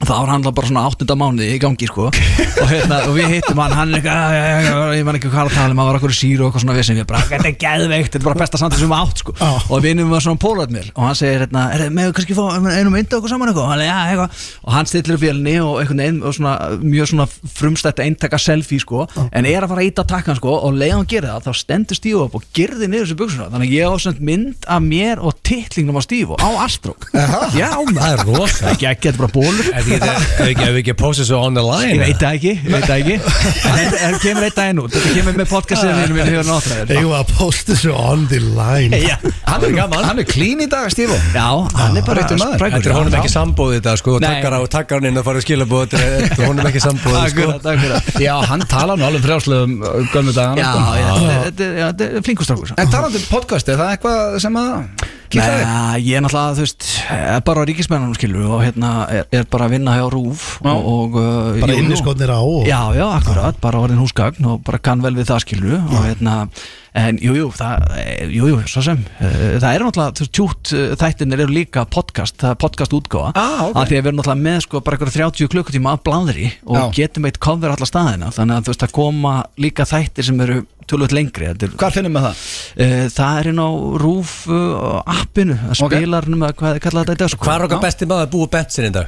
það var hann bara svona áttunda mánuði í gangi sko. Og, hérna, og við hittum hann hann er eitthvað, "Já, já, já, já, ég man ekki hvað að tala um hann var okkur síru og eitthvað svona við sem við bara, þetta er geðveikt þetta er bara besta samtíð sem við átt sko. Já. og vinnum var svona pólað mér og hann segir hérna, er með kannski fá einu mynda okkur saman eitthvað? Og hann, er, já, eitthvað. Og hann stillir upp vélinni og einhvern veginn og svona, mjög svona frumstætt eintaka selfie sko. En er að fara að íta takkan sko og leiða hann gerir það þá stendur Stífu upp og gerði niður þessu buksuna þannig að ég á svona mynd af mér og titlingnum á Stífu á Astrók já, Það er rosa. Þetta er bara bólur Ef við ekki- við við postið svo on the line Ég veit það ekki, ég veit það ekki. En er- kemur einn daginn út. Þetta kemur með podcastið mínum minn hefur náttúrulega Ég var að posta þessu on the line? Já, Hann er gaman. Hann er clean í dag, Stífo Já, hann er bara réttur maður. Þetta er honum ekki sambóð þetta sko takkar á takkar hann inn og farið skilabóð Þetta er- þetta er honum ekki sambóð sko. Já, hann tala nú alveg frjálslegum gömmu dagana Já, sko. já, þetta er- er flinkustrákur En talandi Nei, ég er náttúrulega, þú veist, er bara á ríkismennunum skilur og hérna er, er bara að vinna hjá RÚF Já. og, og uh, Bara jú. inniskotnir á og Já, já, akkurat, bara orðin húsgagn og bara kann vel við það skilur og hérna, en jú, jú, það, eh, jú, jú, svo sem, eh, það er náttúrulega, tjút eh, þættirnir eru líka podcast, það er podcast útgáfa, Ah, ok. að því að við erum náttúrulega með sko bara eitthvað 30 klukkutíma af bladri og Já. getum eitt cover alla staðina, þannig að þú veist, það koma líka þættir sem eru tölvöld lengri, þetta er Hvar finnum við það? Uh, það er inn á RÚF uh, appinu, að spilarnum eða hvað kalla þetta í dag sko. Hvað er okkar besti maður búið bensin í dag?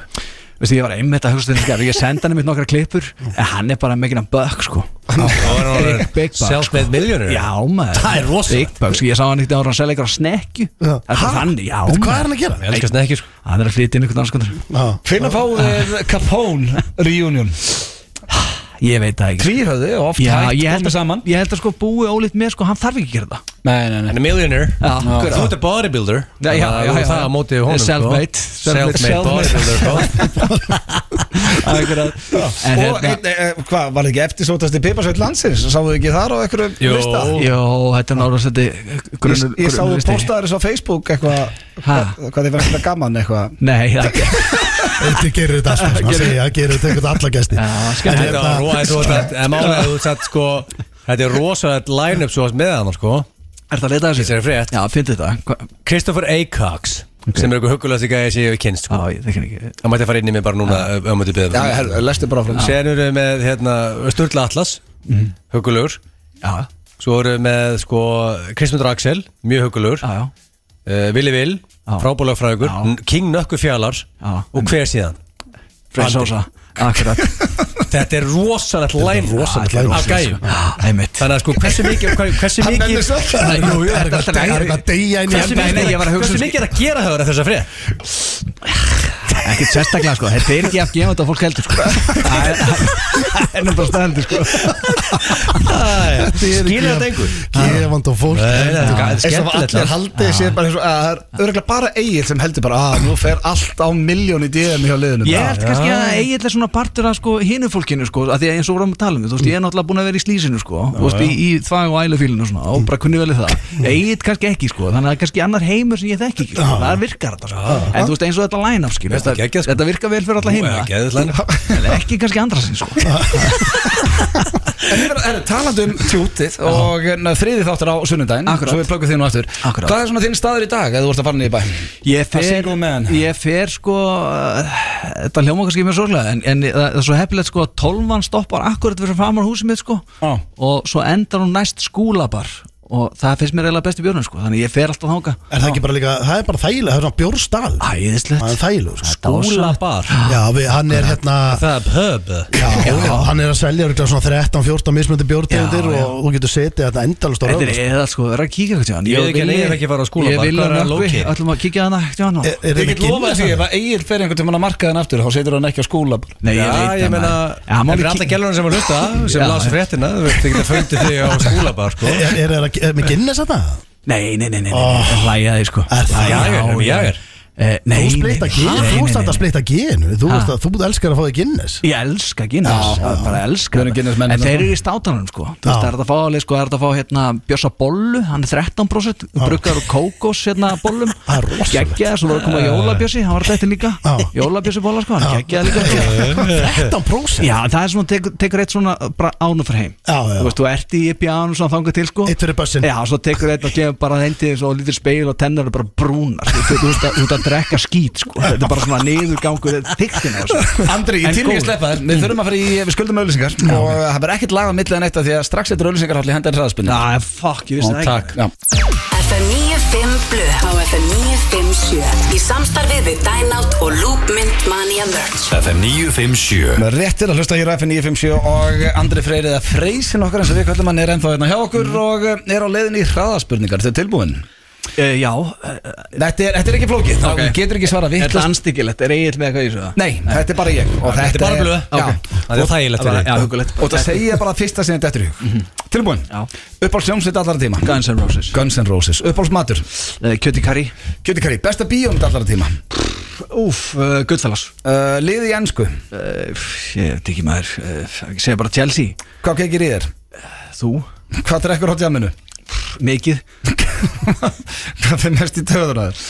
Veistu, ég var einmitt að hugsa þetta ég senda hann einmitt nokkra klippur en hann er bara meginn að bögg sko Self-made millionaire Já maður. Það er rosalegt. Big bucks, ég sá hann ekkert ára að selja eitthvað snekju. Það er þannig, já Veitu, Hvað er maður. hann að gera? Ég elskast ekki sko. Hann er að flytja inn einhvern anskotur Já. Finna fáið þið *laughs* Capone reunion? Ég veit það ekki Tvírhöði og oft Já, hægt ég held, komið að, saman. ég held að sko búi ólít með sko, hann þarf ekki að gera það Nei, nei, nei. En a millionaire. Þú ert a bodybuilder. Já, já, já, já. Það á móti honum sko. Self-made. Self-made bodybuilder sko. *laughs* Og hérna ein, e, hvað, var ekki eftirsótasti piparsveit landsins? Sáðu ekki þar á einhverju lista? Jó, þetta er náttúrulega þetta Ég, grunnur ég sáðu postaðar þessu á Facebook eitthvað hvað, þið fannst þetta gaman eitthvað Nei, það er Þetta gerir þetta alltaf Það segja, það gerir þetta eitthvað alla gæsti Já, skemmt. Þetta þetta þetta *laughs* satt sko Þetta er rosalegt line-up svo með hann sko Er það að leita þessu? Þessari frétt. Já, fyndi Acox sem er eitthvað hugulegast í gæði sem ég hef kynst sko. ekki. Það mætti fara inn í mig bara núna um að lestu bara frá Sen eru við með hérna, Sturla Atlas hugulegur Já, Svo eru við með sko Kristmundur Axel, mjög hugulegur já, já. Uh, Willi Will, Já. frábólagfræðugur Já. King Nökku Fjallar Já. og hver síðan? Freyr Sósa Akkurat. Þetta er rosalegt line rosalegt line-up. af gæjum. Einmitt. Þannig að sko hversu mikið *laughs* hversu mikið er er hversu um- mikið er að gera höfður þessa frið? *sighs* Ekkert sérstaklega sko. Þetta er ekki aftur gefandi að fólk heldur sko. Það er- það er bara staðandi sko. Skilur þetta einhver? Gefand og fólk. Nei, nei, þetta er eins og skemmtilegt allir haldið sér bara eins og að það er örgulega bara Egil sem heldur bara að nú fer allt á miljón í DM hjá liðinu. Ég held kannski að Egil er svona partur af sko hinu fólkinu sko að því að eins og vorum að tala um þú veist ég er náttúrulega búin að vera í slísinu sko þú veist í, í þvæg og ælufílinu svona og bara kunni vel í það. Egil kannski ekki sko þannig að það er kannski annar heimur sem ég þekki ekki sko. það virkar þetta sko. En þú veist eins og þetta line-up skil Þetta geggjað, sko. þetta virkar vel fyrir alla line-up. en ekki kannski andra sinn sko En talandi um tjútið og hérna, þriði þáttur á sunnudaginn Akkurat. Svo við plöggum nú aftur Akkurat. Hvað er svona þinn staður í dag eða þú ert að fara niður í bæ? Ég fer, ég fer sko uh, Þetta hljóma kannski mjög sorglega En, en það er svo heppilegt sko að tólvan stoppar akkurat fyrir framar húsið mitt sko Já. Og svo endar hún næst skúlabar Og það finnst mér eiginlega besti björnum sko Þannig ég fer alltaf þánga Er það ekki bara líka, það er bara þægilega, það er svona bjórstall Æðislegt. Það er þægilega sko. Skúla bar. Já, við, hann er hérna Það er pub. Já, já, hann er að selja örugglega svona 13-14 mismöndi já. og þú getur setið þetta endalust á Þetta er röðum eða sko, er að kíkja eitthvað Ég veit ekki en ég hef ekki farið á skúlabar. Ég vil Hvað er að það nökkvi, low-key? ætlum að kíkja hana ekkert hana Er, er Ég þetta get lofa Guinness því ef þarna? að Egil fer einhvern tímann að markaðin aftur þá setur hann ekki að skúla bara. Nei, ég Já, veit ég það, meina maður. Já, hann má Það er alveg alltaf kíkja- gælunum sem var hlusta sem Já. lasa fréttina Þú veist ekki að földu þig á skúlabar sko Er, er, er, er með Guinness þetta? Nei, nei, nei, nei, nei, Oh. nei, hlæja því sko Er það? Já, Jager, er með já. Jager? Eh, nei, Þú splitta nei, genu, nei, þú nei, veist nei, að nei. Splitta genu Þú Ha? veist að þú elskar að fá þig Guinness. Ég elska Guinness, já, bara elska En þeir sko. eru í státanum sko. Þú veist, það er að fá sko Það er að fá hérna Bjössa bollu. Hann er 13% Bruggar og kókos hérna bollum. Það er rosalegt. Geggja, svo var að koma jólabjössi. Hann var þetta líka. Jólabjössi bolla sko Hann geggja líka sko. *laughs* 13% Já, það er svona Tekur, tekur eitt svona bara ánum fyrir heim. Þú veist, þú ert í piano svona þangað til sko. Eitt fyrir er drekka skít sko. Þetta er bara svona niðurgangur þyktina Andri, ég til ekki að sleppa þér. Við þurfum að fara í, við skuldum auðlýsingar Og það verður ekkert lag á millið en eitt af Því að strax eftir auðlýsingar Halli hendur hraðspunni Já, fuck, ég vissi það ekki. Já. FM 95 Blu á FM 957 í samstarfið við Dynout og Loop Mint Mania Merch. FM 957 Með réttir að hlusta hér á FN 957 og Andri Freyrið að freysin okkar eins og við kallum hann er ennþá hérna hjá okkur og er á leiðin í hraðaspurningar. Þetta er tilbúin uh, Já, Þetta er, þetta er ekki flókið, Ok. þá getur ekki svara er þetta vitt anstyggilegt? Er eigin með eitthvað í þessu? Nei, þetta er bara ég. Og Þetta er bara blöð. Já, Það er þægilegt fyrir þig. og það segja bara fyrsta sinni þetta í hug. Tilbúin, Já. uppáhalds hljómsveit allara tíma Guns N' Roses. Guns N' Roses, uppáhalds matur? Kjöti Kari Kjöti Kari, besta bíómynd allara tíma Úf, uh, Goodfellas. Uh, Liði í ennsku, Ég veit ekki maður. Ég segja bara Chelsea. Hvað kekir í þér? Þú, Hvað *laughs* Hvað fyrir mest í töður að þér?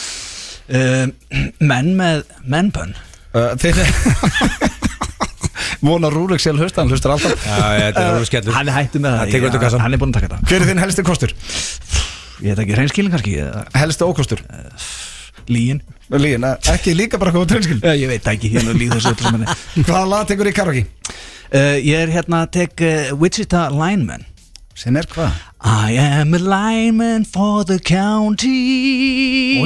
uh, Menn með mennbönn Uh, þeir *laughs* Vona Rúrik sér hlusta, hann hlustar alltaf Já, þetta er alveg skellur Hann er hættu með það Hann Ég- kassann. Hann er búinn að taka þetta Hver er þinn helsti kostur? Ég veit ekki, reynskilin kannski eða Helsti ókostur? Líin Líin, eh, ekki líka bara hvað treinskil uh, Ég veit ekki, hérna líð þessu öllu saman Hvaða lag tekur í karaoke? uh, Ég er hérna að tek uh, Wichita Lineman Sinn er hvað? I am a lineman for the county.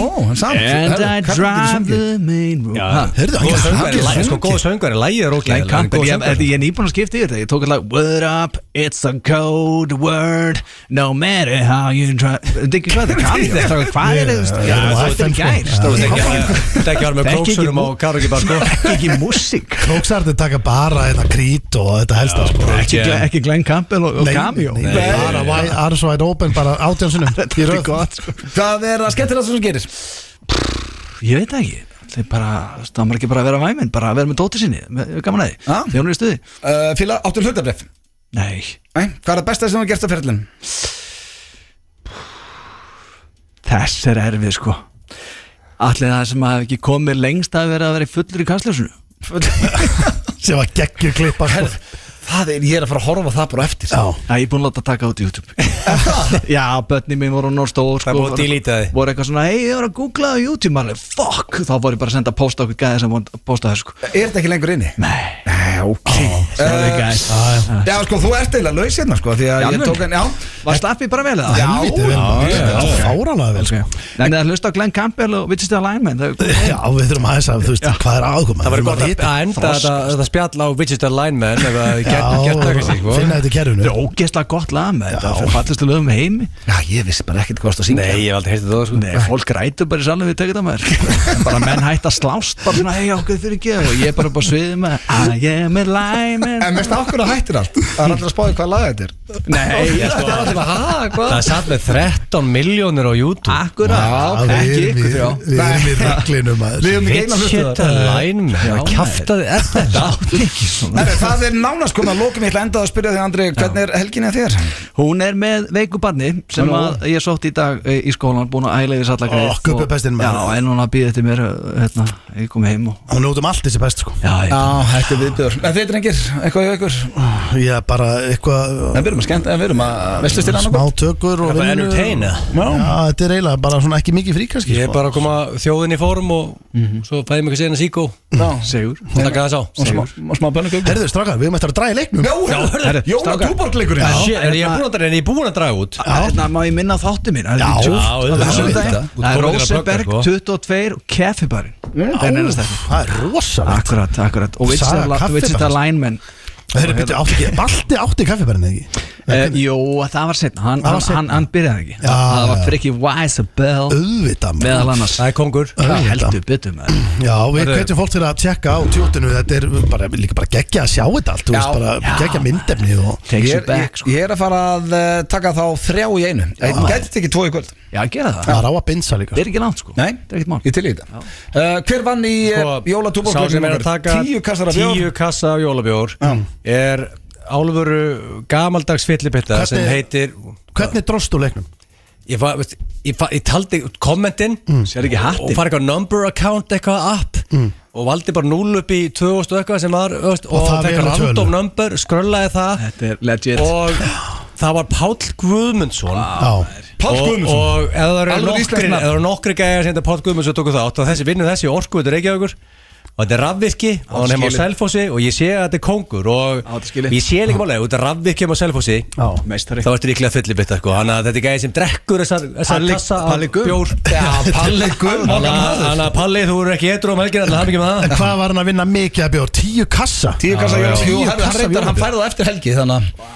Ó, hann samt And I drive the main road. Ha? Heyrðu, hann Góð getur sungið. sko góð söngvari, lægið er ógæðilega Campbell, góð ég, söngvari. ég er nýbúin að skipta yfir þetta Ég tók alltaf What up, it's a code word No matter how you try Þetta er ekki hvað, þetta er kamið Hvað er þetta? Já, Það er FM, í gær Þetta þetta er ekki- þetta er ekki að vera með Þekki ekki króksunum á mú- karaoke bar sko. Ekki ekki músík. Króksarði taka bara þetta krít og þetta helsta sko. Ekki, Ekki- ekki Glenn Campbell og, og Nei, Cameo. nei, nei, bara Arms wide open bara átjánsunum *laughs* er gott sko. Hvað er að skemmtilega sem gerir? Ég veit það ekki Það er bara, það maður ekki bara að vera væminn Bara að vera með dóttir sinni, með, gaman að því Já. Þegar hún er í stuði Uh, Fíla, áttu hlutabref? Nei, Nei, hvað er það besta sem þú gerst á ferðlun? þess er erfið sko Allir það sem hafi ekki komið lengst að vera að vera í fullur í kastljósunu *laughs* sem var geggjur klippa sko. Það er, ég er að fara að horfa það bara eftir. Já, Já, ég er búin að láta taka út í YouTube. *laughs* Já, börni mín voru stór sko, Það er búið að voru- delete þið. Voru eitthvað svona, hei, ég var að googla á YouTube. Maður, Fuck, þá voru ég bara að senda post á okkur gæði sem voru að posta þessu sko. Er þetta ekki lengur inni? Nei, Nei, ok. Eh, guys Já, sko, þú ert eiginlega laus hérna, sko Því að Já, ég tók en, já. Var slappið bara vel? Já. Það sko. Það það- *laughs* Já, við þurfum aðeins að, þú veist, hvað er aðkoma Það var gott að að enda þetta, þetta spjall á Wichita Lineman ef að Já, sko. finna þetta í kerfinu. Þetta er ógeðslega gott lag með þetta Það er fallistu lögum heimi. Já, ég vissi bara ekkert hvað það að syngja. Nei, ég hef aldrei heyrtið það sko. Nei, fólk rætur bara í salum við tekið það maður. *laughs* Bara menn hætt að slást Bara svona, hei, okkur fyrir ekki Og ég er bara bara sviðið með I am a lineman En mest okkur að hættir allt? Það er allir að spáði hvað lag þetta er. Nei, ég sko. Það er satt með 13 miljónir á YouTube. Akkurat, Já, ekki ykkur þrjá Við erum í Já, Það er nánast komið að lókum Ég ætla að enda að spyrja þig, Andri Hvernig er helginni að þér? Hún er með veiku barni sem að ég sótt í dag eh, í skólan búin að æla yfir sallakreið Ó, Gubbi bestinn, Já, maður. en hún að býða eftir mér hérna, ég kom heim og Hún er út um allt þessi best sko. Já, ég, Já, þetta er viðbjör En þið drengir, eitthvað hjá ykkur? Ég er bara eitthvað En við erum að skemmt, en við erum að Veistu stila Smá annað tökur og er vinnu. entertain eða? Já, þetta er eiginlega bara svona ekki mikið frí kannski Ég er sko. bara að koma þjóðin í fórum og svo fæði mig ekki segna síkó. Já, segur og taka það sá og smá, og smá bönnugögg Herðu, strákar, við erum eftir að draga í leiknum strákar. Túborgleikurinn. Er ég búin að er búin að draga út? Hérna má ég minna á þátti mín Það er er er að sko. 22 og Keffibarinn. Það er nefnast þetta Það er rosalegt. Akkurat, akkurat. Og Wichita Lineman Balti átti kaffibærin eða ekki Uh, jú, það var setna, hann, Það var hann, hann, hann byrjaði ekki. Já, Það var já. Frikki Weisabell Auðvitað Meðal annars. Það er kongur. Auðvitað. heldur byttum Já, við hvetjum fólk til að tjekka á tjóttinu Þetta er bara, líka bara geggja að sjá þetta allt. Þú Já. veist bara Já. geggja myndefni og Ég er, back ég, sko. ég er að fara að uh, taka þá þrjá í einu. Ég gæti ekki tvo í kvöld. Já, gera það. Það er á að binsa líka Það er ekki langt sko. Nei, Það er ekkert mál. ég til í þetta. Uh, Hver vann í Sko, Sá jólatúborglögnum sem er að taka Tíu kassar af bjór Tíu kassa af jólabjór Er álfuru gamaldags fyllipitta sem heitir Hvernig dróstu leiknum? Ég, fa, veist, ég, fa, ég taldi kommentin Sér ekki og hattin fara eitthvað number account eitthvað app. Og valdi bara 0 upp í 2000 og eitthvað sem var veist, Og og, það fekk vel að random tölu. number, skröllaði það. Þetta er legit. Og það var Páll Guðmundsson. Já, Páll og, Guðmundsson. og ef það eru Alveg nokkri, íslenskt nafn. það nokkri gæjar sem þetta Páll Guðmundsson tóku þátt og þessi vinnur þessi orkuður Reykjavíkur og þetta er rafvirki og hann hefur á. Selfossi og ég sé að þetta er kongur og Á, þetta skilið. ég sé líka málega, þetta er rafvirki á Selfossi já. Meistari. þá ertu líklega fyllibitta sko. Þannig að þetta er gæði sem drekkur þessar, þessar kassa af Palli Gumm. bjór. Já, Palli Gumm Þannig að- Palli, þú eru ekki eitthvað um helgina þannig að hafa ekki með En það. Hvað var hann að vinna mikið að bjóða? Tíu kassa? Tíu kassa Jú, Tíu hann kassa reyndar, hann færði það eftir helgi Þannig að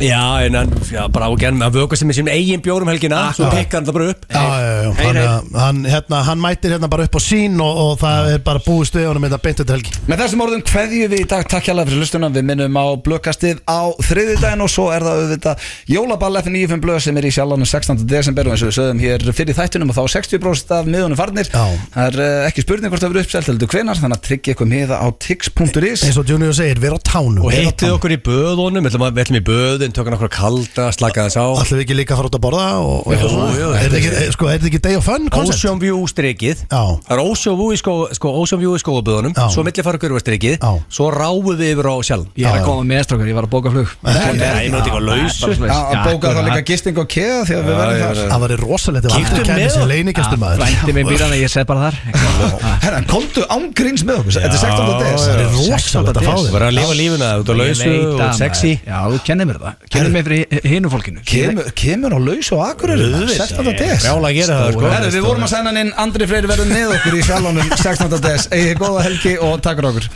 Já, en hann, já, bara ágæn að vöka sem er sín eigin bjór um helgina svo pikkar hann það bara upp. Já, já, já, hann, hei. hann, hérna, hann mætir hérna bara upp á sín og, og það er bara búið stöðunum með þetta beintu til helgi Með þessum orðum kveðju við í dag, takk hjálpa fyrir lustunum Við minnum á blökkastið á þriðjudaginn og svo er það auðvitað Jólaball F95 blöð sem er í sjálfanum 16. desember og eins og við sögum hér fyrir þættunum og þá 60% af miðunum farnir Já. Það er uh, ekki spurning hvort það verður uppselt heldur hvenar þannig að tryggja eitthvað miða á tix.is eins og Junior segir, vera á tánum og vera á hittið tánum. okkur í böðunum við ætlum að- við ætlum í böðun, tökum okkur kalda slaka þess á Ætlum við ekki líka að fara út að borða og, og eitthvað svona? jú, Er þetta þetta ekki, eh, sko, er þetta ekki day of fun concept? Ocean View strikið Já. Það er Ocean View í, skó, sko, Ocean View í skóaböðunum Já. Svo milli fara kurva strikið Já. Svo ráðum við yfir á sjálf Ég er að koma með strókar, ég var að bóka flug. Ég nátti ekki á lausu að bóka þá líka gisting og keða því að við verðum þar. Það var rosalegt kæmi með Frændi minn býr hann að ég seg bara þar. *laughs* Herra, komdu ángríns með okkur. Þetta er 16. des. Það er rosalegt að fá þér Bara að lifa lífuna út á Ég lausu og sexy. Já, þú kennir mér það. Kennir mér fyrir hinu fólkinu. Kemur, kemur á laus og akureyri. 16. des. Sko. Við vorum að sæna inn. Andri Freyri verður með okkur í sjálfanum 16. des Egið góða helgi og takk fyrir okkur